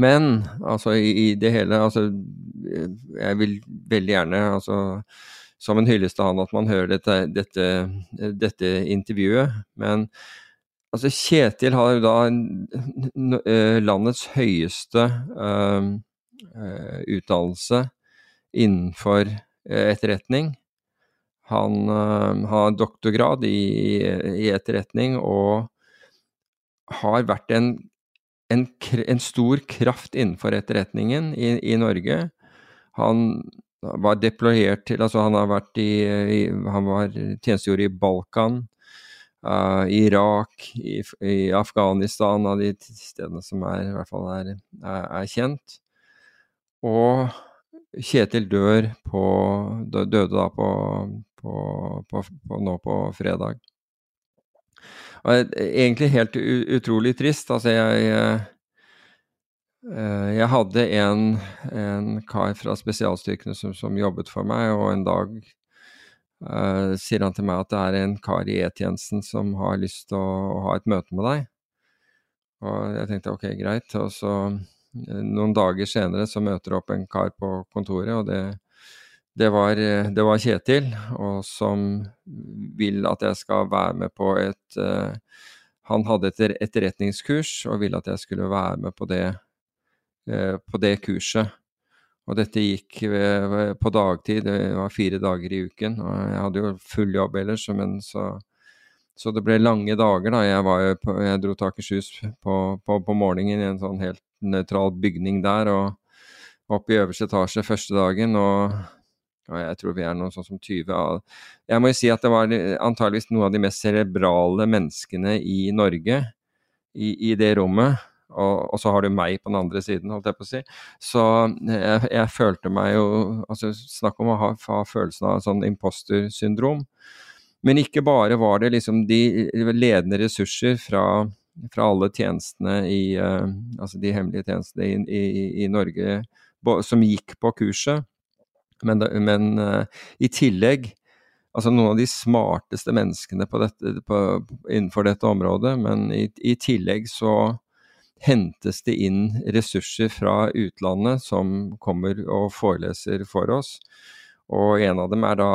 men altså i, i, det hele altså Jeg vil veldig gjerne altså som en hyllest til han at man hører dette, dette, dette intervjuet. Men altså Kjetil har jo da eh, landets høyeste uh, utdannelse innenfor etterretning. Han uh, har doktorgrad i, i, etterretning og har vært en, en, en, stor kraft innenfor etterretningen i, i Norge. Han var deployert til Altså, han har vært i, i Han var tjenestegjorde i Balkan, uh, Irak, i, i, Afghanistan, av de stedene som er, i hvert fall er, er, er kjent. Og Kjetil dør på Døde da på, på, på, nå på fredag. Og egentlig helt utrolig trist. Altså, jeg Eh, jeg hadde en, en, kar fra spesialstyrkene som, som, jobbet for meg, og en dag uh, sier han til meg at det er en kar i E-tjenesten som har lyst til å, å, ha et møte med deg. Og jeg tenkte ok, greit. Og så uh, noen dager senere så møter det opp en kar på kontoret, og det, det, var, det var, Kjetil, og som vil at jeg skal være med på et uh, Han hadde et etterretningskurs og ville at jeg skulle være med på det Eh, på det kurset. Og dette gikk eh, på dagtid, det var fire dager i uken. Og jeg hadde jo full jobb ellers, men så, så det ble lange dager, da. Jeg, var, jeg dro til Akershus på, på, på, morgenen i en sånn helt nøytral bygning der, og opp i øverste etasje første dagen. og, og jeg tror vi er noen sånn som 20 av Jeg må jo si at det var antageligvis noen av de mest cerebrale menneskene i Norge i, i det rommet. Og, og, så har du meg på den andre siden, holdt jeg på å si. Så jeg, jeg følte meg jo altså Snakk om å ha, ha følelsen av sånn imposter-syndrom. Men ikke bare var det liksom de ledende ressurser fra, fra alle tjenestene i uh, Altså de hemmelige tjenestene i, i, i Norge som gikk på kurset. Men, men uh, i tillegg altså noen av de smarteste menneskene dette, på, innenfor dette området, men i, i tillegg så hentes det inn ressurser fra utlandet som kommer og foreleser for oss. Og en av dem er da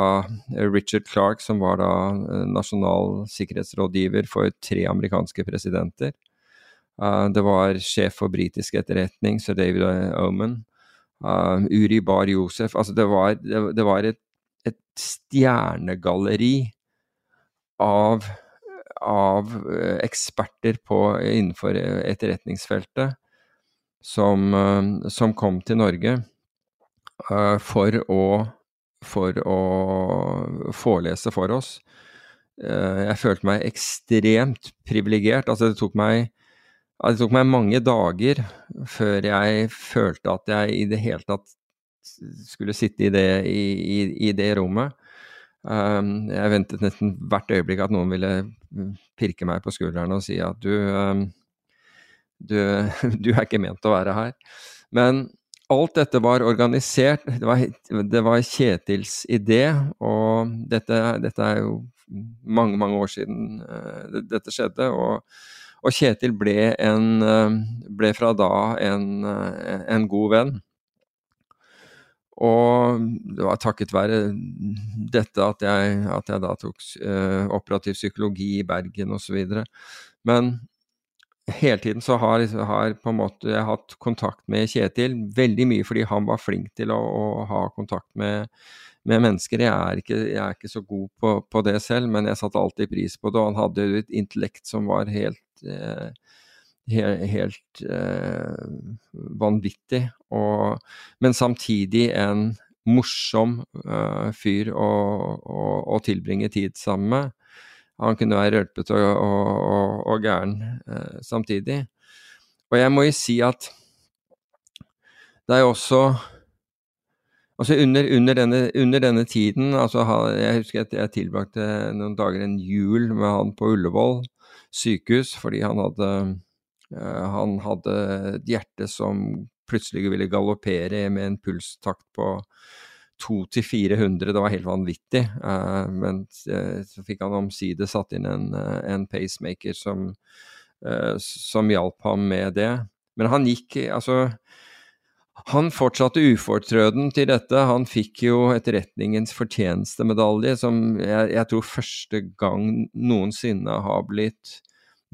Richard Clark, som var da eh, nasjonal sikkerhetsrådgiver for tre amerikanske presidenter. Uh, det var sjef for britisk etterretning, sir David Oman. Uri Bar Josef. Altså, det var, det var et, et stjernegalleri av av eh, eksperter på, innenfor etterretningsfeltet som, eh, som kom til Norge for, å, for å forelese for oss. Jeg følte meg ekstremt privilegert. Altså, det tok meg det tok meg mange dager før jeg følte at jeg i det hele tatt skulle sitte i det, i, i, i det rommet. Um, jeg ventet nesten hvert øyeblikk at noen ville pirke meg på skulderen og si at du, um, du, [laughs] du er ikke ment å være her. Men alt dette var organisert. Det var, det var Kjetils idé, og dette, dette, er jo mange, mange år siden uh, dette skjedde. Og, og Kjetil ble, en, uh, ble, fra da en, uh, en god venn. Og det var takket være dette at jeg, at jeg da tok eh, operativ psykologi i Bergen osv. Men hele tiden så har, har på en måte jeg hatt kontakt med Kjetil veldig mye fordi han var flink til å, å ha kontakt med, med mennesker. Jeg er, ikke, jeg er, ikke, så god på, på, det selv, men jeg satte alltid pris på det. Og han hadde et intellekt som var helt uh, helt, helt eh, vanvittig. Og, men samtidig en morsom eh, fyr å, å, å, tilbringe tid sammen med. Han kunne være rølpete og, og, og, gæren eh, samtidig. Og jeg må jo si at det er jo også Altså under, under, denne, under, denne, tiden altså Jeg husker at jeg tilbrakte noen dager en jul med han på Ullevål sykehus fordi han hadde han hadde et hjerte som plutselig ville galoppere med en pulstakt på 200-400, det var helt vanvittig. men så fikk han omsider satt inn en, en pacemaker som, som hjalp ham med det. Men han gikk altså han fortsatte ufortrøden til dette. Han fikk jo etterretningens fortjenestemedalje, som jeg, jeg, tror første gang noensinne har blitt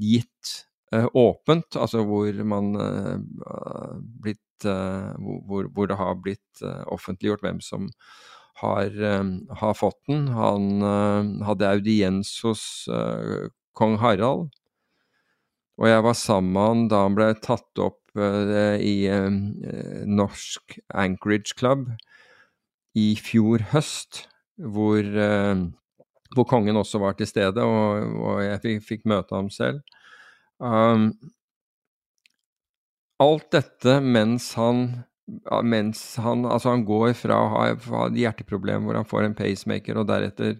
gitt åpent. Altså hvor man uh, blitt uh, hvor, hvor, det har blitt offentliggjort hvem som har, har fått den. Han hadde audiens hos kong Harald. Og jeg var sammen med han da han ble tatt opp Eh, i eh, Norsk Anchorage Club i fjor høst, hvor, eh, hvor kongen også var til stede, og, og jeg fikk, fikk, møte ham selv. Um, alt dette mens han mens han, altså han går fra å ha, et hjerteproblem hvor han får en pacemaker, og deretter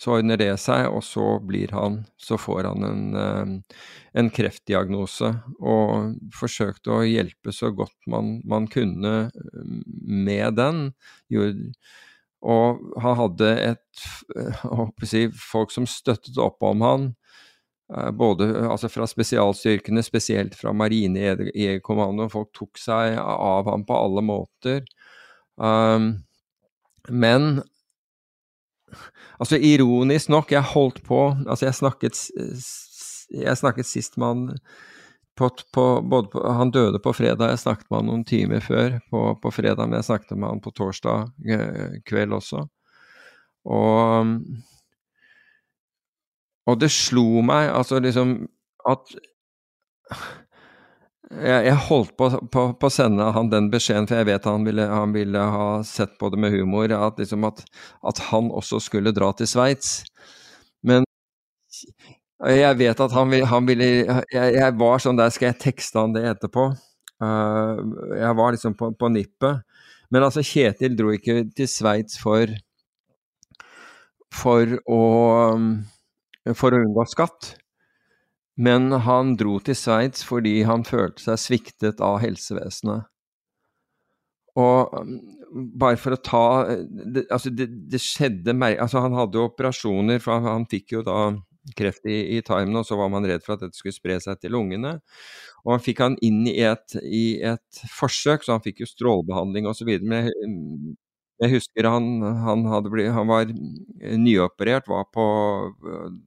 så ordner det seg, og så blir han Så får han en, eh, en kreftdiagnose, og forsøkte å hjelpe så godt man, man kunne eh, med den. Og han hadde et si, folk som støttet opp om han, Eh, både altså fra spesialstyrkene, spesielt fra Marinejegerkommandoen. Folk tok seg av ham på alle måter. Um, men altså ironisk nok, jeg holdt på Altså, jeg snakket, jeg snakket sist med på, på, på, Han døde på fredag, jeg snakket med han noen timer før på, på fredag, men jeg snakket med han på torsdag eh, kveld også. Og og det slo meg altså liksom at jeg, jeg holdt på, å sende han den beskjeden, for jeg vet han ville, han ville ha sett på det med humor, at, liksom at, at han også skulle dra til Sveits. Men jeg vet at han, han ville jeg, jeg, var sånn der, skal jeg tekste han det etterpå? Uh, jeg var liksom på, på, nippet. Men altså, Kjetil dro ikke til Sveits for for å for å unngå skatt. Men han dro til Sveits fordi han følte seg sviktet av helsevesenet. Og um, bare for å ta det, Altså, det, det skjedde Altså, han hadde jo operasjoner, for han, han fikk jo da kreft i, i tarmen, og så var man redd for at dette skulle spre seg til lungene. Og han fikk han inn i et, i et forsøk, så han fikk jo strålebehandling osv. Men jeg husker han, han, blitt, han var nyoperert, var på,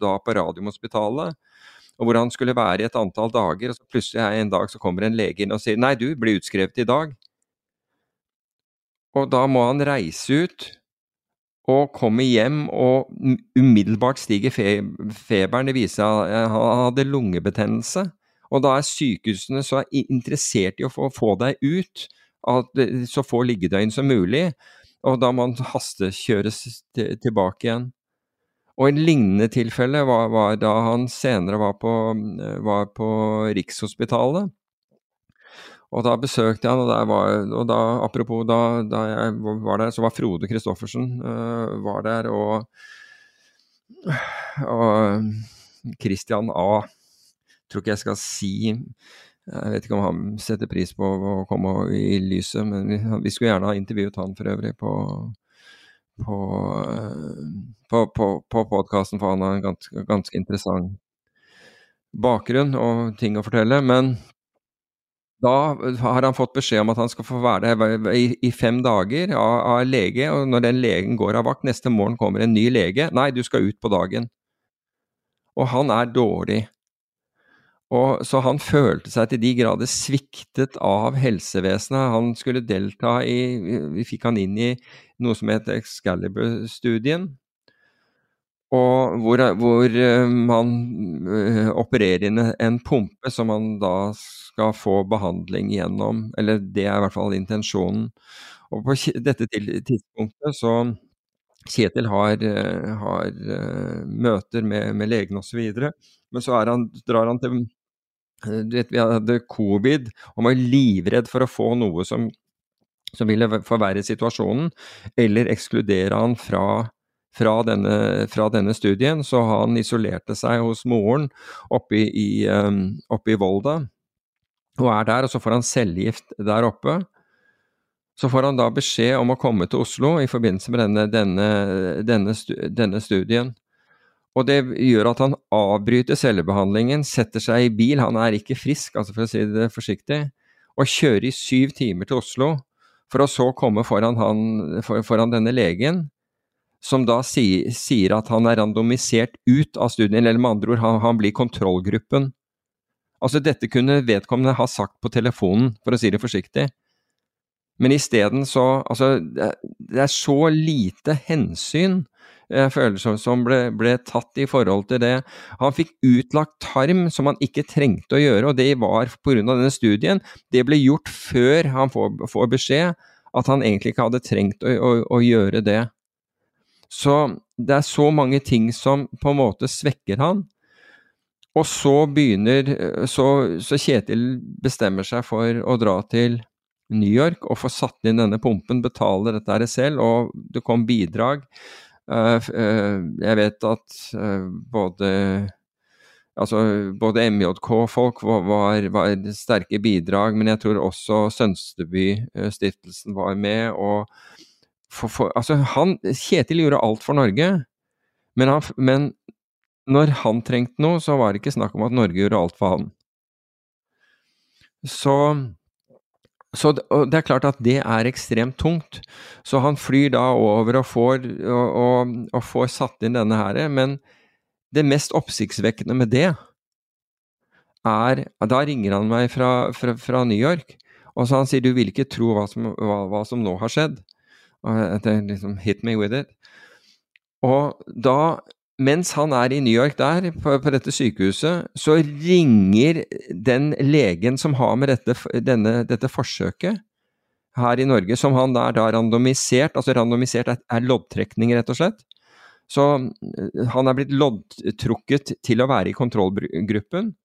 da på Radiumhospitalet. Og hvor han skulle være i et antall dager. og så Plutselig en dag så kommer en lege inn og sier nei, du blir utskrevet i dag. Og da må han reise ut og komme hjem, og umiddelbart stiger fe feberen. Det viser seg at han hadde lungebetennelse. Og da er sykehusene så interessert i å få, få deg ut, at så få liggedøgn som mulig og da må han hastekjøres tilbake igjen. Og en lignende tilfelle var, var, da han senere var på, var på, Rikshospitalet. Og da besøkte jeg han, og, var, og da, apropos da, da, jeg var der, så var Frode Christoffersen uh, var der, og, og Christian A. Tror ikke jeg skal si jeg vet ikke om han setter pris på å komme i lyset, men vi, vi skulle gjerne ha intervjuet han for øvrig på på, på, på, på podkasten, for han har en ganske, ganske, interessant bakgrunn og ting å fortelle. Men da har han fått beskjed om at han skal få være der i, i fem dager av, av lege, og når den legen går av vakt, neste morgen kommer en ny lege. Nei, du skal ut på dagen. Og han er dårlig. Og, så han følte seg til de grader sviktet av helsevesenet. Han skulle delta i Vi fikk han inn i noe som het Excalibur-studien. Og hvor, hvor man uh, opererer inn en pumpe som man da skal få behandling gjennom. Eller det er i hvert fall intensjonen. Og på dette tidspunktet så Kjetil har, uh, har møter med, med legen osv. Men så han, drar han til Eh, du vet, vi hadde covid og var livredd for å få noe som, som ville forverre situasjonen, eller ekskludere han fra, fra, denne, fra, denne, studien. Så han isolerte seg hos moren oppe i, um, oppe i Volda. og er der, og så får han cellegift der oppe. Så får han da beskjed om å komme til Oslo i forbindelse med denne, denne, denne, denne studien. Og det gjør at han avbryter cellebehandlingen, setter seg i bil, han er ikke frisk, altså for å si det forsiktig, og kjører i syv timer til Oslo, for å så komme foran, han, for, foran denne legen, som da sier, sier, at han er randomisert ut av studien, eller med andre ord, han, han blir kontrollgruppen. Altså, dette kunne vedkommende ha sagt på telefonen, for å si det forsiktig. Men isteden så Altså, det er så lite hensyn jeg føler som, som ble, ble, tatt i forhold til det. Han fikk utlagt tarm som han ikke trengte å gjøre, og det var pga. denne studien. Det ble gjort før han får, får, beskjed at han egentlig ikke hadde trengt å, å, å, gjøre det. Så det er så mange ting som på en måte svekker han. Og så begynner Så, så Kjetil bestemmer seg for å dra til New York og få satt inn denne pumpen, betale dette her selv, og det kom bidrag. Uh, uh, jeg vet at uh, både Altså, både MJK-folk var, var, sterke bidrag, men jeg tror også Sønsteby-stiftelsen var med. og for, for, altså, han, Kjetil gjorde alt for Norge, men, han, men når han trengte noe, så var det ikke snakk om at Norge gjorde alt for han. Så så det, det, er klart at det er ekstremt tungt. Så han flyr da over og får, og, og, og får satt inn denne her. Men det mest oppsiktsvekkende med det er Da ringer han meg fra, fra, fra New York, og så han sier du vil ikke tro hva som, hva, hva som nå har skjedd. Og jeg liksom Hit me with it. Og da mens han er i New York der, på, på, dette sykehuset, så ringer den legen som har med dette, denne, dette forsøket her i Norge, som han der da randomisert Altså randomisert er, loddtrekning, rett og slett. Så eh, han er blitt loddtrukket til å være i kontrollgruppen.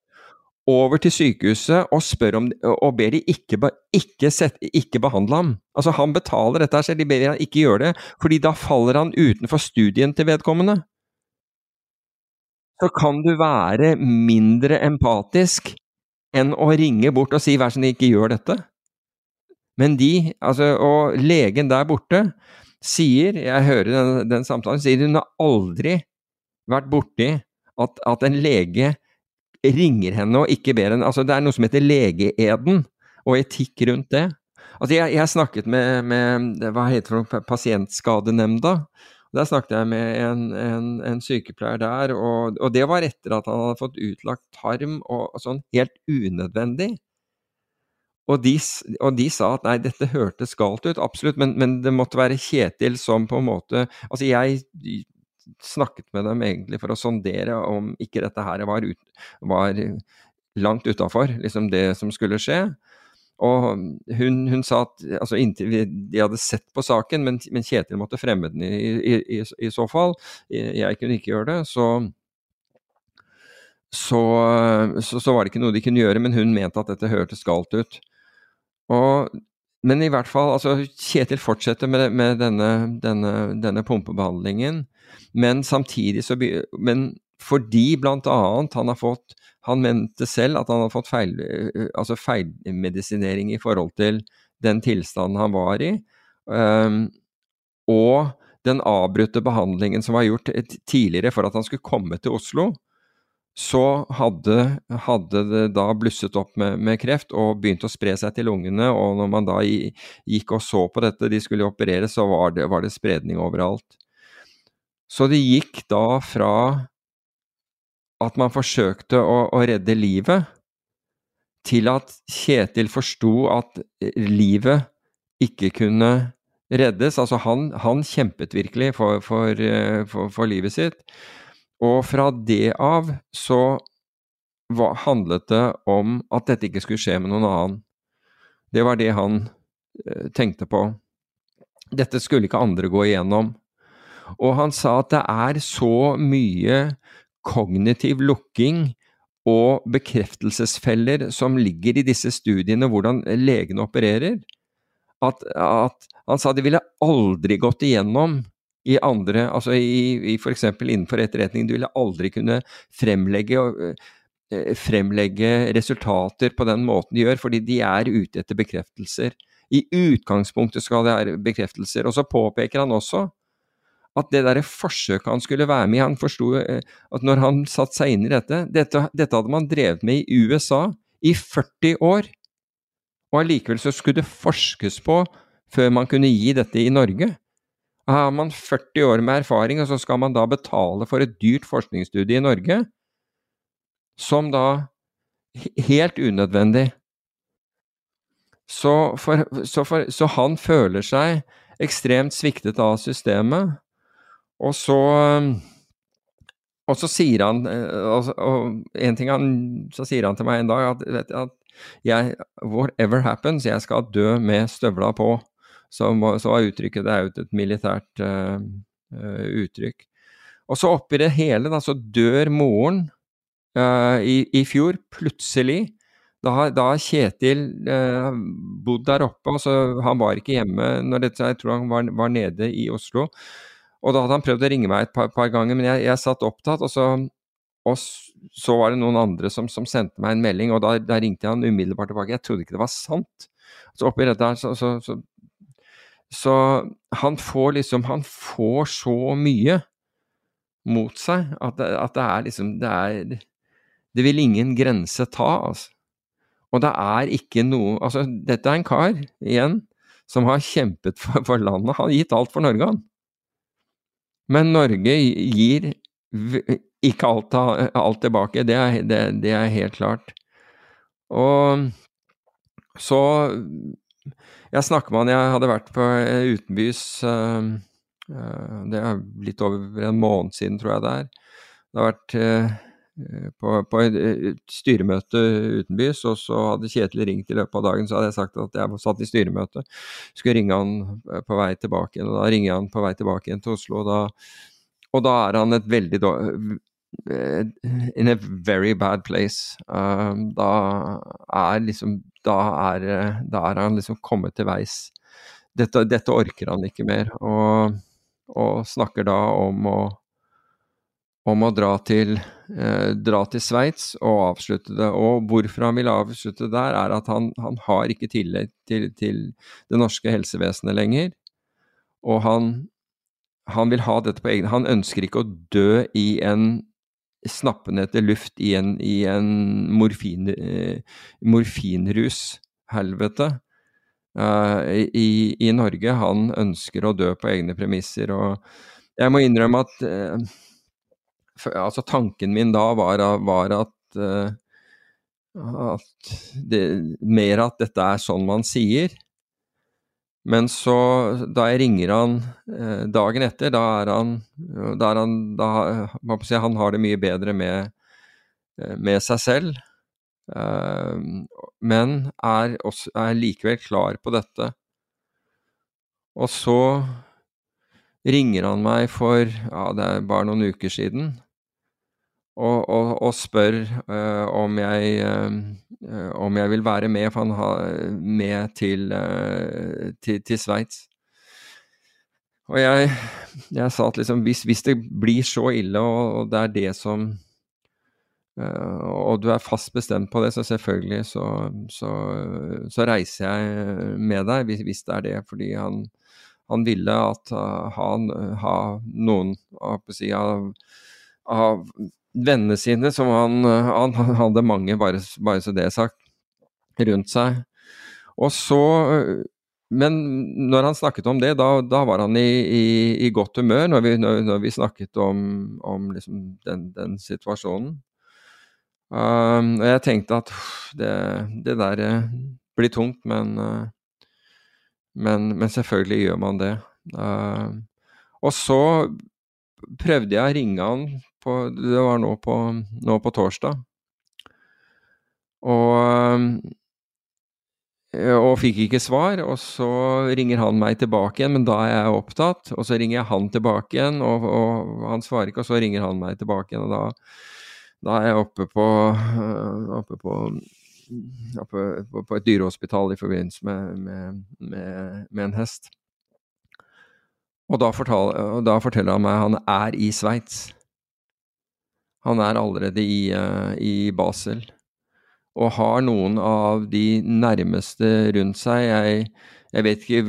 Over til sykehuset og, spør om, og ber de ikke, ikke, set, ikke behandle ham. Altså Han betaler dette selv, de ber han ikke gjøre det, fordi da faller han utenfor studien til vedkommende så kan du være mindre empatisk enn å ringe bort og si 'vær så snill, ikke gjør dette'. Men de, altså, og legen der borte sier, jeg hører den, den samtalen, sier hun har aldri vært borti at, at, en lege ringer henne og ikke ber henne Altså, det er noe som heter legeeden, og etikk rundt det. Altså, jeg, jeg snakket med, med hva heter det, Pasientskadenemnda, der snakket jeg med en, en, en sykepleier der, og, og, det var etter at han hadde fått utlagt tarm og, og sånn helt unødvendig. Og de, og de, sa at nei, dette hørtes galt ut, absolutt, men, men, det måtte være Kjetil som på en måte Altså, jeg snakket med dem egentlig for å sondere om ikke dette her var, ut, var langt utafor liksom det som skulle skje. Og hun, hun, sa at altså inntil vi, de hadde sett på saken, men, men Kjetil måtte fremme den i, i, i, i, så fall. Jeg kunne ikke gjøre det. Så, så, så, så, var det ikke noe de kunne gjøre, men hun mente at dette hørtes galt ut. Og, men i hvert fall, altså Kjetil fortsetter med, med denne, denne, denne, pumpebehandlingen, men samtidig så Men fordi annet han har fått han mente selv at han hadde fått feil, altså feilmedisinering i forhold til den tilstanden han var i. Um, og den avbrutte behandlingen som var gjort tidligere for at han skulle komme til Oslo, så hadde, hadde det da blusset opp med, med, kreft og begynt å spre seg til lungene. Og når man da gikk og så på dette, de skulle operere, så var det, var det spredning overalt. Så det gikk da fra at man forsøkte å, å redde livet, til at Kjetil forsto at livet ikke kunne reddes. Altså, han, han kjempet virkelig for, for, eh, for, for, livet sitt. Og fra det av så var, handlet det om at dette ikke skulle skje med noen annen. Det var det han eh, tenkte på. Dette skulle ikke andre gå igjennom. Og han sa at det er så mye kognitiv lukking og bekreftelsesfeller som ligger i disse studiene, hvordan legene opererer. At, at han sa de ville aldri gått igjennom i andre, altså i, i f.eks. innenfor etterretning, du ville aldri kunne fremlegge fremlegge resultater på den måten de gjør, fordi de er ute etter bekreftelser. I utgangspunktet skal det være bekreftelser. Og så påpeker han også at det derre forsøket han skulle være med i Han forsto at når han satte seg inn i dette, dette Dette hadde man drevet med i USA i 40 år. Og allikevel så skulle det forskes på før man kunne gi dette i Norge. Her har man 40 år med erfaring, og så skal man da betale for et dyrt forskningsstudie i Norge, som da Helt unødvendig. Så, for, så, for, så han føler seg ekstremt sviktet av systemet, og så og så sier han og, og en ting han, Så sier han til meg en dag at, vet, at jeg, whatever happens, jeg skal dø med støvla på. Så, var uttrykket Det er jo et militært uh, uh, uttrykk. Og så oppi det hele, da, så dør moren uh, i, i, fjor, plutselig. Da har Kjetil bodd der oppe, altså han var ikke hjemme når dette, jeg tror han var, var, nede i Oslo. Og da hadde han prøvd å ringe meg et par, par ganger, men jeg, jeg satt opptatt, og så, og så var det noen andre som, som sendte meg en melding, og da, da, ringte jeg han umiddelbart tilbake. Jeg trodde ikke det var sant. Så oppi dette her så, så, så, han får liksom Han får så mye mot seg at det, at det er liksom Det er Det vil ingen grense ta, altså. Og det er ikke noe Altså, dette er en kar, igjen, som har kjempet for, for landet. Han har gitt alt for Norge, han. Men Norge gir ikke alt, alt tilbake. Det er, det, det er helt klart. Og så jeg snakker med han Jeg hadde vært på utenbys uh, uh, Det er litt over en måned siden, tror jeg det er. Det har vært på, på, et styremøte utenbys, og så hadde Kjetil ringt i løpet av dagen. Så hadde jeg sagt at jeg satt i styremøte. Skulle ringe han på vei tilbake. Og da ringer han på vei tilbake igjen til Oslo. Og da, og da er han et veldig In a very bad place. da er liksom da er, eh, da er, han liksom kommet til veis. Dette, dette orker han ikke mer, og, og snakker da om å, om å dra til, eh, til Sveits og avslutte det. Og hvorfor han vil avslutte der, er at han, han har ikke tillit til, til, det norske helsevesenet lenger. Og han, han vil ha dette på egen Han ønsker ikke å dø i en snappende etter luft i en, i en morfin, eh, morfinrus-helvete uh, i, i, Norge. Han ønsker å dø på egne premisser. Og jeg må innrømme at uh, altså tanken min da var, var at, uh, at det, mer at dette er sånn man sier. Men så, da jeg ringer han eh, dagen etter, da er han, da er han da, si, Han har det mye bedre med, eh, med seg selv, eh, men er, også, er, likevel klar på dette. Og så ringer han meg for ja, det er bare noen uker siden, og, og, og spør uh, om, jeg, uh, om jeg vil være med, for han har med til, uh, til, til Sveits. Og jeg, jeg, sa at liksom, hvis, hvis, det blir så ille, og, og det er det som Og du er fast bestemt på det, så selvfølgelig så, så, så reiser jeg med deg, hvis, hvis, det er det. Fordi han, han ville at han ha noen å si, av, av vennene sine, som han, han, hadde mange, bare, bare, så det er sagt, rundt seg. Og så Men når han snakket om det, da, da var han i, i, i, godt humør når vi, når, når vi snakket om, om liksom den, den, situasjonen. Um, og jeg tenkte at det, det der eh, blir tungt, men, men, men, selvfølgelig gjør man det. Uh, og så prøvde jeg å ringe han på, det var nå på, nå på torsdag. Og, eh, og fikk ikke svar, og så ringer han meg tilbake igjen, men da er jeg opptatt. Og så ringer jeg han tilbake igjen, og, og han svarer ikke, og så ringer han meg tilbake igjen. Og da, da er jeg oppe på, eh, oppe på på et dyrehospital i forbindelse med, med, med, med en hest. Og da, fortal, og da, forteller han meg han er i Sveits. Han er allerede i, i Basel og har noen av de nærmeste rundt seg. Jeg, jeg vet ikke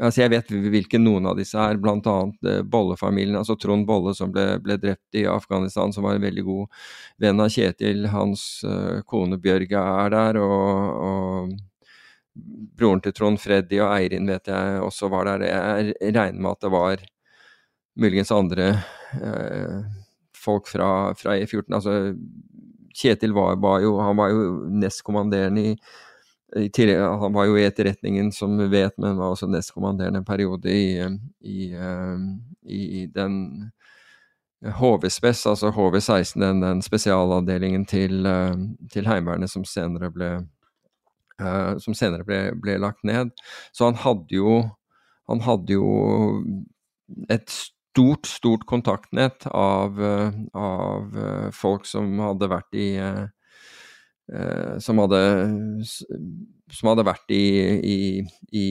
Altså, jeg vet hvilke noen av disse er, annet eh, Bolle-familien. Altså Trond Bolle som ble, ble, drept i Afghanistan, som var en veldig god venn av Kjetil. Hans uh, kone Bjørge er der, og, og broren til Trond Freddy og Eirin vet jeg også var der. Jeg regner med at det var muligens andre uh, folk fra, fra E14. Altså Kjetil var, var, jo, han var jo nestkommanderende i, i tillegg, Han var jo i etterretningen, som vi vet, men var også nestkommanderende en periode i, i, i, i den HV-spes, altså HV-16, den, den, spesialavdelingen til, til Heimevernet som senere ble som senere ble, ble, lagt ned. Så han hadde jo han hadde jo et stort, stort kontaktnett av, eh, av eh, folk som hadde vært i eh, som hadde, som hadde vært i, i, i,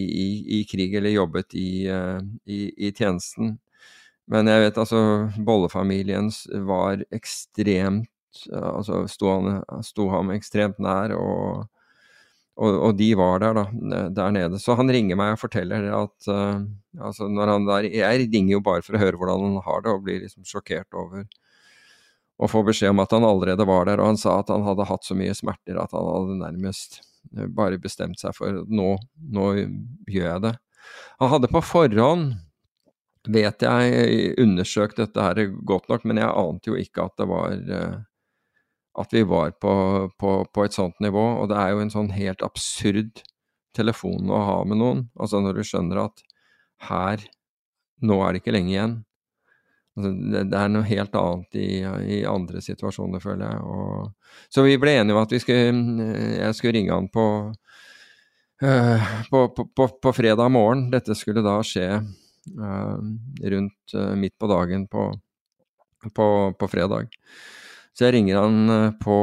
i, krig eller jobbet i, tjenesten. Men jeg vet altså Bolle-familien var ekstremt Altså sto, han, sto ham ekstremt nær, og og, og, de var der, da, der nede. Så han ringer meg og forteller at uh, altså når han der, Jeg ringer jo bare for å høre hvordan han har det, og blir liksom sjokkert over å få beskjed om at han allerede var der. Og han sa at han hadde hatt så mye smerter at han hadde nærmest eh, bare bestemt seg for nå, nå gjør jeg det. Han hadde på forhånd, vet jeg, undersøkt dette her godt nok, men jeg ante jo ikke at det var uh, at vi var på, på, på, et sånt nivå. Og det er jo en sånn helt absurd telefon å ha med noen. Altså når du skjønner at her, nå er det ikke lenge igjen. Altså, det, det, er noe helt annet i, i andre situasjoner, føler jeg. Og, så vi ble enige om at vi skulle, jeg skulle ringe han på, øh, på, på, fredag morgen. Dette skulle da skje øh, rundt øh, midt på dagen på, på fredag. Så jeg ringer han eh, på,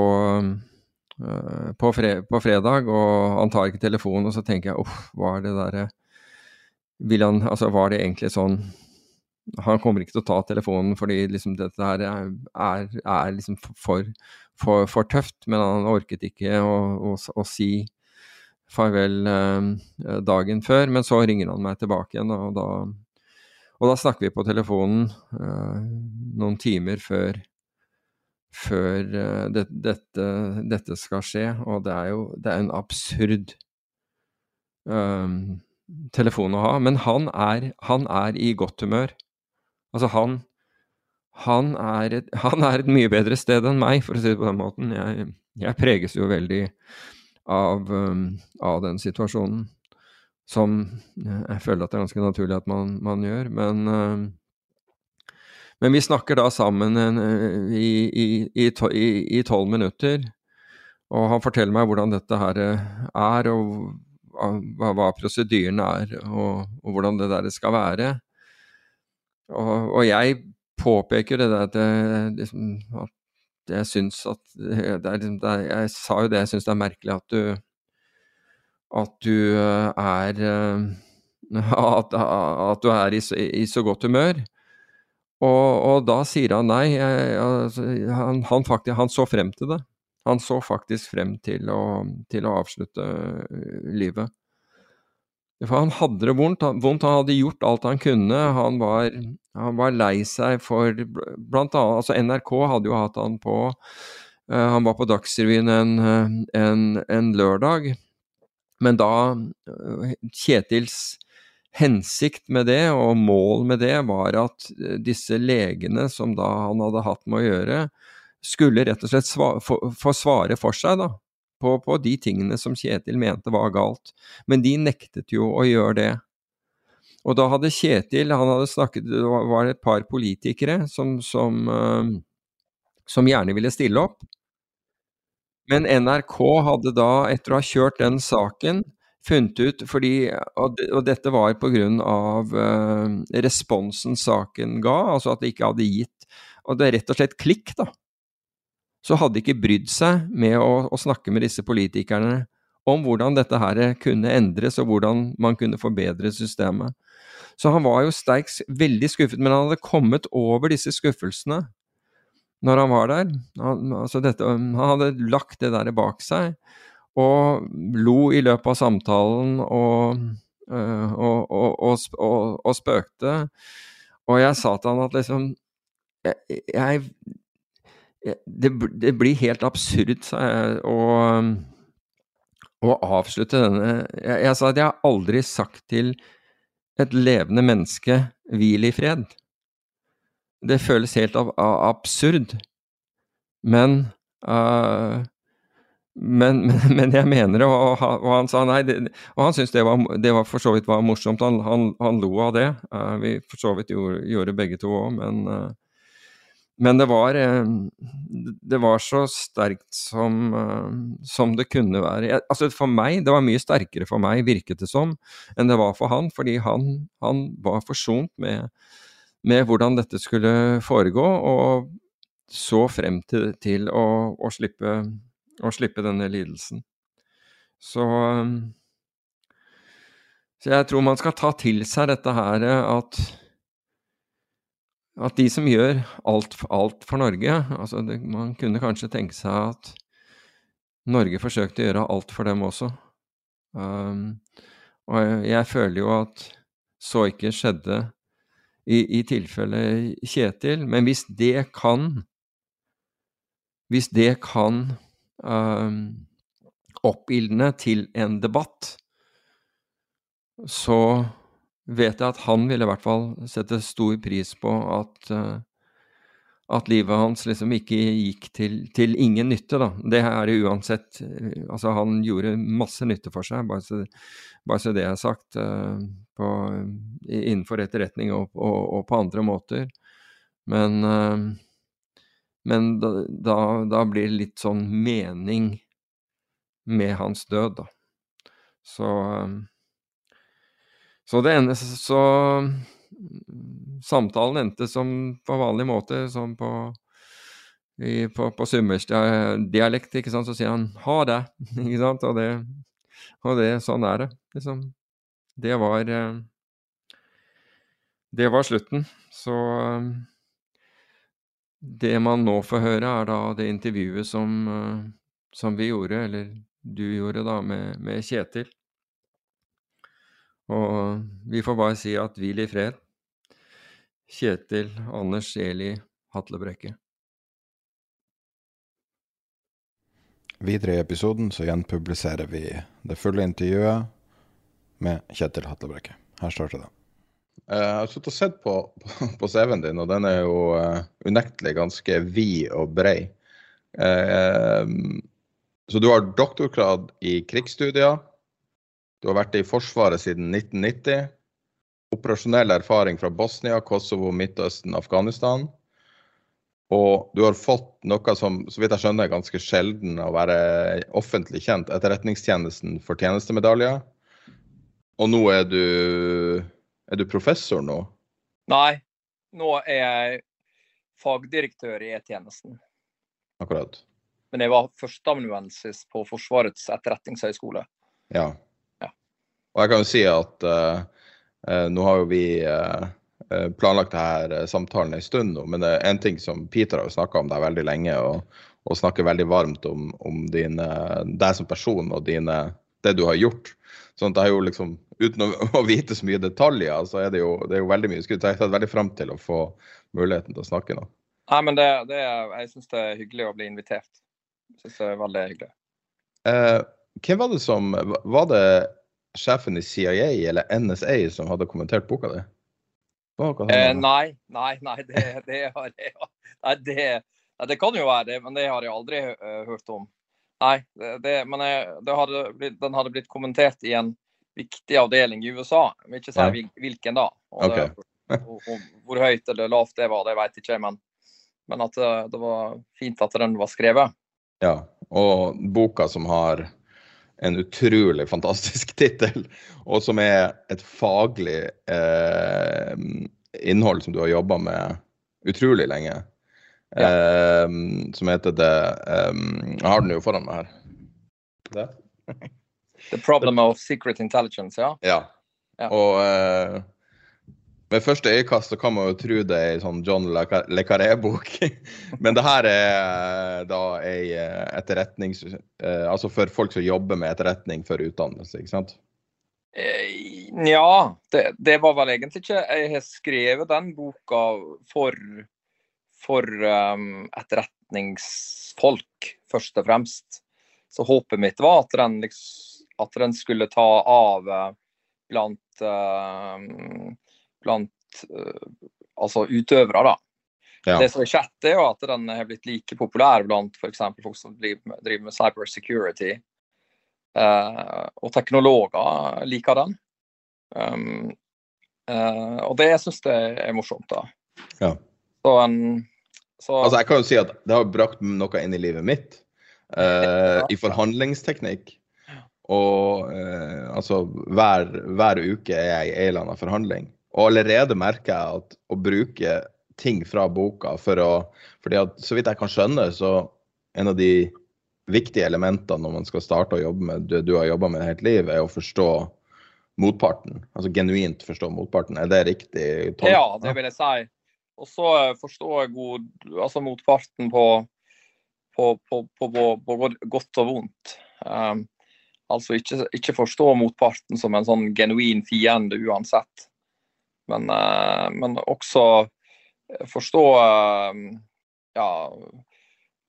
uh, på, fre på, fredag, og han tar ikke telefonen, og så tenker jeg uff, er det derre Altså, var det egentlig sånn Han kommer ikke til å ta telefonen fordi liksom dette her er, er, er liksom for, for, for, tøft, men han orket ikke å, å, å si farvel eh, dagen før. Men så ringer han meg tilbake igjen, og da, og da snakker vi på telefonen eh, noen timer før før uh, det, dette, dette, skal skje, og det er jo det er en absurd um, telefon å ha. Men han er, han er i godt humør. Altså, han, han, er et, [laughs] han er et mye bedre sted enn meg, for å si det på den måten. Jeg, jeg preges jo veldig av, um, av, den situasjonen, som jeg føler at det er ganske naturlig at man, man gjør. Men uh, men vi snakker da sammen eh, i tolv minutter, og han forteller meg hvordan dette her eh, er, og hva, hva prosedyren er, og, og, hvordan det der skal være. Og, og jeg påpeker det der at, det, liksom, at jeg syns at det er, det er, Jeg sa jo det, jeg syns det er merkelig at du at du eh, er [laughs] at, at du er i, i så godt humør. Og, og, da sier han nei. Jeg, altså, han, han, faktisk, han, så frem til det. Han så faktisk frem til å, til å avslutte øh, livet. For han hadde det vondt. Han, vondt. han hadde gjort alt han kunne. Han var, han var lei seg for blant annet altså NRK hadde jo hatt han på uh, Han var på Dagsrevyen en, en, en, lørdag. Men da Kjetils hensikt med det, og mål med det, var at eh, disse legene som da han hadde hatt med å gjøre, skulle rett og slett få svare for seg, da. På, på, de tingene som Kjetil mente var galt. Men de nektet jo å gjøre det. Og da hadde Kjetil han hadde snakket, Det var et par politikere som, som, uh, som gjerne ville stille opp. Men NRK hadde da, etter å ha kjørt den saken, funnet ut fordi, og, og dette var pga. Uh, responsen saken ga, altså at det ikke hadde gitt Og det er rett og slett klikk, da. Så hadde ikke brydd seg med å, å, snakke med disse politikerne om hvordan dette her kunne endres, og hvordan man kunne forbedre systemet. Så han var jo sterkt veldig skuffet, men han hadde kommet over disse skuffelsene. når han var der. Han, altså dette, han hadde lagt det der bak seg, og lo i løpet av samtalen og, øh, og, og, og spøkte. Og jeg sa til han at liksom Jeg, jeg det, det, blir helt absurd, sa jeg, å, å avslutte denne jeg, jeg sa at jeg har aldri sagt til et levende menneske 'hvil i fred'. Det føles helt ab absurd. Men, uh, men, men, [laughs] men jeg mener det, og, og, han sa nei, det, og han syntes det, det, var for så vidt var morsomt. Han, han, han lo av det. Uh, vi for så vidt gjorde, gjorde begge to òg, men, uh, men det var, det var så sterkt som, som det kunne være. Jeg, altså For meg, det var mye sterkere for meg, virket det som, enn det var for han. Fordi han, han var forsont med, med hvordan dette skulle foregå, og så frem til, til å, å, slippe, å, slippe, denne lidelsen. Så, så jeg tror man skal ta til seg dette her at at de som gjør alt, alt for Norge altså det, Man kunne kanskje tenke seg at Norge forsøkte å gjøre alt for dem også. Um, og jeg, jeg, føler jo at så ikke skjedde i, i tilfelle Kjetil. Men hvis det kan Hvis det kan oppildne til en debatt, så vet jeg at han ville i hvert fall sette stor pris på at uh, at livet hans liksom ikke gikk til, til, ingen nytte, da. Det er det uansett. Altså, han gjorde masse nytte for seg, bare så, bare så det er sagt. Uh, på, innenfor etterretning og, og, og, på andre måter. Men, men da, da, da, blir det litt sånn mening med hans død, da. Så uh, Så det ene Så samtalen endte som på vanlig måte, som på, i, på, på dialekt, ikke sant, så sier han 'ha det', [laughs] ikke sant, og det, og det sånn er det, liksom. Det var eh, Det var slutten. Så eh, det man nå får høre, er da det intervjuet som, eh, som vi gjorde, eller du gjorde, da, med, med Kjetil. Og vi får bare si at hvil i fred. Kjetil Anders Eli Hatlebrekke. Videre i episoden så gjenpubliserer vi det fulle intervjuet med Kjetil Hatlebrekke. Her starter det. Eh, jeg har sittet og sett på, [laughs] på, CV-en din, og den er jo uh, unektelig ganske vid og brei. Uh, så du har doktorgrad i krigsstudier. Du har vært i Forsvaret siden 1990 operasjonell erfaring fra Bosnia, Kosovo, Midtøsten, Afghanistan. Og du har fått noe som så vidt jeg skjønner er ganske sjelden å være offentlig kjent, Etterretningstjenesten for tjenestemedaljer. Og nå er du Er du professor nå? Nei, nå er jeg fagdirektør i E-tjenesten. Akkurat. Men jeg var førsteamanuensis på Forsvarets etterretningshøgskole. Ja. ja. Og jeg kan jo si at uh, nå har jo vi eh, planlagt denne samtalen en stund nå, men det er en ting som Peter har snakka om deg veldig lenge, og, og snakker veldig varmt om, om dine, deg som person og dine, det du har gjort. Sånn at jeg jo liksom, Uten å, [laughs] å, vite så mye detaljer, så er det jo, det er jo veldig mye skudd. Så jeg har veldig frem til å få muligheten til å snakke nå. Nei, men det, det Jeg syns det er hyggelig å bli invitert. Jeg synes det er veldig hyggelig. Eh, hvem var det som Var det sjefen i CIA eller NSA som hadde kommentert boka di? Eh, nei, nei, nei, det, det har jeg nei, det, det, kan jo være det, men det har jeg aldri uh, hørt om. Nei, det, men jeg, hadde blitt, den hadde blitt kommentert i en viktig avdeling i USA. Jeg vil ikke si ja. hvilken da. Okay. [laughs] og, og, hvor høyt eller lavt det var, det vet jeg ikke. Men, men at det, det var fint at den var skrevet. Ja, og boka som har en utrolig fantastisk [laughs] tittel, og som er et faglig eh, innhold som du har jobba med utrolig lenge. Ja. Eh, som heter det um, Jeg har den jo foran meg her. Det. [laughs] The Problem of Secret Intelligence, ja. ja. ja. Og, eh, ved første øyekast så kan man jo tro det er en sånn John Le Carré-bok. [laughs] Men det her er eh, da ei eh, etterretnings... Eh, altså for folk som jobber med etterretning for utdannelse, ikke sant? Ja, det, det var vel egentlig ikke Jeg har skrevet den boka for, for um, etterretningsfolk, først og fremst. Så håpet mitt var at den, at den skulle ta av blant uh, blant uh, altså utøvere. da. Ja. Det som har skjedd, er jo at den har blitt like populær blant f.eks. folk som driver med cyber security. Uh, og teknologer liker den. Um, uh, og det syns jeg er morsomt, da. Ja. Så en så... Altså, jeg kan jo si at det har brakt noe inn i livet mitt. Uh, I forhandlingsteknikk. Og altså hver, hver, uke er jeg i en eller annen forhandling. Og allerede merker jeg at å bruke ting fra boka for å fordi at så vidt jeg kan skjønne, så en av de viktige elementene når man skal starte å jobbe med det du har jobba med helt liv, er å forstå motparten. Altså genuint forstå motparten. Er det riktig tolk? Ja, det vil jeg si. Og så jeg god, altså motparten på, på, på, på, godt og vondt. Um, altså ikke, ikke forstå motparten som en sånn genuin fiende uansett men, uh, men også forstå uh, ja,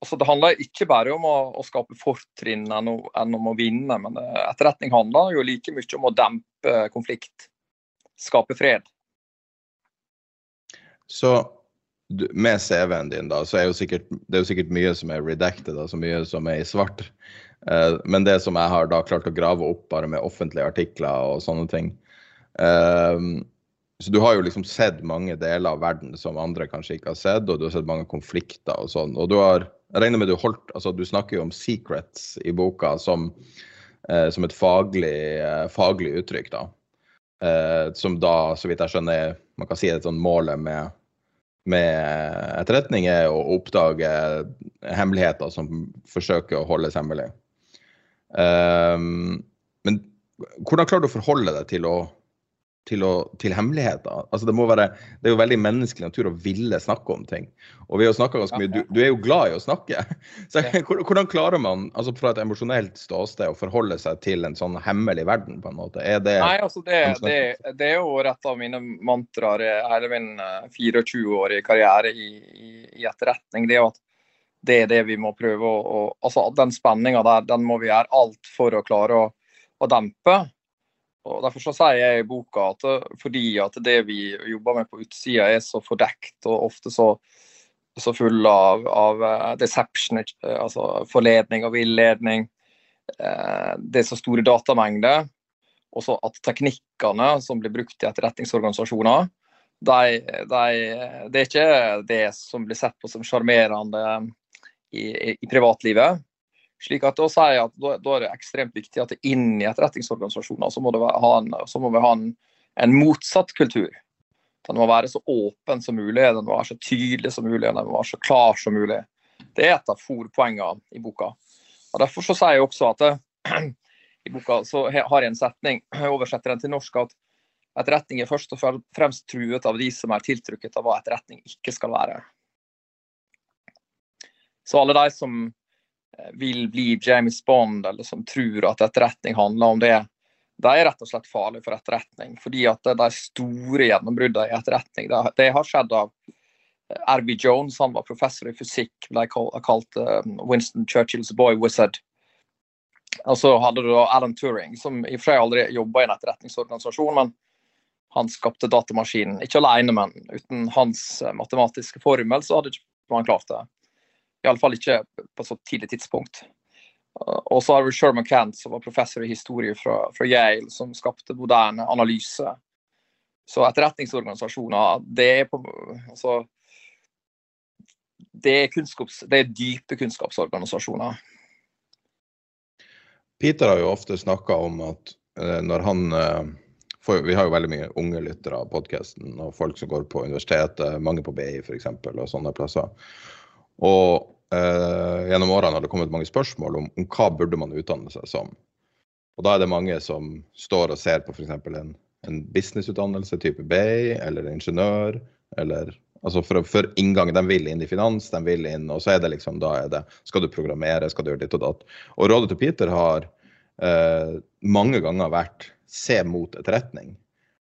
altså Det handler ikke bare om å, å skape fortrinn enn, enn, om å vinne, men eh, etterretning handler jo like mye om å dempe konflikt, skape fred. Så med CV-en din, da, så er jo sikkert, det er jo sikkert mye som er redacted, altså mye som er i svart. Men det som jeg har da klart å grave opp bare med offentlige artikler og sånne ting, så du har jo liksom sett mange deler av verden som andre kanskje ikke har sett, og du har sett mange konflikter og sånn. Og du har Jeg regner med du holdt Altså, du snakker jo om secrets i boka som, eh, som et faglig, eh, faglig, uttrykk, da. Eh, som da, så vidt jeg skjønner, man kan si et sånn målet med, med etterretning er å oppdage hemmeligheter som forsøker å holdes hemmelig. Um, men hvordan klarer du å forholde deg til å til, å, til hemmeligheter. Altså det, må være, det er jo veldig menneskelig natur å ville snakke om ting. Og vi har snakka ganske mye. Du, du, er jo glad i å snakke. [laughs] Så [laughs] Hvordan klarer man altså fra et emosjonelt ståsted å forholde seg til en sånn hemmelig verden? på en måte? Er det, Nei, altså det, det, det er jo rett av mine mantraer hele min 24-årige eh, karriere i, i, i, etterretning. det er jo at det er det vi må prøve å, altså Den spenninga der, den må vi gjøre alt for å klare å, å dempe. Og Derfor så sier jeg i boka at fordi at det vi jobber med på utsida er så fordekt og ofte så, så full av, av, eh, deception, eh, altså forledning og villedning, eh, det er så store datamengder, og så at teknikkene som blir brukt i etterretningsorganisasjoner, de, de, det er ikke det som blir sett på som sjarmerende i, i privatlivet. Slik at Da sier at da, da, er det ekstremt viktig at det inn i etterretningsorganisasjoner så må, ha en, så må vi ha en, en, motsatt kultur. Den må være så åpen som mulig, den må være så tydelig som mulig, den må være så klar som mulig. Det er et av forpoengene i boka. Og Derfor så sier jeg også at det, [clears throat] i boka så har jeg en setning, jeg [clears throat] oversetter den til norsk, at etterretning er først og fremst truet av de som er tiltrukket av hva etterretning ikke skal være. Så alle de som vil bli James Bond, eller som tror at etterretning handler om det, de er rett og slett farlige for etterretning. Fordi at de store gjennombruddene i etterretning, det, det har skjedd av eh, R.B. Jones, han var professor i fysikk, ble kalt uh, Winston Churchills boy wizard. Og så hadde du Alan Turing, som i og for seg aldri jobba i en etterretningsorganisasjon, men han skapte datamaskinen. Ikke alene, men uten hans eh, matematiske formel så hadde ikke man klart det. Iallfall ikke på så tidlig tidspunkt. Og så har vi Sherman Kent, som var professor i historie fra, fra Yale, som skapte moderne analyse. Så etterretningsorganisasjoner, det er på altså, det er, kunnskaps, det er dype kunnskapsorganisasjoner. Peter har jo ofte snakka om at eh, når han eh, for, Vi har jo veldig mye unge lyttere av podkasten, og folk som går på universitetet, mange på BI f.eks., og sånne plasser. Og eh, gjennom årene har det kommet mange spørsmål om, om, hva burde man utdanne seg som. Og da er det mange som står og ser på f.eks. en, en businessutdannelse type B eller ingeniør, eller Altså for, for, inngang, De vil inn i finans, de vil inn, og så er det liksom, da er det Skal du programmere, skal du gjøre ditt og datt. Og rådet til Peter har eh, mange ganger vært se mot etterretning.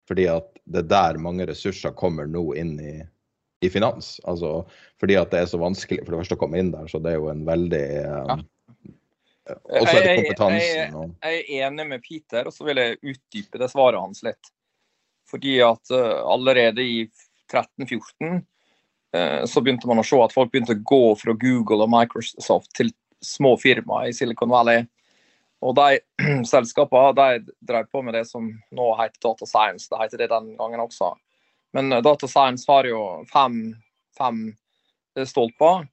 Fordi at det er der mange ressurser kommer nå inn i, i finans. Altså fordi at det er så vanskelig for det første å komme inn der, så det er jo en veldig eh, ja. Også er det kompetansen. Jeg, jeg, jeg, er enig med Peter, og så vil jeg utdype det svaret hans litt. Fordi at uh, allerede i 13-14 uh, så begynte man å se at folk begynte å gå fra Google og Microsoft til små firmaer i Silicon Valley. Og de [clears throat] selskapene de drev på med det som nå heter Data Science. Det heter det den gangen også. Men uh, Data Science har jo fem, fem stolper.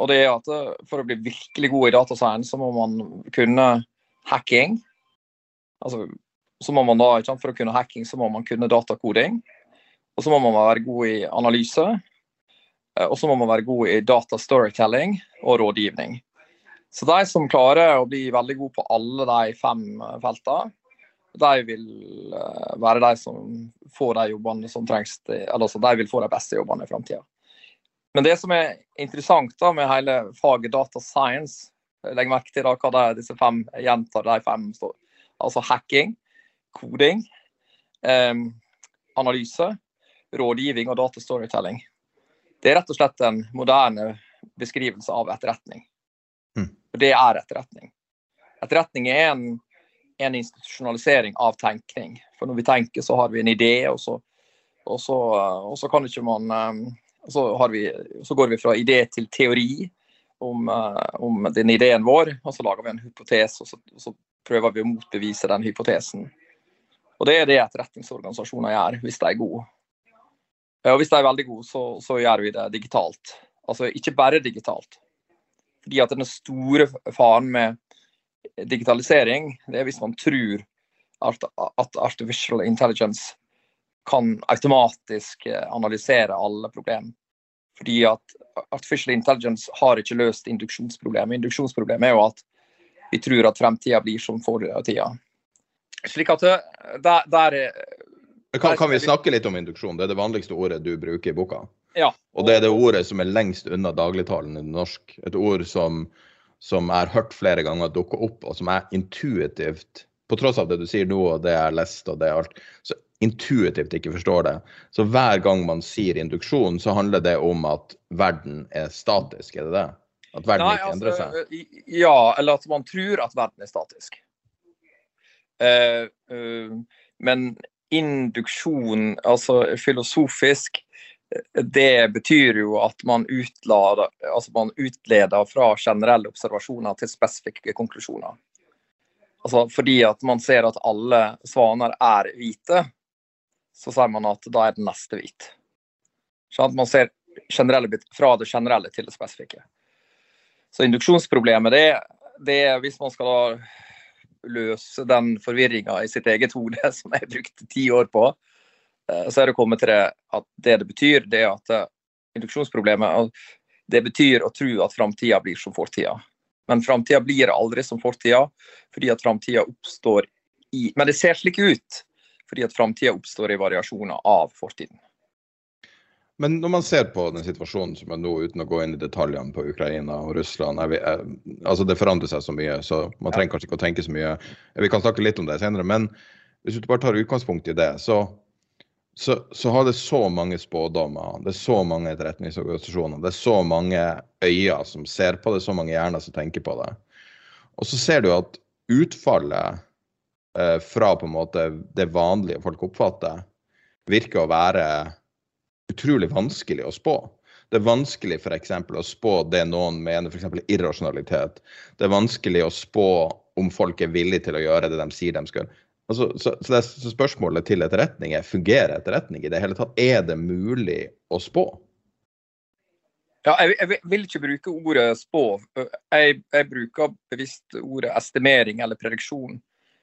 Og det er at eh, For å bli virkelig god i data science, så må man kunne hacking. Altså, så må man da, For å kunne hacking så må man kunne datakoding. Og så må man være god i analyse. Eh, og så må man være god i data storytelling og rådgivning. Så de som klarer å bli veldig god på alle de fem eh, feltene, de vil være de som får de jobbene som trengs. Eller altså, de vil få de beste jobbene i framtida. Men det som er interessant da med hele faget data science, legg merke til da hva det er disse fem gjentar de fem står. Altså hacking, koding, eh, analyse, rådgivning og data storytelling. Det er rett og slett en moderne beskrivelse av etterretning. Mm. Det er etterretning. Etterretning er en, en, institusjonalisering av tenkning. For når vi tenker, så har vi en idé, og så, og så, og så kan ikke man um, så, vi, så, går vi fra idé til teori om, uh, om, den ideen vår, og så lager vi en hypotese, og og så, prøver vi å motbevise den hypotesen. Og Det er det etterretningsorganisasjoner gjør, hvis de er gode. Og Hvis de er veldig gode, så, så gjør vi det digitalt. Altså ikke bare digitalt. Fordi at den store faren med digitalisering, det er hvis man tror at, artificial intelligence kan automatisk eh, analysere alle problemer. Fordi at artificial intelligence har ikke løst induksjonsproblemet. Induksjonsproblemet er jo at vi tror at fremtida blir som fortida. Slik at eh, der, der, kan, kan, vi snakke litt om induksjon? Det er det vanligste ordet du bruker i boka. Ja. Og det er det ordet som er lengst unna dagligtalen i norsk. Et ord som, som er hørt flere ganger dukke opp, og som er intuitivt På tross av det du sier nå, og det jeg har lest, og det er alt, så intuitivt ikke forstår det. Så hver gang man sier induksjon, så handler det om at verden er statisk, er det det? At verden Nei, ikke endrer altså, seg? Ja, eller at man tror at verden er statisk. Uh, uh, men induksjon, altså filosofisk, det betyr jo at man, utlader, altså man utleder fra generelle observasjoner til spesifikke konklusjoner. Altså fordi at man ser at alle svaner er hvite, så sier man at da er den neste hvit. Sånn man ser fra det generelle til det spesifikke. Så induksjonsproblemet det, det er hvis man skal løse den forvirringa i sitt eget hode, [laughs] som jeg brukte ti år på, så er det kommet til det at det det betyr, det er at eh, induksjonsproblemet det betyr å tro at framtida blir som fortida. Men framtida blir aldri som fortida, fordi at framtida oppstår i Men det ser slik ut fordi at framtida oppstår i variasjoner av fortiden. Men når man ser på den situasjonen som er nå, uten å gå inn i detaljene på Ukraina og Russland vi, altså Det forandrer seg så mye, så man trenger kanskje ikke å tenke så mye. Vi kan snakke litt om det senere. Men hvis du bare tar utgangspunkt i det, så, så, så har det så mange spådommer. Det er så mange etterretningsorganisasjoner. Det er så mange øyne som ser på det, så mange hjerner som tenker på det. Og så ser du at utfallet Eh, fra på en måte det vanlige folk oppfatter, virker å være utrolig vanskelig å spå. Det er vanskelig f.eks. å spå det noen mener, f.eks. irrasjonalitet. Det er vanskelig å spå om folk er villige til å gjøre det de sier de skal. Altså, så, så, det, så, spørsmålet til etterretning er fungerer etterretning i det hele tatt? Er det mulig å spå? Ja, jeg, jeg, vil ikke bruke ordet spå. Jeg, jeg bruker bevisst ordet estimering eller prediksjon.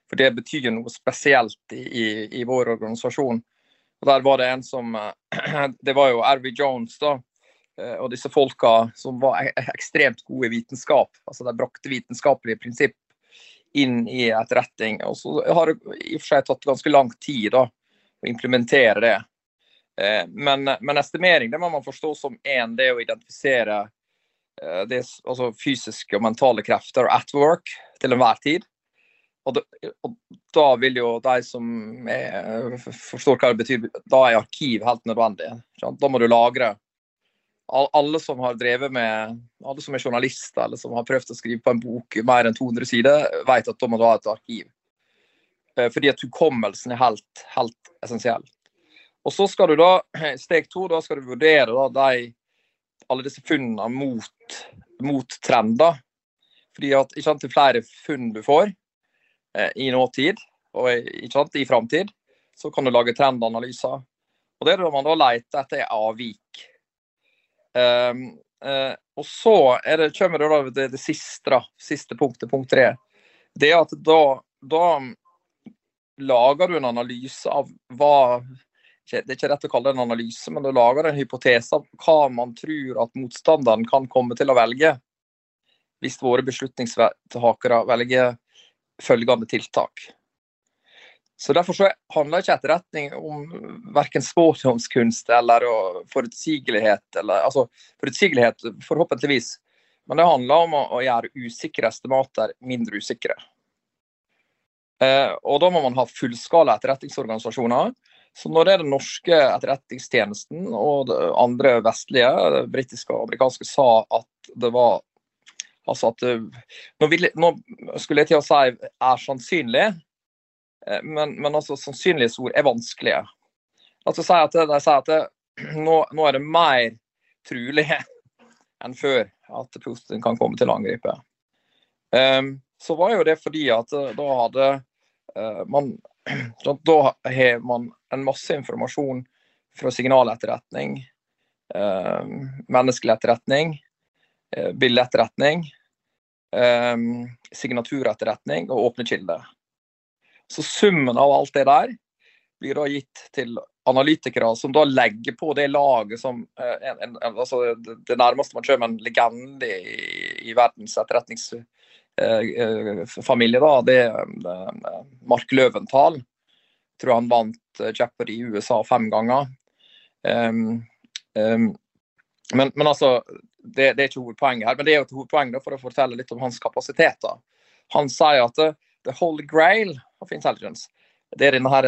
For det betyr noe spesielt i, i, i vår organisasjon. Og Der var det en som [clears throat] Det var jo Ervi Jones, da. Eh, og disse folka som var ekstremt gode i vitenskap. Altså De brakte vitenskapelige prinsipp inn i etterretning. Og så har det i og for seg tatt ganske lang tid da, å implementere det. Eh, men, men, estimering det må man forstå som én, det å identifisere eh, det, altså fysiske og mentale krefter at work til enhver tid. Og da, og da, vil jo de som er, forstår hva det betyr, da er arkiv helt nødvendig. Da må du lagre. Alle som har drevet med, alle som er journalister eller som har prøvd å skrive på en bok mer enn 200 sider, vet at da må du ha et arkiv. Eh, fordi at hukommelsen er helt, helt essensiell. Og så skal du da, [clears throat] Steg to, da skal du vurdere da, de, alle disse funnene mot, mot trender. Fordi at ikke sant, til flere funn du får eh, i nåtid og ikke sant, i framtid, så kan du lage trendanalyser. Og Det er da man da leter etter avvik. Um, uh, og så er det, kommer det, da, det, det siste, da, siste punktet, punkt tre. Det er at da, da lager du en analyse av hva Det er ikke rett å kalle det en analyse, men du lager en hypotese av hva man tror at motstanderen kan komme til å velge hvis våre beslutningstakere velger følgende tiltak. Så Derfor så handler ikke etterretning om verken spådomskunst eller forutsigelighet. Eller, altså, forutsigelighet, forhåpentligvis. Men det handler om å, å gjøre usikre estimater mindre usikre. Eh, og da må man ha fullskala etterretningsorganisasjoner. Så når det er den norske etterretningstjenesten og andre vestlige, det britiske og amerikanske, sa at det var Altså at Nå, vil, nå skulle jeg til å si er sannsynlig, eh, men, men altså sannsynlighetsord er vanskelige. Altså si at De sier at det, [clears throat] nå, nå, er det mer trulig [laughs] enn før at Putin kan komme til å angripe. Um, så var jo det fordi at da hadde uh, man, [clears throat] da har man en masse informasjon fra signaletterretning, eh, menneskelig etterretning, eh, bildeetterretning, signaturetterretning og åpne kilder. Så summen av alt det der blir da gitt til analytikere som da legger på det laget som en, en, altså det nærmeste man kommer en legende i, i verdens etterretnings Eh, eh, da, det er eh, Mark Løventhal. Jeg tror han vant Jeopardy i USA fem ganger. Um, um, men, men, altså, det, det, er ikke hovedpoenget her. Men det er jo et hovedpoeng for å fortelle litt om hans kapasitet. Da. Han sier at the, holy grail of intelligence, det er denne her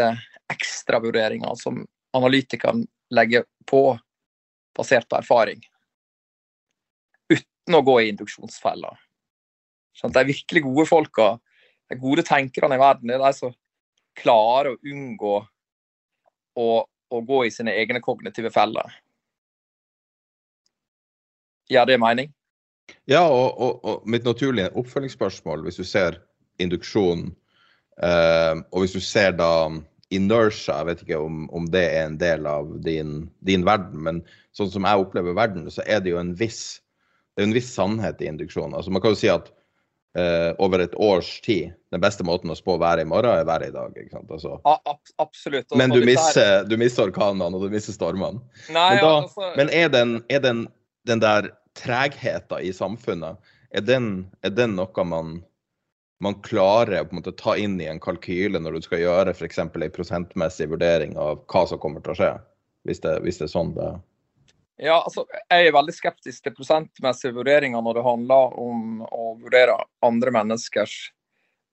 ekstravurderinga som analytikeren legger på basert på erfaring. Uten å gå i induksjonsfella. Sånn, de virkelig gode folka, de gode tenkerne i verden, det er de som klarer å unngå å, å gå i sine egne kognitive feller. Ja, det mening? Ja, og, og, og, mitt naturlige oppfølgingsspørsmål, hvis du ser induksjon, Uh, og hvis du ser da inertia, jeg vet ikke om, om det er en del av din, din, verden, men sånn som jeg opplever verden, så er det jo en viss, det er en viss sannhet i induksjon. Altså Man kan jo si at uh, over et års tid. Den beste måten å spå været i morgen er været i dag. ikke sant? Altså. Ab absolutt. men du misser, du misser orkanene og du misser stormene. Nei, men, da, altså... men er, den, er den, den der tregheten i samfunnet, er den, er den noe man, man klarer å måte ta inn i en kalkyle når du skal gjøre f.eks. en prosentmessig vurdering av hva som kommer til å skje? Hvis det, hvis det er sånn det ja, altså, Jeg er veldig skeptisk til prosentmessige vurderinger når det handler om å vurdere andre menneskers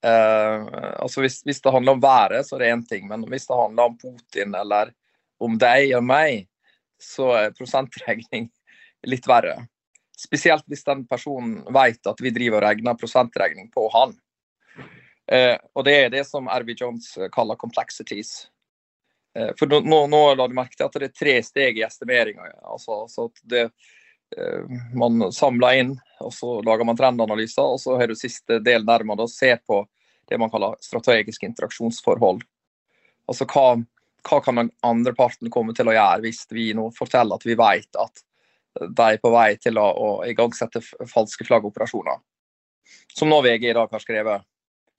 eh, altså hvis, hvis, det handler om været, så er det én ting. Men hvis det handler om Putin eller om deg og meg, så er prosentregning [laughs] litt verre. Spesielt hvis den personen vet at vi driver og regner prosentregning på han. Eh, og det er det som RV Jones kaller 'complexities'. Eh, for nå, nå, la du merke til at det er tre steg i estimeringa. Altså, så det, eh, man samler inn, og så lager man trendanalyser. Og så har du siste del der man da ser på det man kaller strategiske interaksjonsforhold. Altså hva, hva kan den andre parten komme til å gjøre hvis vi nå forteller at vi vet at de er på vei til å, å igangsette falske flaggoperasjoner. Som nå VG i dag har skrevet.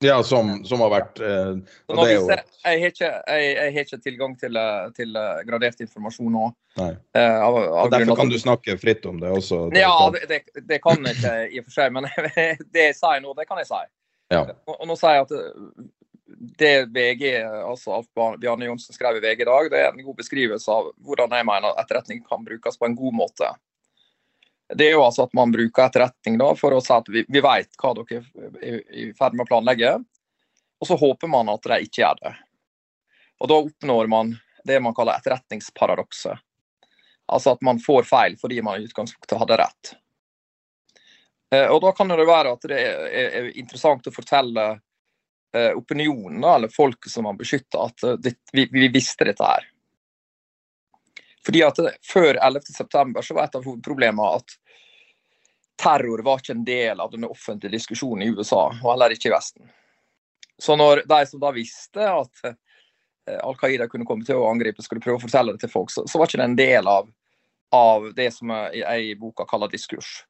Ja, som, som, har vært eh, jo... jeg, jeg, har ikke, jeg, jeg, har ikke, tilgang til, eh, til eh, gradert informasjon nå. Eh, av, av derfor kan du snakke fritt om det også? Ja, det, det, det, kan jeg ikke i og for seg. Men [laughs] det jeg sier nå, det kan jeg si. Ja. Og, og, nå sier jeg at eh, det VG, altså Bjarne Johnsen skrev i VG i dag, det er en god beskrivelse av hvordan jeg mener etterretning kan brukes på en god måte. Det er jo altså at man bruker etterretning da, for å si at vi, vi vet hva dere er i ferd med å planlegge, og så håper man at de ikke gjør det. Og Da oppnår man det man kaller etterretningsparadokset. Altså at man får feil fordi man i utgangspunktet hadde rett. Eh, og Da kan det være at det er interessant å fortelle eh, opinionen, eller folket som man beskytter, at eh, vi, vi visste dette her. Fordi at Før 11.9 så var et av hovedproblemene at terror var ikke en del av den offentlige diskusjonen i USA, og heller ikke i Vesten. Så når de som da visste at Al Qaida kunne komme til å angripe, skulle prøve å fortelle det til folk, så, så var ikke det en del av, av det som jeg i boka kaller diskurs.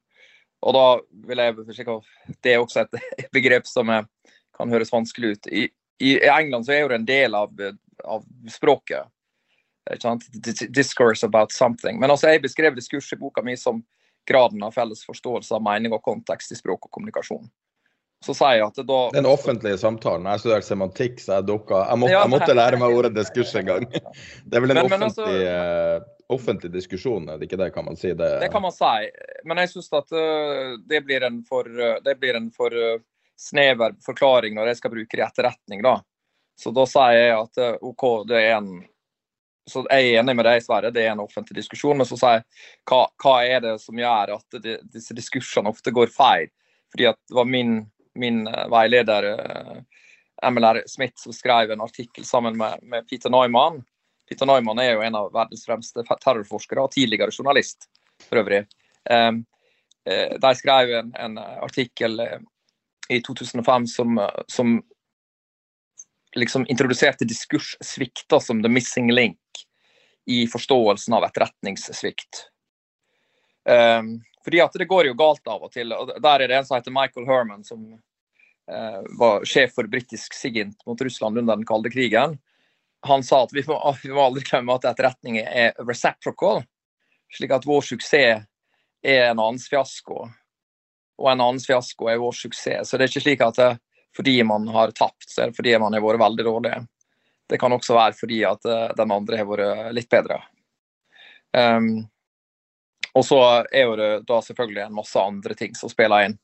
Og da vil jeg forsikre Det er også et [laughs] begrep som kan høres vanskelig ut. I, i England så er jo det en del av, av språket. Discourse about something. Men altså, jeg beskrev diskurs i boka mi som graden av felles forståelse av mening og kontekst i språk og kommunikasjon. Så sier jeg at det da Den offentlige samtalen. Jeg studerte semantikk, så jeg dukka jeg, måtte, jeg måtte lære meg ordet diskurs en gang. [laughs] Det er vel en altså- offentlig altså, offentlig diskusjon, er det ikke det, kan man si? Det, det kan man si, men jeg syns at uh, det blir en for, det blir en for snever forklaring når jeg skal bruke det i etterretning. da. Så da sier jeg at OK, det er en så Jeg er enig med deg, Sverre, det er en offentlig diskusjon. Men så sier jeg hva, hva er det som gjør at de, disse diskursene ofte går feil? Fordi at det var min, min veileder MLR Smith som skrev en artikkel sammen med, med Peter Neumann Peter Neumann er jo en av verdens fremste terrorforskere og tidligere journalist, for øvrig. Um, eh, de skrev en, en artikkel eh, i 2005 som, som liksom introduserte diskurssvikta som the missing link i forståelsen av etterretningssvikt. Um, fordi at det går jo galt av og til. og Der er det en som heter Michael Herman, som uh, var sjef for britisk SIGINT mot Russland under den kalde krigen han sa at vi må, [laughs] vi må aldri glemme at etterretning er reciprocal. Slik at vår suksess er en annens fiasko, og en annens fiasko er vår suksess. Så det er ikke slik at det, fordi man har tapt, så er det fordi man har vært veldig dårlig. Det kan også være fordi at eh, den andre har vært litt bedre. Um, og så er jo det da selvfølgelig en masse andre ting som spiller inn.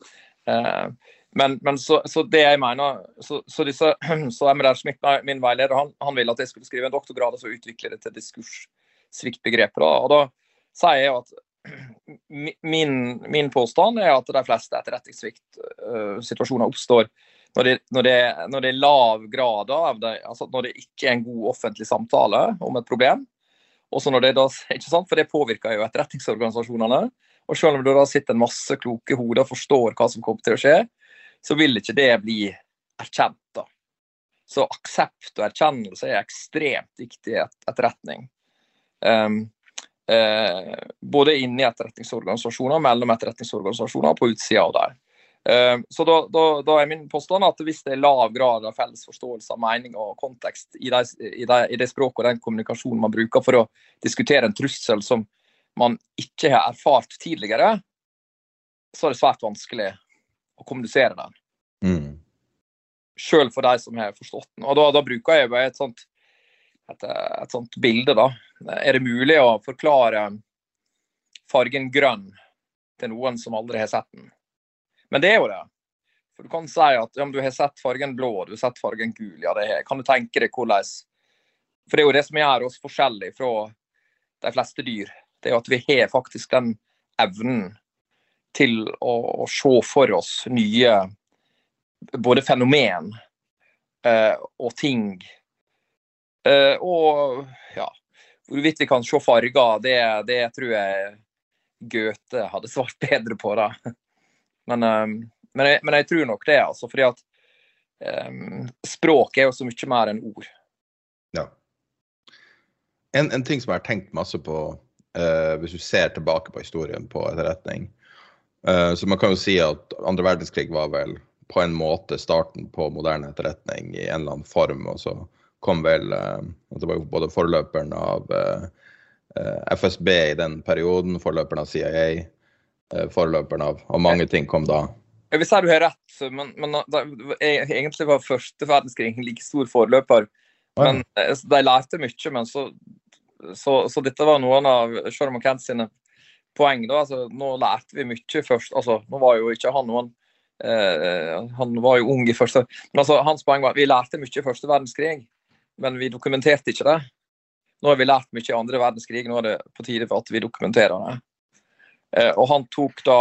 Uh, men, men så, så, det jeg mener Så, så, disse, [clears throat] så Schmidt, min veileder, han, han, ville at jeg skulle skrive en doktorgrad og så utvikle det til diskurssviktbegrepet. Og da sier jeg at [clears throat] min, min, påstand er at de fleste etterretningssviktsituasjoner uh, oppstår når det, når, det, når det, er lav grad av det, altså når det ikke er en god offentlig samtale om et problem. Også når det da, ikke sant, For det påvirker jo etterretningsorganisasjonene. Og selv om det da sitter en masse kloke hoder og forstår hva som kommer til å skje, så vil ikke det bli erkjent. da. Så aksept og erkjennelse er ekstremt viktig i etterretning. Um, uh, både inni etterretningsorganisasjoner, mellom etterretningsorganisasjoner og på utsida av dem. Uh, så da, da, da, er min påstand at hvis det er lav grad av felles forståelse av mening og kontekst i, det, i, det, i det språket og den kommunikasjonen man bruker for å diskutere en trussel som man ikke har erfart tidligere, så er det svært vanskelig å kommunisere den. Mm. Sjøl for de som har forstått den. Og da, da bruker jeg et sånt, et, et sånt bilde, da. Er det mulig å forklare fargen grønn til noen som aldri har sett den? Men det er jo det. For Du kan si at ja, du har sett fargen blå, du har sett fargen gul. ja det er. Kan du tenke deg hvordan For det er jo det som gjør oss forskjellige fra de fleste dyr. Det er jo at vi har faktisk den evnen til å, å se for oss nye både fenomen eh, og ting. Eh, og ja, hvorvidt vi kan se farger, det, det, tror jeg Goethe hadde svart bedre på. da. Men, eh, men, jeg, men jeg, tror nok det, altså. fordi at um, språk er jo så mye mer enn ord. Ja. En, en ting som jeg har tenkt masse på, uh, hvis du ser tilbake på historien på etterretning, uh, så man kan jo si at andre verdenskrig var vel på en måte starten på moderne etterretning i en eller annen form. Og så kom vel uh, Det var jo både forløperen av FSB i den perioden, forløperen av CIA, forløperen av, og mange ting kom da. Jeg vil si du har rett, men, men da, egentlig var første verdenskrig en like stor forløper. Men ja. De lærte mye, men så, så, så dette var noen av Sean Kent sine poeng. da, altså Nå lærte vi mye først. altså Nå var jo ikke han noen eh, Han var jo ung i første Men altså hans poeng var at vi lærte mye i første verdenskrig, men vi dokumenterte ikke det. Nå har vi lært mye i andre verdenskrig, nå er det på tide for at vi dokumenterer det. Eh, og han tok da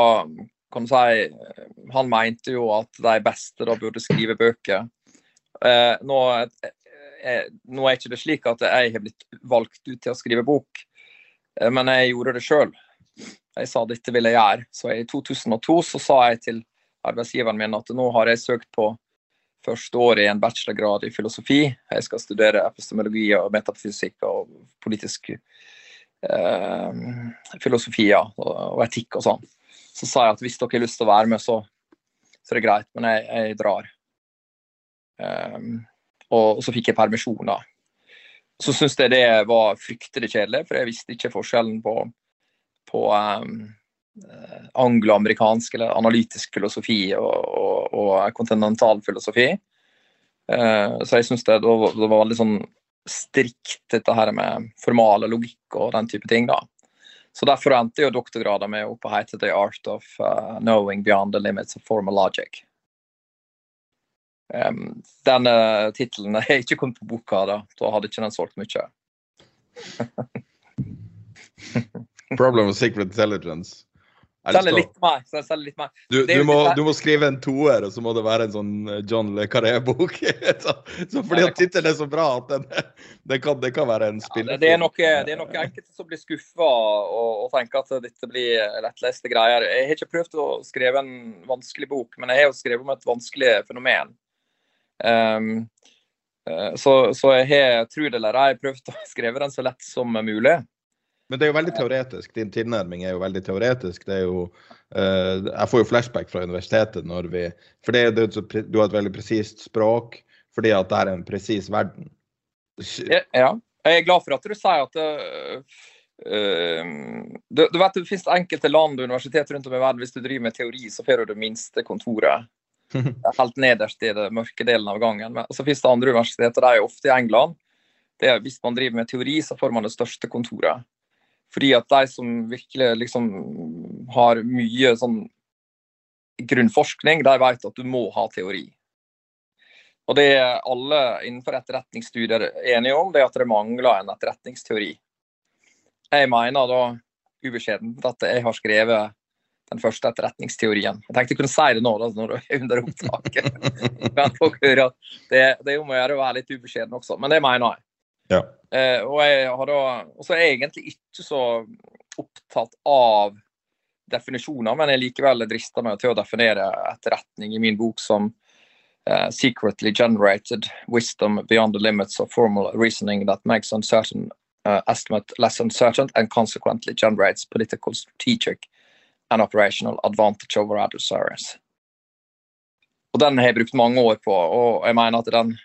kan du si, Han mente jo at de beste da burde skrive bøker. Eh, nå, eh, nå, er ikke det slik at jeg har blitt valgt ut til å skrive bok, men jeg gjorde det sjøl. Jeg sa dette vil jeg gjøre. Så i 2002 så sa jeg til arbeidsgiveren min at nå har jeg søkt på første året i en bachelorgrad i filosofi. Jeg skal studere epistemologi og metafysikk og politisk filosofi ja, og, etikk og sånn. Så sa jeg at hvis dere har lyst til å være med, så, så er det greit, men jeg, jeg drar. Um, og, og, så fikk jeg permisjon, da. Så syntes jeg det var fryktelig kjedelig, for jeg visste ikke forskjellen på, på um, angloamerikansk eller analytisk filosofi og, og, og kontinental filosofi. Uh, så jeg syns det, det, var veldig sånn strikt, dette her med formal logikk og den type ting. da. Så Derfor endte jo doktorgraden med opp og hete 'The Art of uh, Knowing Beyond the Limits of Formal Logic'. Um, den uh, tittelen har [laughs] ikke kommet på boka, da. Da hadde ikke den solgt mye. Problem of secret intelligence. Selger litt mer. Selger litt mer. Du, du, må, du, må, skrive en toer, og så må det være en sånn eh, John Le Carré-bok. [laughs] fordi at tittelen er så bra at den, [laughs] det, kan, det kan være en spiller. Ja, det, er noe, det er noe enkelte som blir skuffa og, og, tenker at dette blir lettleste greier. Jeg har ikke prøvd å skrive en vanskelig bok, men jeg har jo skrevet om et vanskelig fenomen. Um, så, så, jeg har, tro det eller ei, prøvd å [laughs] skrive den så lett som mulig. Men det er jo veldig teoretisk. Din tilnærming er jo veldig teoretisk. Det er jo, uh, jeg får jo flashback fra universitetet når vi For det, det, du har et veldig presist språk fordi at det er en presis verden. Ja. Jeg er glad for at du sier at det, uh, du, du, vet Det finnes enkelte land og universitet rundt om i verden hvis du driver med teori, så får du det minste kontoret. [laughs] Helt nederst i den mørke delen av gangen. Men så finnes det andre universiteter, de er ofte i England. Det hvis man driver med teori, så får man det største kontoret. Fordi at de som virkelig liksom har mye sånn grunnforskning, de vet at du må ha teori. Og det er alle innenfor etterretningsstudier er enige om, det er at det mangler en etterretningsteori. Jeg mener da ubeskjedent at jeg har skrevet den første etterretningsteorien. Jeg tenkte jeg kunne si det nå da, når du er under opptaket. [laughs] Men folk hører at det, det er om å gjøre å være litt ubeskjeden også, men det mener jeg. Ja. Eh, og jeg har da Og er egentlig ikke så opptatt av definisjoner, men jeg likevel drister meg til å definere etterretning i min bok som uh, secretly generated wisdom beyond the limits of formal reasoning that makes uncertain uh, estimate less uncertain and consequently generates political, strategic and operational advantage over adversaries. Og Den har jeg brukt mange år på, og jeg mener at den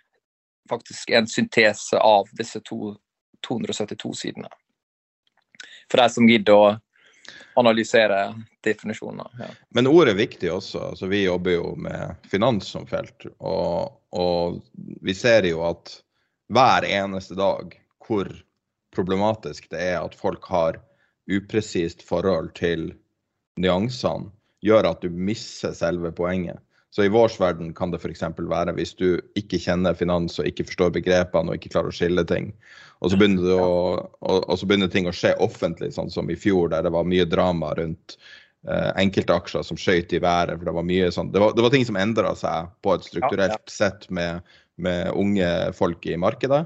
faktisk en syntese av disse to, 272 sidene. For de som gidder å analysere definisjoner. Ja. Men ord er viktig også. Altså, vi jobber jo med finans som felt. Og, og, vi ser jo at hver eneste dag hvor problematisk det er at folk har upresist forhold til nyansene, gjør at du mister selve poenget. Så i vår verden kan det f.eks. være hvis du ikke kjenner finans og ikke forstår begrepene og ikke klarer å skille ting. Og så begynner, å, og, og så begynner ting å skje offentlig, sånn som i fjor, der det var mye drama rundt eh, enkeltaksjer som skøyt i været. for Det var mye sånn, det var, det var ting som endra seg på et strukturelt sett med, med unge folk i markedet.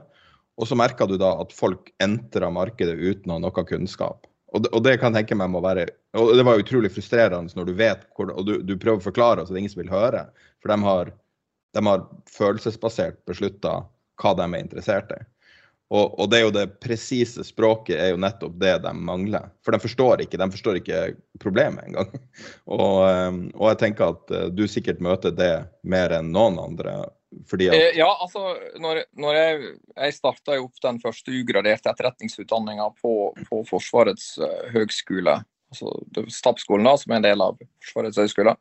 Og så merka du da at folk entra markedet uten å ha noe kunnskap. Og og det, kan tenke meg må være og Det var utrolig frustrerende når du vet hvor, og du, du prøver å forklare, så det er ingen som vil høre. For de har, de har følelsesbasert beslutta hva de er interessert i. Og, og, det er jo det presise språket er jo nettopp det de mangler. For de forstår ikke, de forstår ikke problemet engang. [laughs] Og, ehm, og jeg tenker at eh, du sikkert møter det mer enn noen andre fordi at... Eh, ja, altså, når, når jeg, jeg starta opp den første ugraderte etterretningsutdanninga på, på, Forsvarets uh, høgskole, altså Stabsskolen, da, som er en del av Forsvarets høgskole,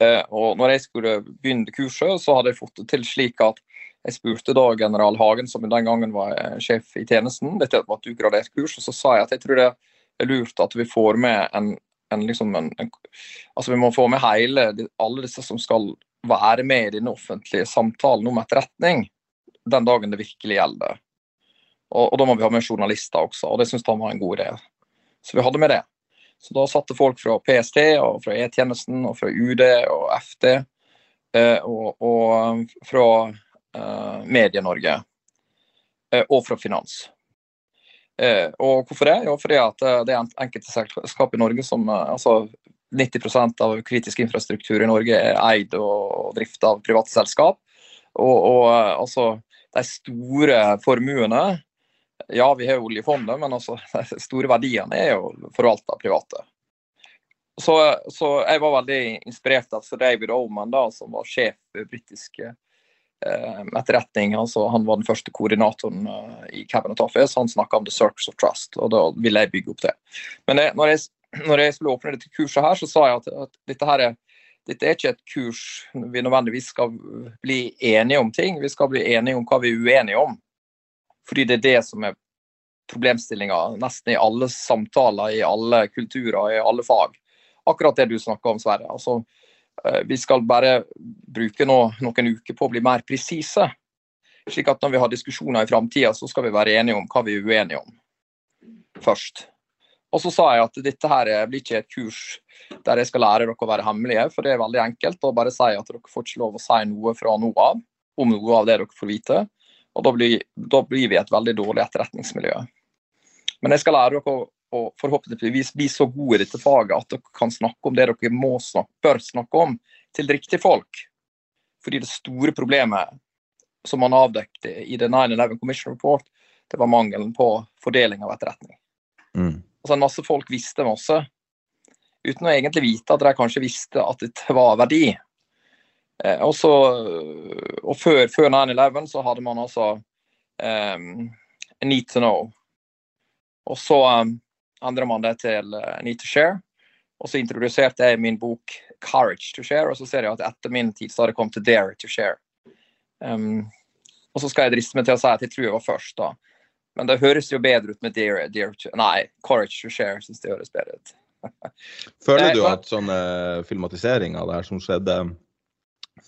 Eh, og når jeg skulle begynne kurset, så hadde jeg fått det til slik at jeg spurte da general Hagen, som den gangen var sjef i tjenesten, dette var et ugradert kurs, og så sa jeg at jeg tror det er lurt at vi får med en, en, liksom en, en Altså vi må få med hele, alle disse som skal være med i denne offentlige samtalen om etterretning den dagen det virkelig gjelder. Og, og da må vi ha med journalister også, og det syns han var en god idé. Så vi hadde med det. Så da satte folk fra PST og fra E-tjenesten og fra UD og FD eh, og, og, fra eh, Medie-Norge eh, og fra finans. Eh, og hvorfor det? Jo, fordi at eh, det er enkelte selskap i Norge som eh, altså 90% av kritisk infrastruktur i Norge er eid og drifta av private selskap. Og, og altså, de store formuene ja, vi har oljefondet, men altså, [laughs] de store verdiene er jo forvalta av private. Så, så, jeg var veldig inspirert av David Oman, da, som var sjef for britisk eh, etterretning. Altså, han var den første koordinatoren eh, i Cabinet Office. Han snakka om the circus of trust, og da ville jeg bygge opp det. Men det, når, jeg, når, jeg, skulle åpne dette kurset her, så sa jeg at, at dette her er dette er ikke et kurs vi nødvendigvis skal bli enige om ting, vi skal bli enige om hva vi er uenige om. Fordi det er det som er problemstillinga nesten i alle samtaler, i alle kulturer, i alle fag. Akkurat det du snakka om, Sverre. Altså, eh, vi skal bare bruke noe, noen uker på å bli mer presise. Slik at når vi har diskusjoner i framtida, så skal vi være enige om hva vi er uenige om først. Og så sa jeg at dette her blir ikke et kurs der jeg skal lære dere å være hemmelige, for det er veldig enkelt å bare si at dere får ikke lov å si noe fra noe av, om noe av det dere får vite. Og da blir, da blir vi et veldig dårlig etterretningsmiljø. Men jeg skal lære dere å, å forhåpentligvis bli så gode i dette faget at dere kan snakke om det dere må snakke, bør snakke om, til riktige folk. Fordi det store problemet som man avdekte i The 9-11 Commission Report, det var mangelen på fordeling av etterretning. Mm. Altså En masse folk visste masse, uten å egentlig vite at de kanskje visste at det [laughs] var verdi. Eh, og, så, og før, før 9-11 så hadde man altså um, need to know. Og så um, endra man det til uh, need to share. Og så introduserte jeg min bok 'Courage to share', og så ser jeg at etter min tid så har det kommet til 'Dare to share'. Um, og så skal jeg driste meg til å si at jeg tror jeg var først, da. Men det høres jo bedre ut med Dear, dear to, Nei, 'Courage to share' syns det høres bedre ut. [laughs] Føler du at sånne filmatiseringer filmatisering av det her som skjedde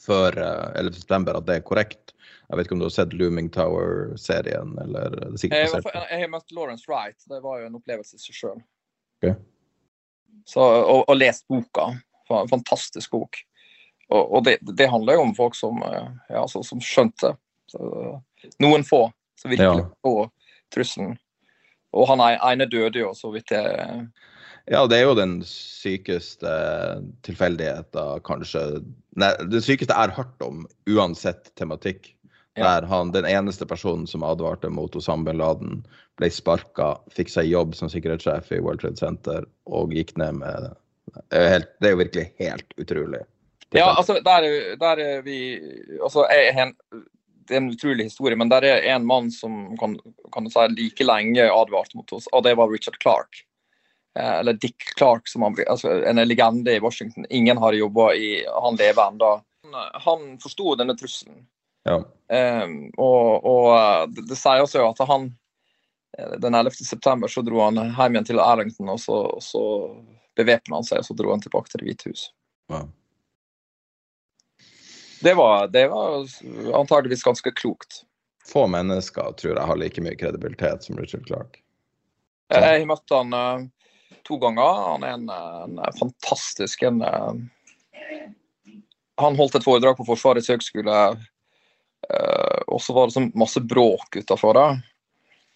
før 11.9, at det er korrekt? Jeg vet ikke om du har sett Looming Tower-serien? eller det er jeg, jeg, jeg har møtt Lawrence Wright. Det var jo en opplevelse i seg sjøl. Okay. Og, og, lest boka. Fantastisk bok. Og, og det, det, handler jo om folk som, ja, altså, som skjønte. Så, noen få som virkelig ja. Trusselen. Og han ene døde jo, så vidt jeg ja, det er jo den sykeste tilfeldigheten, kanskje. Nei, den sykeste jeg har hørt om, uansett tematikk. Ja. Der han, den eneste personen som advarte mot Osama bin Laden, ble sparka, fikk seg jobb som sikkerhetssjef i World Trade Center og gikk ned med Det er, helt, det er jo virkelig helt utrolig. Ja, altså, der, der er vi Altså, jeg, det er en utrolig historie, men der er en mann som kan, kan si like lenge advart mot oss, og det var Richard Clark. Eh, eller Dick Clark, som han, altså en legende i Washington. Ingen har jobba i Han lever ennå. Han forsto denne trusselen. Ja. Eh, og, og det, det, sier også at han eh, den 11. september så dro han hjem igjen til Arlington, og så, så bevæpna han seg og så dro han tilbake til Det hvite hus. Ja. Det, var, det var antageligvis ganske klokt. Få mennesker tror jeg har like mye kredibilitet som Richard Clark. Så. Jeg har møtt han to ganger. Han er en, en fantastisk en, Han holdt et foredrag på Forsvarets høgskole, eh, og så var det så masse bråk utafor det.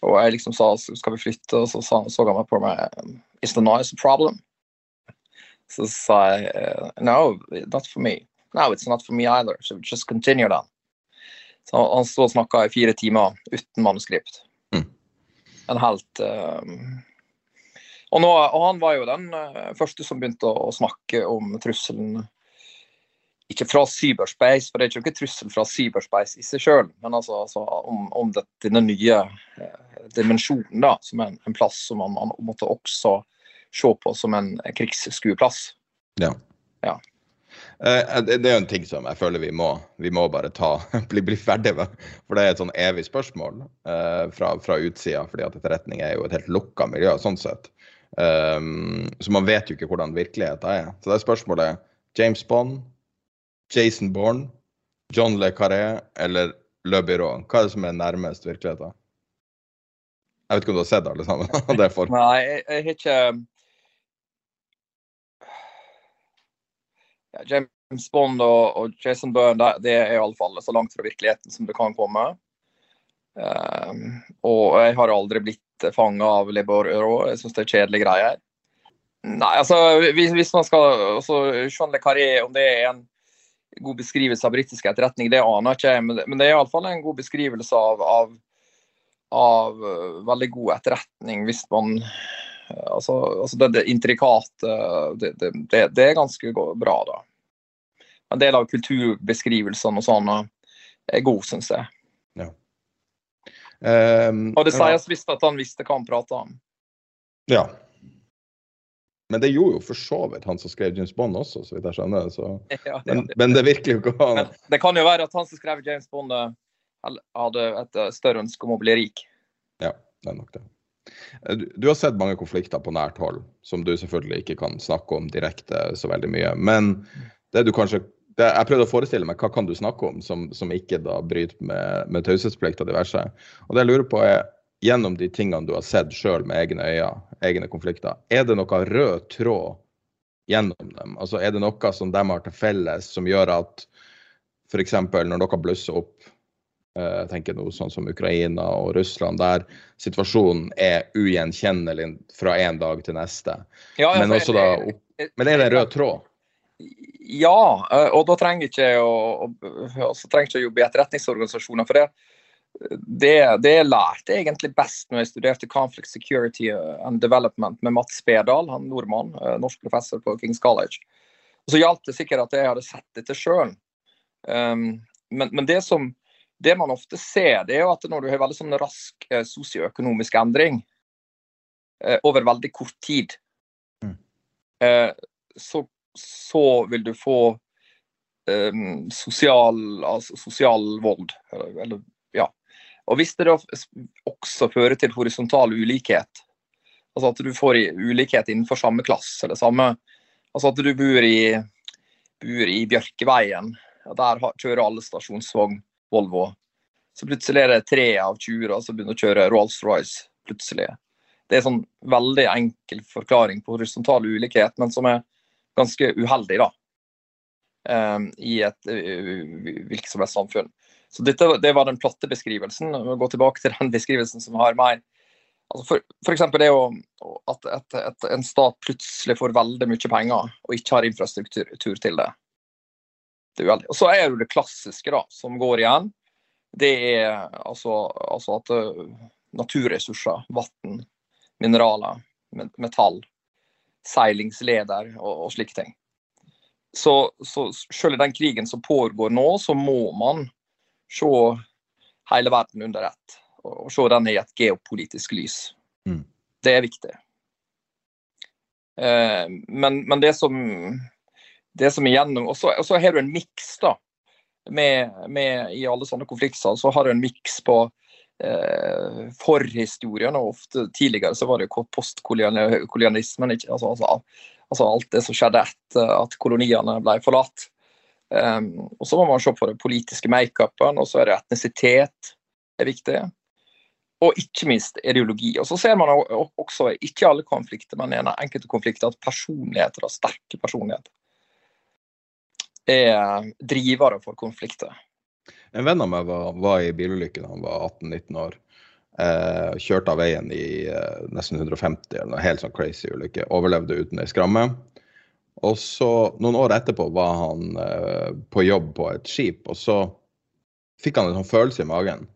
Og jeg liksom sa skal vi flytte, og så så, så han meg på meg Is the noise a problem? Så sa jeg no, not for me. No, it's not for me either. So just continue then. Så han sto og snakka i fire timer uten manuskript. Mm. En helt um, og, nå, og, han var jo den uh, første som begynte å, snakke om trusselen Ikke fra cyberspace, for det er ikke noen trussel fra cyberspace i seg sjøl, men altså, altså om, om det, denne nye eh, dimensjonen, da, som en, en plass som man, man, måtte også se på som en krigsskueplass. Ja. ja. Uh, det, det er jo en ting som jeg føler vi må, vi må bare ta, [laughs] bli, bli ferdig med. For det er et sånn evig spørsmål uh, fra, fra utsida, fordi at etterretning er jo et helt lukka miljø sånn sett. Um, så man vet jo ikke hvordan virkeligheten er. Så det er spørsmålet James Bond, Jason Bourne, John Le Carré eller Le Byrå. Hva er det som er nærmest virkeligheten? Jeg vet ikke om du har sett alle sammen? [laughs] Nei, jeg, jeg har ikke James Bond og, og Jason Byrne det er i alle fall så langt fra virkeligheten som det kan komme. Um, og jeg har aldri blitt fanga av Le Euro. Jeg syns det er kjedelige greier. Nei, altså hvis, hvis man skal altså, Le Carré, om det er en god beskrivelse av britisk etterretning, det aner jeg ikke. Men, men det er iallfall en god beskrivelse av, av, av uh, veldig god etterretning hvis man Altså, altså det, det intrikate det, det, det, er ganske bra, da en del av kulturbeskrivelsene og sånn er god, syns jeg. Ja. Um, og det sies visst at han visste hva han prata om. Ja. Men det gjorde jo for så vidt han som skrev James Bond også, så vidt jeg skjønner. Så. [laughs] Ja, men, men, det virker jo ikke han. Det kan jo være at han som skrev James Bond, eh, hadde et eh, større ønske om å bli rik. Ja, det er nok det. Eh, du har sett mange konflikter på nært hold, som du selvfølgelig ikke kan snakke om direkte så veldig mye. Men det du kanskje det, jeg prøvde å forestille meg hva kan du snakke om som, som ikke da bryter med, med taushetsplikt og diverse. Og det jeg lurer på er, gjennom de tingene du har sett sjøl med egne øyne, egne konflikter, er det noe rød tråd gjennom dem? Altså Er det noe som de har til felles som gjør at f.eks. når noe blusser opp, jeg tenker noe sånn som Ukraina og Russland, der situasjonen er ugjenkjennelig fra en dag til neste, ja, ja, men også da Men er det en rød tråd? Ja, eh, og da trenger ikke å, altså, trenger ikke å jobbe i etterretningsorganisasjoner. for det det, det jeg lærte egentlig best når jeg studerte Conflict Security and Development med Mats Spedal, han nordmann, eh, norsk professor på Kings College. Og Så gjaldt det sikkert at jeg hadde sett dette sjøl. Um, men, men det, som, det man ofte ser, det er jo at når du har veldig sånn rask eh, sosioøkonomisk endring eh, over veldig kort tid, mm. eh, så så vil du få um, sosial, altså, sosial vold. Eller, eller, ja. Og hvis det da også fører til horisontal ulikhet, altså at du får ulikhet innenfor samme klasse, eller samme Altså at du bor i, bor i Bjørkeveien, der kjører alle stasjonsvogn Volvo. Så plutselig er det tre av 20 som begynner å kjøre Rolls-Royce. plutselig. Det er en sånn veldig enkel forklaring på horisontal ulikhet, men som er ganske uheldig da, um, i et hvilket som helst samfunn. Så dette, Det var den platte beskrivelsen. Vi Gå tilbake til den beskrivelsen som har mer altså for det å, at et, et, en stat plutselig får veldig mye penger og ikke har infrastruktur til det. Uheldig. Og Så er det det klassiske da, som går igjen. Det er altså, altså at uh, naturressurser, vann, mineraler, metall, seilingsleder og, og slike ting. Så, så selv i den krigen som pågår nå, så må man se hele verden under ett. Og, se den i et geopolitisk lys. Mm. Det er viktig. Eh, men, men, det som det som igjennom, Og så har du en miks, da. Med, med, I alle sånne konflikter så har du en miks på eh, forhistorien. og ofte Tidligere så var det postkolonialismen. Altså, altså, altså, alt det som skjedde etter at koloniene ble forlatt. Um, og Så må man se på den politiske makeupen, og så er det etnisitet er viktig. Og ikke minst ideologi. Og Så ser man også, ikke alle konflikter, men enkelte konflikter, at personligheter, og sterke personligheter, er drivere for konflikter. En venn av meg var, var i bilulykke da han var 18-19 år. Eh, kjørte av veien i eh, nesten 150, eller noe helt sånn crazy ulykke. Overlevde uten ei skramme. Og så, noen år etterpå, var han eh, på jobb på et skip, og så fikk han en sånn følelse i magen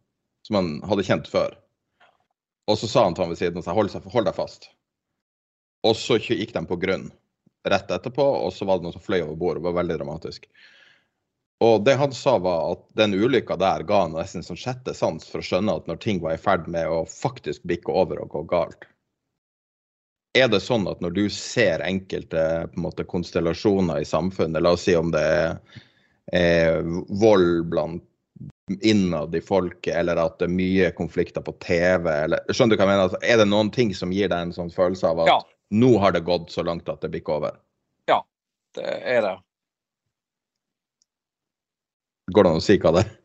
som han hadde kjent før. Og så sa han til han ved siden av seg hold, deg fast. Og så gikk de på grunn rett etterpå, og så var det noen som fløy over bordet. Det var veldig dramatisk. Og det han sa var at den ulykka der ga han nesten sånn sjette sans for å skjønne at når ting var i ferd med å faktisk bikke over og gå galt, er det sånn at når du ser enkelte måte, konstellasjoner i samfunnet, la oss si om det er, er vold blant innad i folket, eller at det er mye konflikter på TV, eller Skjønner du hva jeg mener? Altså, er det noen ting som gir deg en sånn følelse av at ja. Nå har det gått så langt at det bikker over? Ja, det er det. Går det an å si hva det er?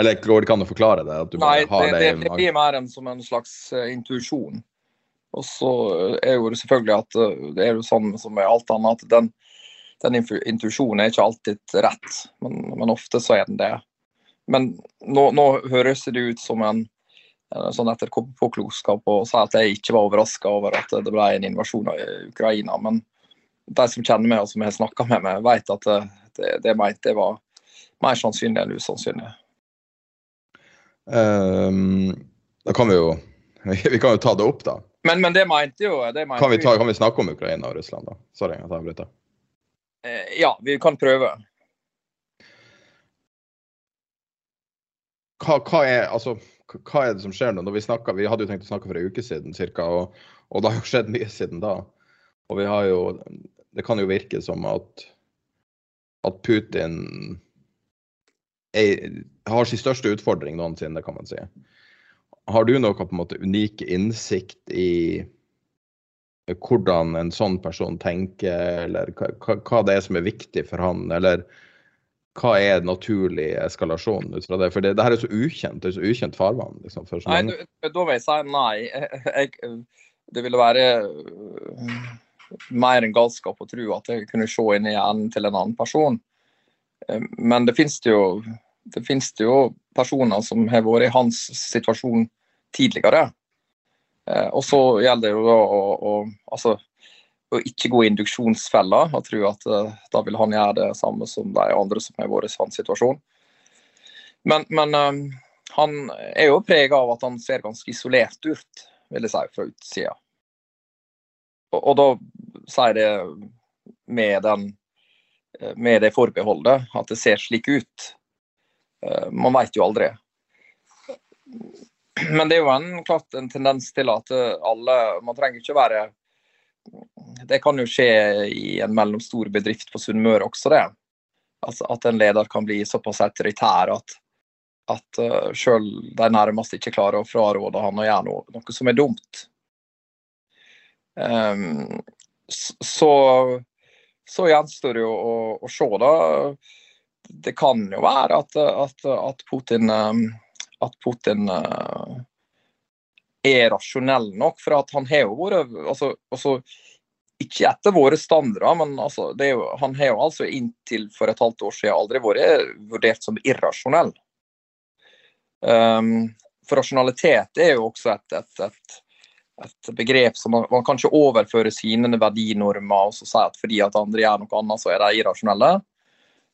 Eller går det an å forklare det? Nei, det, det, det, blir mer enn som en slags uh, intuisjon. Og så er jo det selvfølgelig at uh, det er jo sånn som med alt annet, at den, den intuisjonen er ikke alltid rett, men, men, ofte så er den det. Men nå, nå høres det ut som en, en sånn etterpåklokskap å si at jeg ikke var overraska over at det ble en invasjon av Ukraina. Men de som kjenner meg og som har snakka med meg, vet at det, det, det jeg var mer sannsynlig enn usannsynlig. Um, da kan vi jo [laughs] vi kan jo ta det opp, da. Men, men det mente jo det mente kan, vi ta, kan, vi snakke om Ukraina og Russland, da? Sorry, jeg avbryter. Eh, ja, vi kan prøve. Hva, hva, er, altså, hva, er, det som skjer nå? Når vi, snakket, vi hadde jo tenkt å snakke for en uke siden ca., og, og, det har jo skjedd mye siden da. Og vi har jo Det kan jo virke som at, at Putin er, har sin største utfordring noensinne, kan man si. Har du noe på en måte unik innsikt i hvordan en sånn person tenker, eller hva, hva det er som er viktig for han, eller hva er naturlig eskalasjon ut fra det? For det, det her er så ukjent, det er så ukjent farvann. Liksom, for så nei, du, da vil jeg si nei. Jeg, det ville være mer enn galskap å tro at jeg kunne se inn i hjernen til en annen person. Men det finnes jo, det finnes jo personer som har vært i hans situasjon tidligere. Eh, og så gjelder det jo da å, å, altså, å ikke gå i induksjonsfella og tro at uh, da vil han gjøre det samme som de andre som har vært i sånn situasjon. Men, men um, han er jo prega av at han ser ganske isolert ut, vil jeg si, fra utsida. Og, og da sier det med, den, med det forbeholdet at det ser slik ut. Man veit jo aldri. Men det er jo en, klart en tendens til at eh, alle Man trenger ikke være Det kan jo skje i en mellomstor bedrift på Sunnmøre også, det. Altså at en leder kan bli såpass autoritær at, at eh, sjøl de nærmeste ikke klarer å fraråde han å gjøre noe, noe som er dumt. Um, så, så gjenstår det jo å, å, se, da. Det kan jo være at, at, at Putin um, at Putin uh, er rasjonell nok. For at han har jo vært altså, altså, Ikke etter våre standarder, men altså, jo, han har jo altså inntil for et halvt år siden aldri vært vurdert som irrasjonell. Um, for rasjonalitet er jo også et, et, et, et begrep som man, man kan ikke overføre sine verdinormer og så si at fordi at andre gjør noe annet, så er de irrasjonelle.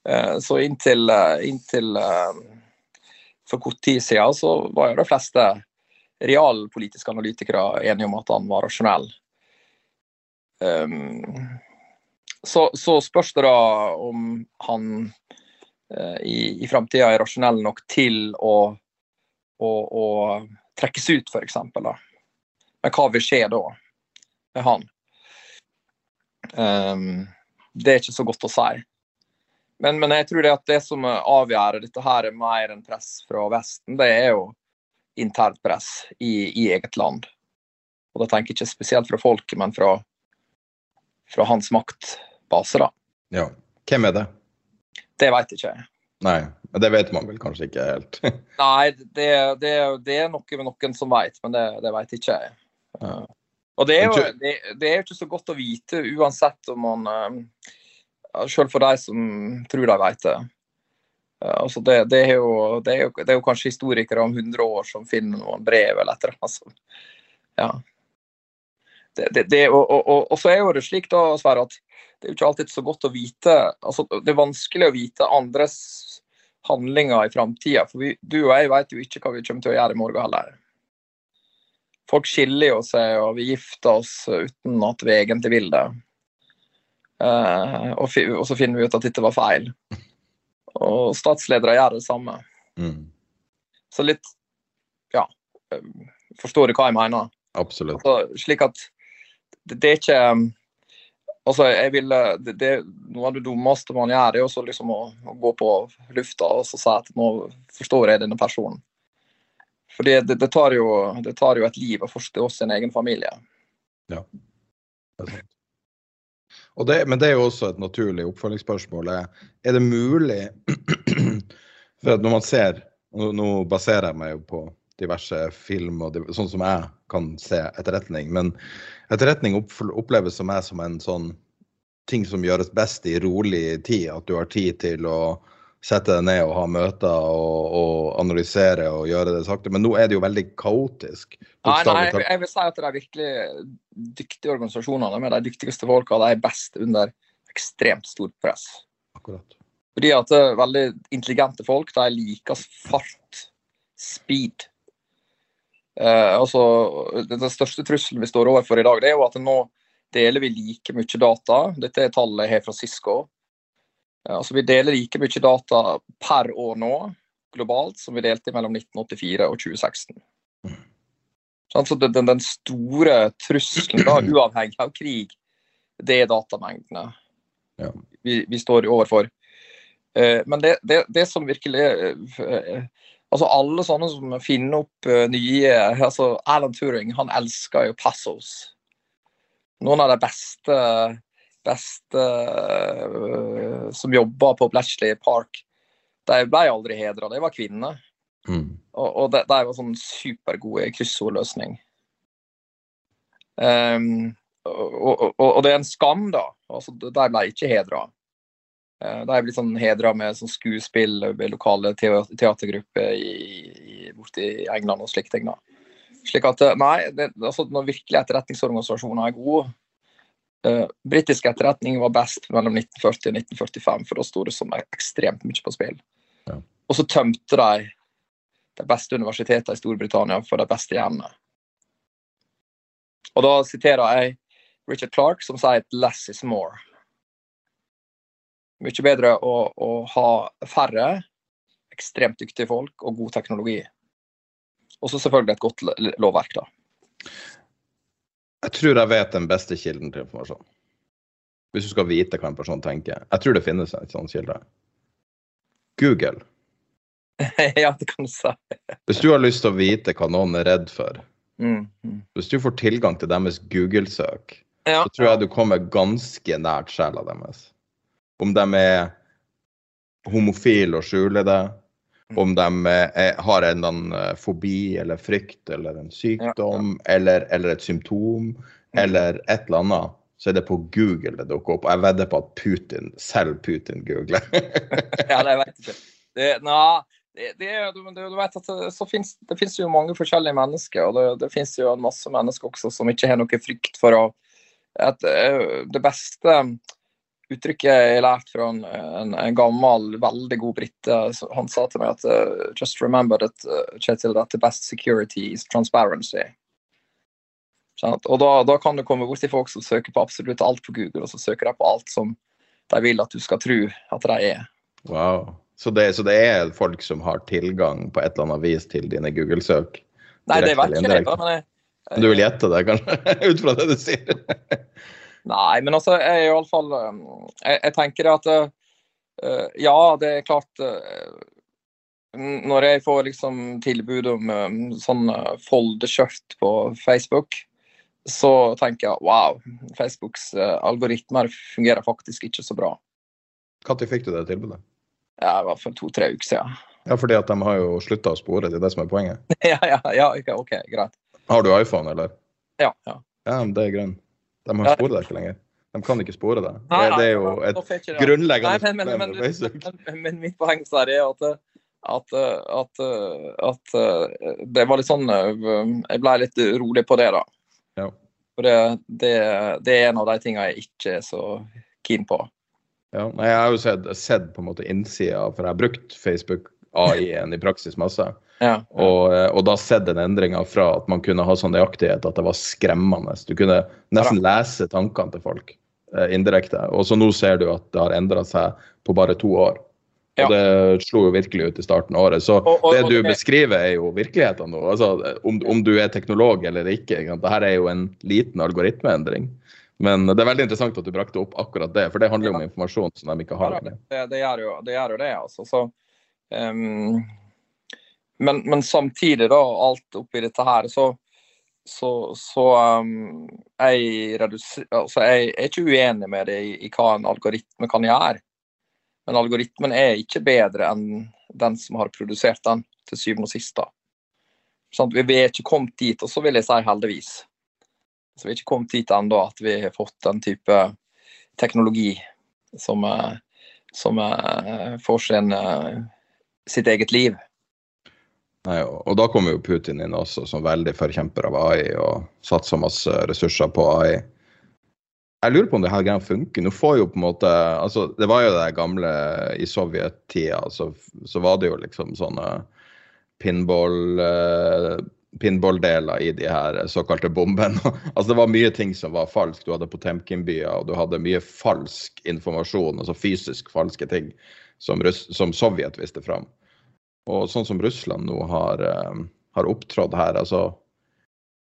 Uh, så inntil, uh, inntil uh, for kort tid siden så var jo de fleste realpolitiske analytikere enige om at han var rasjonell. Um, så, så, spørs det da om han uh, i, i framtida er rasjonell nok til å, å, å trekkes ut, f.eks. Men hva vil skje da med han? Um, det er ikke så godt å si. Men, men, jeg tror det at det som avgjør dette her er mer enn press fra Vesten, det er jo internt press i, i eget land. Og da tenker jeg ikke spesielt fra folket, men fra, fra hans maktbase, da. Ja. Hvem er det? Det veit ikke jeg. Nei, det vet man vel kanskje ikke helt? [laughs] Nei, det, det, det, er noe med noen som veit, men det, det veit ikke jeg. Ja. Og det er, jo, det, det er jo ikke så godt å vite, uansett om man uh, Sjøl for de som tror de vet det. Altså det, det, er jo, det, er jo, det, er jo, kanskje historikere om 100 år som finner noen brev eller et eller annet. Ja. Og, og, og, så er jo det slik da, Sverre, at det er jo ikke alltid så godt å vite altså Det er vanskelig å vite andres handlinger i framtida. For vi, du og jeg vet jo ikke hva vi kommer til å gjøre i morgen heller. Folk skiller jo seg, og vi gifter oss uten at vi egentlig vil det. Uh, og, og, så finner vi ut at dette var feil. Og statsledere gjør det samme. Mm. Så litt Ja. Eh, forstår du hva jeg mener? Absolutt. Altså, slik at det, det, er ikke Altså, jeg vil, det, det, Noe av det dummeste man gjør, er også liksom å, å, gå på lufta og så si at nå forstår jeg denne personen. For det, det, tar jo, det tar jo et liv å forstå sin egen familie. Ja, det er sant. Det, men det er jo også et naturlig oppfølgingsspørsmål. Er det mulig [clears throat] For når man ser Nå, baserer jeg meg jo på diverse film og sånn som jeg kan se etterretning. Men etterretning oppleves som meg som en sånn ting som gjøres best i rolig tid. At du har tid til å sette deg ned og ha møter og, og analysere og gjøre det sakte. Men nå er det jo veldig kaotisk. Nei, nei, jeg, jeg vil si at det er virkelig dyktige organisasjonene med de dyktigste folka, de er best under ekstremt stort press. Akkurat. Fordi at det er veldig intelligente folk de liker fart, speed. Eh, altså, Den største trusselen vi står overfor i dag, det er jo at nå deler vi like mye data. Dette er tallet jeg har fra Cisco. Altså, vi deler like mye data per år nå globalt som vi delte mellom 1984 og 2016. Altså, Så den, den, store trusselen, da, [clears throat] uavhengig av krig, det er datamengdene ja. vi, vi, står overfor. Eh, men det, det, det som virkelig eh, Altså Alle sånne som finner opp eh, nye altså Alan Turing han elsker jo passos. Noen av de beste beste uh, som jobba på Blatchley Park, de ble aldri hedra. De var kvinner. Mm. Og, og de, de, var sånn supergode kryssordløsning. Um, og, og, og, det er en skam, da. Altså, de ble ikke hedra. Uh, de er blitt sånn hedra med sånn skuespill ved lokale teatergrupper borte i England og slikt. Slik at, nei, det, altså, Når virkelig etterretningsorganisasjoner er gode, Uh, Britisk etterretning var best mellom 1940 og 1945, for da sto det som ekstremt mye på spill. Ja. Og så tømte de de beste universitetene i Storbritannia for de beste hjernene. Og da siterer jeg Richard Clark, som sier at 'less is more'. Mye bedre å, å ha færre ekstremt dyktige folk og god teknologi. Og så selvfølgelig et godt lovverk, da. Jeg tror jeg vet den beste kilden til informasjon. Hvis du skal vite hva en person tenker. Jeg tror det finnes en sånn kilde. Google. [laughs] ja, det kan du si. Hvis du har lyst til å vite hva noen er redd for, mm, mm. hvis du får tilgang til deres Google-søk, ja. så tror jeg du kommer ganske nært sjela deres. Om de er homofile og skjuler det, om de er, har en eller fobi eller frykt eller en sykdom ja, ja. Eller, eller, et symptom mm. eller et eller annet, så er det på Google det dukker opp. Og jeg vedder på at Putin, selv Putin googler. [laughs] ja, det vet jeg ikke. Det, na, det, det, du, du, vet at det, finnes, det finnes jo mange forskjellige mennesker, og det, det finnes jo en masse mennesker også som ikke har noe frykt for å at, eh, Det beste uttrykket jeg har lært fra en, en, en gammel, veldig god brite. Han sa til meg at uh, just remember that, uh, Kjetil, that the best security is transparency. Og da, da, kan du komme borti folk som søker på absolutt alt på Google, og så søker de på alt som de vil at du skal tro at de er. Wow. Så det, så det er folk som har tilgang på et eller annet vis til dine Google-søk? Nei, det vet ikke jeg. Men jeg, du vil gjette det, kanskje? [laughs] Ut fra det du sier? Nei, men altså, jeg er iallfall um, jeg, jeg tenker at uh, Ja, det er klart uh, Når jeg får liksom tilbud om um, sånn uh, foldeskjørt på Facebook, så tenker jeg wow, Facebooks uh, algoritmer fungerer faktisk ikke så bra. Når fikk du det tilbudet? Ja, I hvert fall to-tre uker siden. Ja, fordi at de har jo slutta å spore, det er det som er poenget? [laughs] ja, ja, ja, ok, greit. Har du iPhone, eller? Ja. ja. Ja, det er greit. De har sporet deg ikke lenger. De kan ikke spore deg. Det, det er jo et grunnleggende nei, men, men, men, men, mitt poeng er at, at, at, at, det var litt sånn Jeg ble litt rolig på det, da. Ja. For det, det, det, er en av de tingene jeg ikke er så keen på. Ja, jeg har jo sett, sett på en måte innsida, for jeg har brukt Facebook AI-en i praksis masse. Ja. Og, eh, og, da sett den endringa fra at man kunne ha sånn nøyaktighet at det var skremmende. Du kunne nesten ja. lese tankene til folk eh, indirekte. Og så nå ser du at det har endra seg på bare to år. Ja. Og det slo jo virkelig ut i starten av året. Så og, og, det du det, beskriver, er jo virkeligheten nå. Altså, om, om, du er teknolog eller ikke. Dette er jo en liten algoritmeendring. Men det er veldig interessant at du brakte opp akkurat det, for det handler jo om informasjon som de ikke har. Det, det, gjør jo det, gjør jo det altså. Så, um, men, men, samtidig, da, alt oppi dette her, så, så, så um, jeg, altså, jeg, er ikke uenig med det i, i hva en algoritme kan gjøre. Men algoritmen er ikke bedre enn den som har produsert den, til syvende og sist. Sånn, vi er ikke kommet dit, og så vil jeg si heldigvis. Så vi er ikke kommet dit ennå at vi har fått den type teknologi som, eh, som eh, får sin, eh, sitt eget liv. Nei, og da kommer jo Putin inn også som veldig forkjemper av AI og satser masse ressurser på AI jeg lurer på om det her greia funker. Nå får jo på en måte, altså Det var jo det gamle i sovjettida, så, så var det jo liksom sånne pinball uh, pinballdeler i de her såkalte bombene. [laughs] altså Det var mye ting som var falsk. Du hadde Potemkin-byer, og du hadde mye falsk informasjon, altså fysisk falske ting, som, som Sovjet viste fram. Og sånn som Russland nå har, uh, har opptrådt her, altså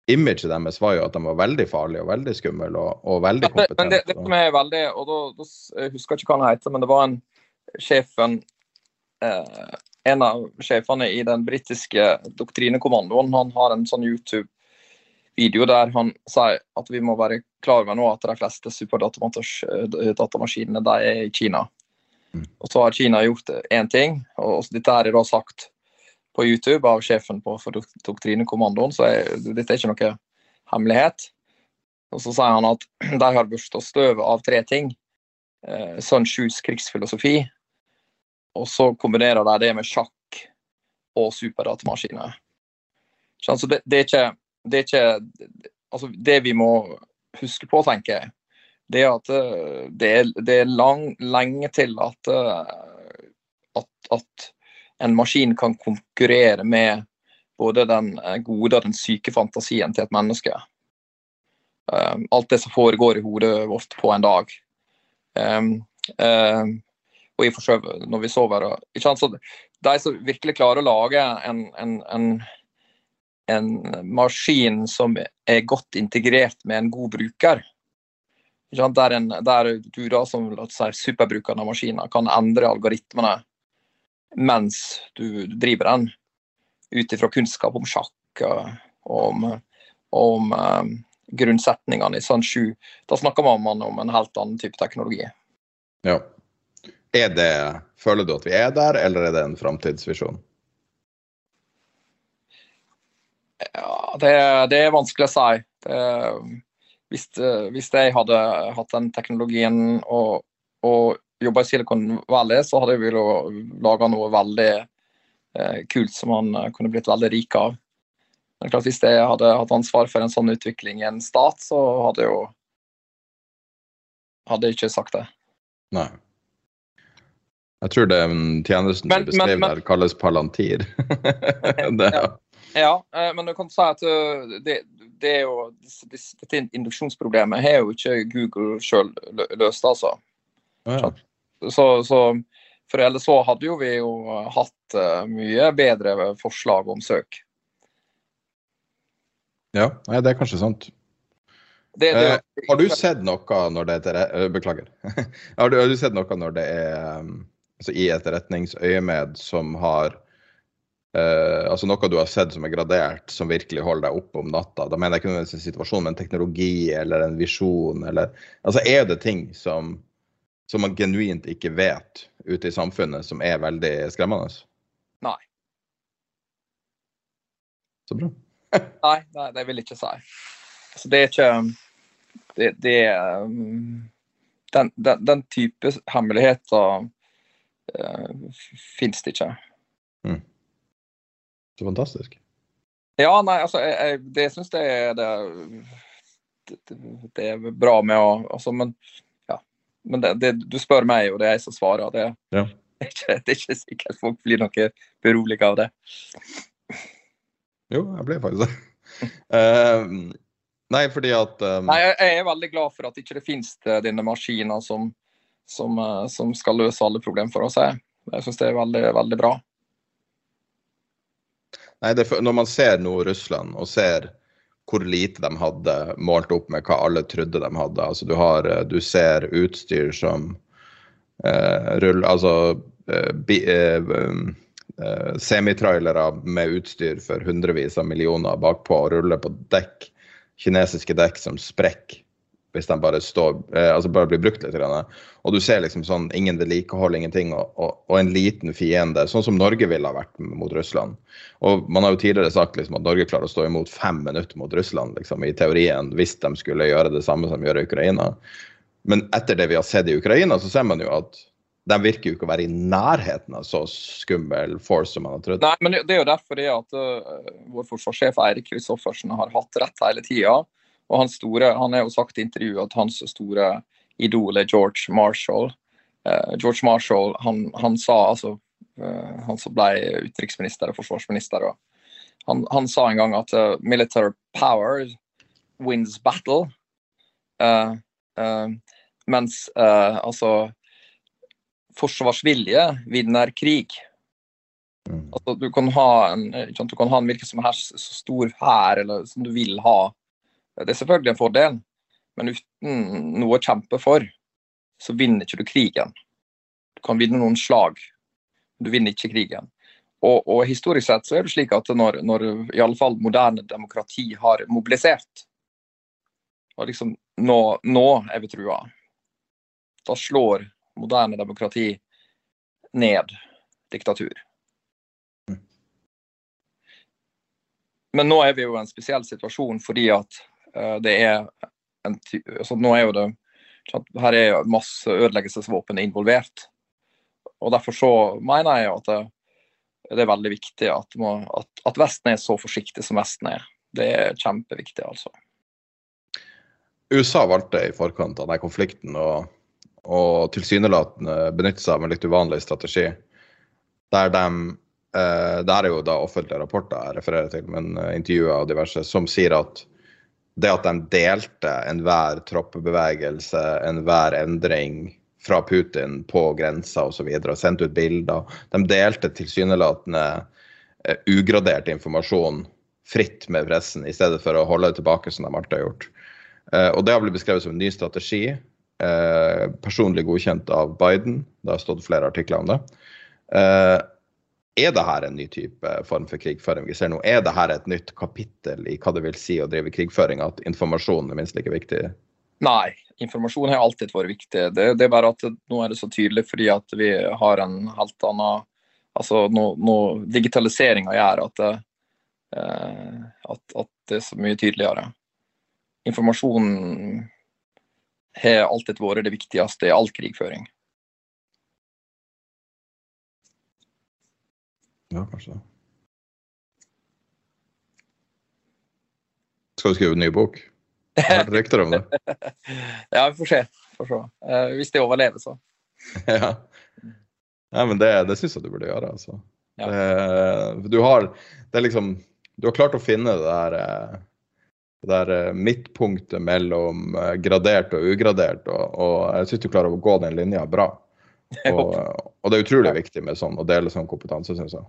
imaget deres var jo at de var veldig farlige og veldig skumle og, og, veldig kompetente. Men det, det, som er veldig, og da, da, Jeg husker ikke hva han heter, men det var en sjefen eh, En av sjefene i den britiske doktrinekommandoen. Han har en sånn YouTube-video der han sier at vi må være klar over nå at de fleste superdatamaskinene er i Kina. Og så har Kina gjort én ting, og dette er da sagt på YouTube av sjefen på, for doktrinekommandoen, så er, dette er ikke noe hemmelighet. Og så sier han at [clears throat] de har børsta støvet av tre ting. Eh, Sun Shoes krigsfilosofi. Og så kombinerer de det med sjakk og superdatamaskiner. Så det, det, er ikke, det er ikke Altså, det vi må huske på, tenker jeg, det er at eh, det er, det er lang, lenge til at, eh, at, at en maskin kan konkurrere med både den eh, gode og den syke fantasien til et menneske. Um, alt det som foregår i hodet vårt på en dag. Um, um, og i forsøv når vi sover. Så de som virkelig klarer å lage en, en, en, en, maskin som er godt integrert med en god bruker, der, der, du da som si, superbrukeren av maskiner kan endre algoritmene mens du driver den, ut ifra kunnskap om sjakk og om, om um, grunnsetningene i sånn sju. Da snakker man om en helt annen type teknologi. Ja. Er det, Føler du at vi er der, eller er det en framtidsvisjon? Ja, det, det, er vanskelig å si. Det, hvis, hvis, jeg hadde hatt den teknologien og, og jobba i Silicon Valley, så hadde jeg villet lage noe veldig eh, kult som han eh, kunne blitt veldig rik av. Men klart, Hvis jeg hadde hatt ansvar for en sånn utvikling i en stat, så hadde jeg jo hadde jeg ikke sagt det. Nei. Jeg tror det tjenesten du beskrev der, kalles Palantir. [laughs] det, ja. ja, eh, men du kan si at det, det er jo Dette induksjonsproblemet har jo ikke Google sjøl løst, altså. Ja så, så for ellers så hadde jo vi jo hatt uh, mye bedre forslag om søk. Ja, nei, det er kanskje sant. Det, det, eh, har du sett noe når det er uh, Beklager. [laughs] har, du, har, du, sett noe når det er um, altså i etterretningsøyemed som har uh, Altså noe du har sett som er gradert, som virkelig holder deg oppe om natta? Da mener jeg ikke nødvendigvis en situasjon, men teknologi eller en visjon eller Altså er det ting som som man genuint ikke vet ute i samfunnet, som er veldig skremmende? Nei. Så bra. [laughs] nei, nei, det vil jeg ikke si. Altså, det er ikke Det, det um, den, den, den, type hemmeligheter uh, fins det ikke. Mm. Så fantastisk. Ja, nei, altså, jeg, jeg, det syns jeg det, det, det, er bra med å altså, Men ja, men det, det, du spør meg, og det er jeg som svarer. Det, ja. [laughs] er, ikke, det er ikke sikkert folk blir noe beroliget av det. Jo, jeg ble faktisk det. uh, [laughs] nei, fordi at um... Nei, jeg, er veldig glad for at ikke det finnes denne maskiner som, som, uh, som, skal løse alle problemer for oss. Jeg. Jeg syns det er veldig, veldig bra. Nei, det, Når man ser nå Russland og ser hvor lite de hadde målt opp med hva alle trodde de hadde. Altså, du, har, eh, du ser utstyr som eh, rull, altså, eh, eh, eh, semitrailere med utstyr for hundrevis av millioner bakpå og ruller på dekk, kinesiske dekk som sprekker hvis de bare, står, eh, altså bare blir brukt litt. Og du ser liksom sånn ingen vedlikehold, ingenting, og, og, og, en liten fiende, sånn som Norge ville ha vært mot Russland. Og man har jo tidligere sagt liksom, at Norge klarer å stå imot fem minutter mot Russland, liksom, i teorien, hvis de skulle gjøre det samme som de gjør i Ukraina. Men etter det vi har sett i Ukraina, så ser man jo at de virker jo ikke å være i nærheten av så skummel force som man har trodd. Nei, men Det er jo derfor det at uh, vår forsvarssjef Eirik Kristoffersen har hatt rett hele tida. Og hans store, Han har jo sagt i intervjuet at hans store idol er George Marshall. Uh, George Marshall han, han sa altså uh, Han som ble utenriksminister og forsvarsminister. Og han, han, sa en gang at uh, military power wins battle. mens altså forsvarsvilje vinner krig. Mm. Altså, du kan ha en, du kan ha en hvilken som helst så stor hær som du vil ha det er selvfølgelig en fordel, men uten noe å kjempe for, så vinner ikke du krigen. Du kan vinne noen slag, men du vinner ikke krigen. Og, og historisk sett så er det slik at når, når i alle fall moderne demokrati har mobilisert, og liksom nå, nå er vi trua, da slår moderne demokrati ned diktatur. Mm. Men nå er vi jo i en spesiell situasjon fordi at det er en altså Nå er jo det Her er masse ødeleggelsesvåpen involvert. Og Derfor så mener jeg at det, det er veldig viktig at, må, at, at, Vesten er så forsiktig som Vesten er. Det er kjempeviktig, altså. USA valgte i forkant av denne konflikten å tilsynelatende benytte seg av en litt uvanlig strategi. Der de eh, Det er jo da offentlige rapporter jeg refererer til, men eh, intervjuer og diverse, som sier at det at de delte enhver troppebevegelse, enhver endring fra Putin på grensa osv. Og, og sendte ut bilder. De delte tilsynelatende uh, ugradert informasjon fritt med pressen, i stedet for å holde det tilbake som de alltid har gjort. Uh, og det har blitt beskrevet som en ny strategi, uh, personlig godkjent av Biden. Det har stått flere artikler om det. Er dette en ny type form for krigføring vi ser nå? Er dette et nytt kapittel i hva det vil si å drive krigføring, at informasjon er minst like viktig? Nei, informasjon har alltid vært viktig. Det, det, er bare at nå er det så tydelig fordi at vi har en helt annen Altså nå, nå digitaliseringa gjør at, eh, at, at, det er så mye tydeligere. Informasjon har alltid vært det viktigste i all krigføring. Ja, kanskje det. Skal du skrive en ny bok? Jeg har hørt rykter om det. [laughs] ja, vi får se. Får se. Uh, hvis det overlever, så. [laughs] ja. ja. men det, det syns jeg du burde gjøre, altså. Ja. Det, du har det er liksom Du har klart å finne det der, eh, det der eh, midtpunktet mellom gradert og ugradert, og, og jeg syns du klarer å gå den linja bra. [laughs] Og, og, det er utrolig viktig med sånn, å dele sånn kompetanse, syns jeg.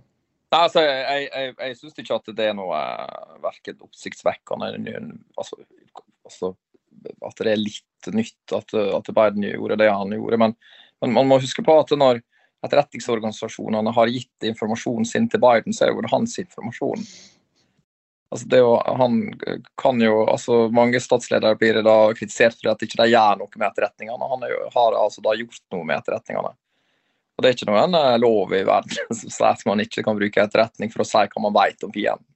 Nei, altså, Jeg, jeg, jeg syns ikke at det er noe uh, verken oppsiktsvekkende altså, altså, At det er litt nytt at, at, Biden gjorde det han gjorde. Men, men, man må huske på at når etterretningsorganisasjonene har gitt informasjonen sin til Biden, så er det jo hans informasjon. Altså det jo, han kan jo, altså Mange statsledere blir da kritisert for at ikke de gjør noe med etterretningene. Han jo, har altså da gjort noe med etterretningene. Og Det er ikke noen eh, lov i verden [laughs] som sier at man ikke kan bruke etterretning for å si hva man vet om fienden.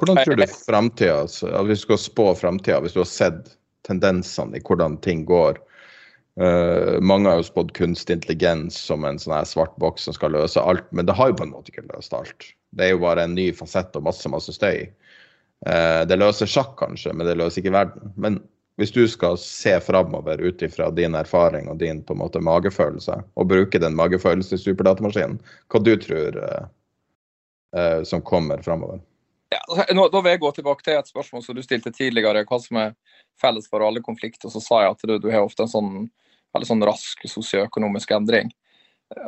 Hvordan tror du fremtida, altså, hvis du skal spå framtida, hvis du har sett tendensene i hvordan ting går? Uh, mange har jo spådd kunstig intelligens som en sånn her svart boks som skal løse alt, men det har jo på en måte ikke løst alt. Det er jo bare en ny fasett og masse, masse støy. Uh, det løser sjakk, kanskje, men det løser ikke verden. Men hvis du skal se framover ut ifra din erfaring og din på en måte magefølelse, og bruke den magefølelsen i superdatamaskinen, hva du tror eh, som kommer framover? Ja, altså, nå, da vil jeg gå tilbake til et spørsmål som du stilte tidligere, hva som er felles for alle konflikter. Så sa jeg at du, du har ofte en sånn veldig sånn rask sosioøkonomisk endring.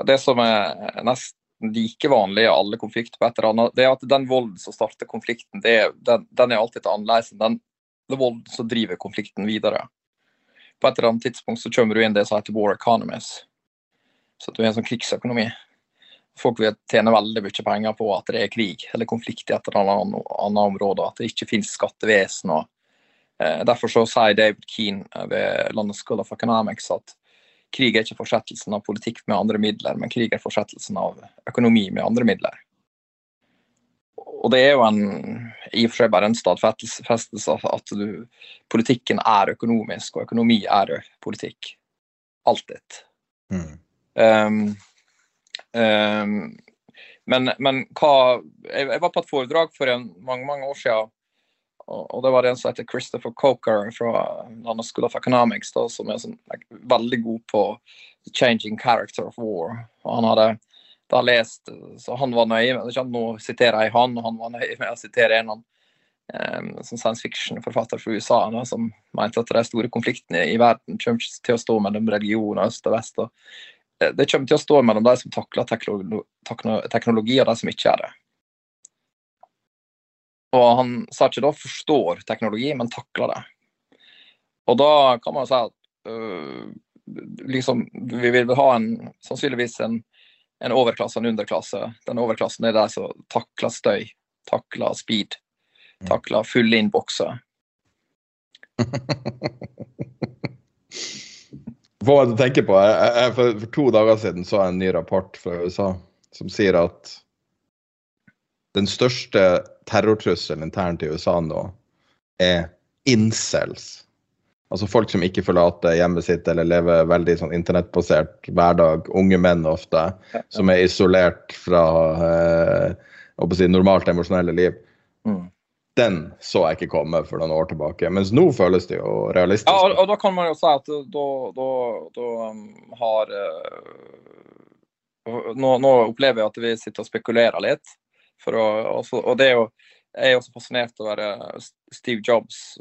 det som er nesten like vanlig i alle konflikter på et eller annet, det er at den volden som starter konflikten, det, den, den, er alltid annerledes enn den, den volden som driver konflikten videre. På et eller annet tidspunkt så kommer du inn det som heter war economies. Så at du er en sånn krigsøkonomi. Folk vil tjene veldig mye penger på at det er krig eller konflikt i et eller annet, annet område. At det ikke finnes skattevesen. og eh, Derfor så sier David Keane ved London School of Economics at krig er ikke fortsettelsen av politikk med andre midler, men krig er fortsettelsen av økonomi med andre midler. Og det er jo en, i og for seg bare en stadfestelse av at du, politikken er økonomisk, og økonomi er politikk. Alltid. Mm. Um, um, men, men, hva jeg, jeg, var på et foredrag for en, mange mange år siden og det var en som heter Christopher Coker fra London School of Economics, da, som er sånn, veldig god på the changing character of war. Og han hadde da lest, så han var nøye med Nå siterer jeg han, og han var nøye med å sitere en um, science fiction-forfatter fra USA da, som mente at de store konfliktene i verden kommer ikke til å stå mellom religioner øst og vest. Og eh, det kommer til å stå mellom de som takler teknologi, og de som ikke er det. Og han sa ikke da forstår teknologi, men takler det. Og da kan man jo si at øh, liksom, vi vil ha en, sannsynligvis en, en overklasse og en underklasse. Den overklassen er de som takler støy, takler speed, mm. takler fulle innbokser. Hva du tenker på? Jeg, jeg, for, for to dager siden så jeg en ny rapport fra USA som sier at den største terrortrusselen internt i USA nå er incels. Altså folk som ikke forlater hjemmet sitt eller lever veldig sånn internettbasert hverdag. Unge menn ofte, som er isolert fra eh, si, normalt emosjonelle liv. Mm. Den så jeg ikke komme for noen år tilbake, mens nå føles det jo realistisk. Ja, og, og da kan man jo si at da, da, da um, har uh, nå, nå, opplever jeg at vi sitter og spekulerer litt. Å, også, og det er jo jeg er også fascinert over Steve Jobs.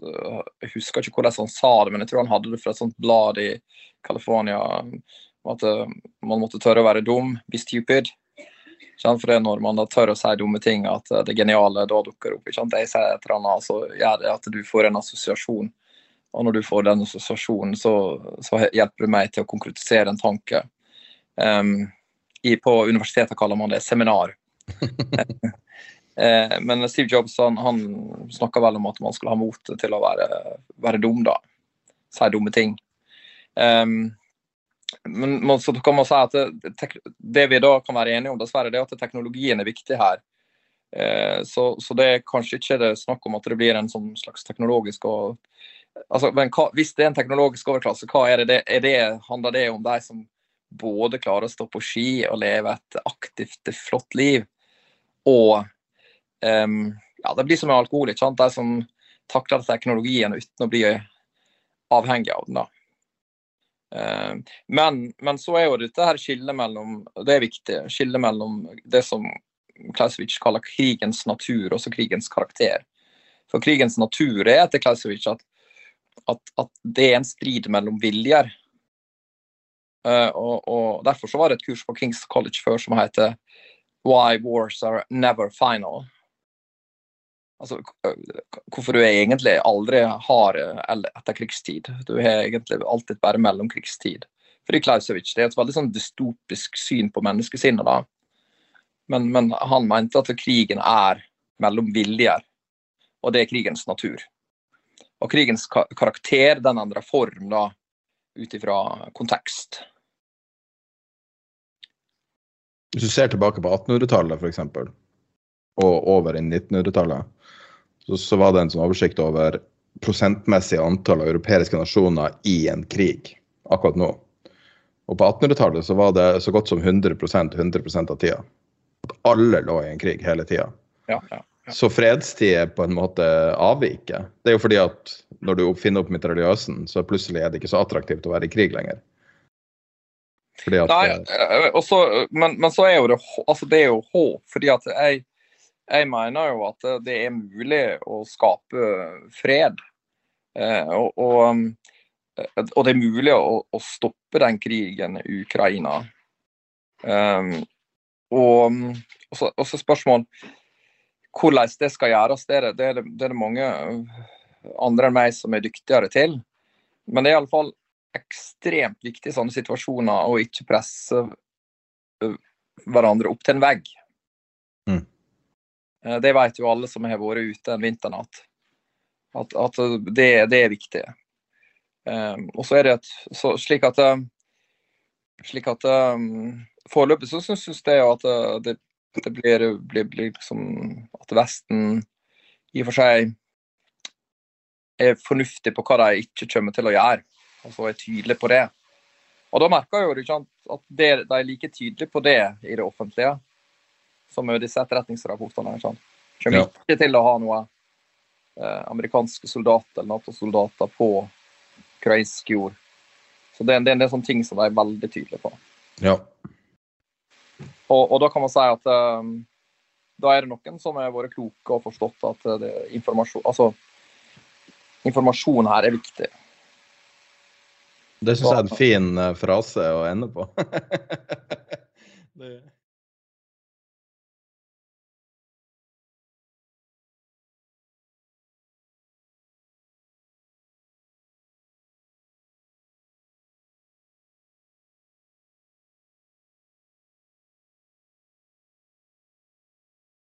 Jeg husker ikke hvordan han sa det, men jeg tror han hadde det fra et sånt blad i California. At eh, man måtte tørre å være dum, be stupid. For det er når man da tør å si dumme ting, at eh, det geniale da dukker opp. Jeg sier et eller annet, så gjør det at du får en assosiasjon. Og når du får den assosiasjonen, så, så hjelper det meg til å konkretisere en tanke. Um, i, på universitetet kaller man det seminar. Eh, men Steve Jobs han, han snakka vel om at man skulle ha mot til å være, være dum, da. Si dumme ting. Um, men så kan man si at det, det, vi da kan være enige om, dessverre, det er at teknologien er viktig her. Uh, så, så, det er kanskje ikke det snakk om at det blir en sånn slags teknologisk og, altså, hva, Hvis det er en teknologisk overklasse, hva er det, er det, handler det om de som både klarer å stå på ski og leve et aktivt, flott liv, og um, ja, Det blir som med alkohol. ikke sant? De som takler teknologien uten å bli avhengig av den. da. Uh, men, men, så er jo dette her skillet mellom Det er viktig. Skillet mellom det som Klausowicz kaller krigens natur, og krigens karakter. For krigens natur er etter Klausowicz at, at, at, det er en strid mellom viljer. Uh, og, og, Derfor så var det et kurs på Kings College før som heter Why Wars Are Never Final. Altså, hvorfor du egentlig aldri har etterkrigstid. Du har egentlig alltid bare mellomkrigstid. Fordi Clausewitz det er et veldig sånn dystopisk syn på menneskesinnet. da. Men, men, han mente at krigen er mellom viljer, og det er krigens natur. Og krigens karakter den endrer form da, ut ifra kontekst. Hvis du ser tilbake på 1800-tallet f.eks., og over i 1900-tallet, så, så, var det en sånn oversikt over prosentmessig antall av europeiske nasjoner i en krig akkurat nå. Og på 1800-tallet så var det så godt som 100% 100 av tida. At alle lå i en krig hele tida. Ja, ja, ja. Så fredstid på en måte avviker. Det er jo fordi at når du finner opp mitraljøsen, så plutselig er det ikke så attraktivt å være i krig lenger. At, Nei, eh, også, men, men, så er jo det, altså det er jo håp. fordi at jeg jeg mener jo at det er mulig å skape fred. Eh, og, og, og det er mulig å, å, stoppe den krigen i Ukraina. Um, og, og så spørsmål hvordan det skal gjøres, det er det, det, er det, det er mange andre enn meg som er dyktigere til. Men det er iallfall ekstremt viktig i sånne situasjoner å ikke presse hverandre opp til en vegg. Mm. Det vet jo alle som har vært ute en vinternatt. At, at det, det, er viktig. Um, og så er det et, så, slik at slik at um, Foreløpig så syns jeg at det, det blir, blir, blir liksom At Vesten i og for seg er fornuftig på hva de ikke kommer til å gjøre, og så er tydelig på det. Og da merker jo at det, de er like tydelige på det i det offentlige som med disse etterretningsrapportene. Ikke Kommer ja. ikke til å ha noe eh, amerikanske soldater eller Nato-soldater på ukrainsk jord. Så det, det er en del sånne ting som de er veldig tydelige på. Ja. Og, og, da kan man si at um, da er det noen som har vært kloke og forstått at det, informasjon, altså, informasjon her er viktig. Det syns jeg er en fin uh, frase å ende på. [laughs] det...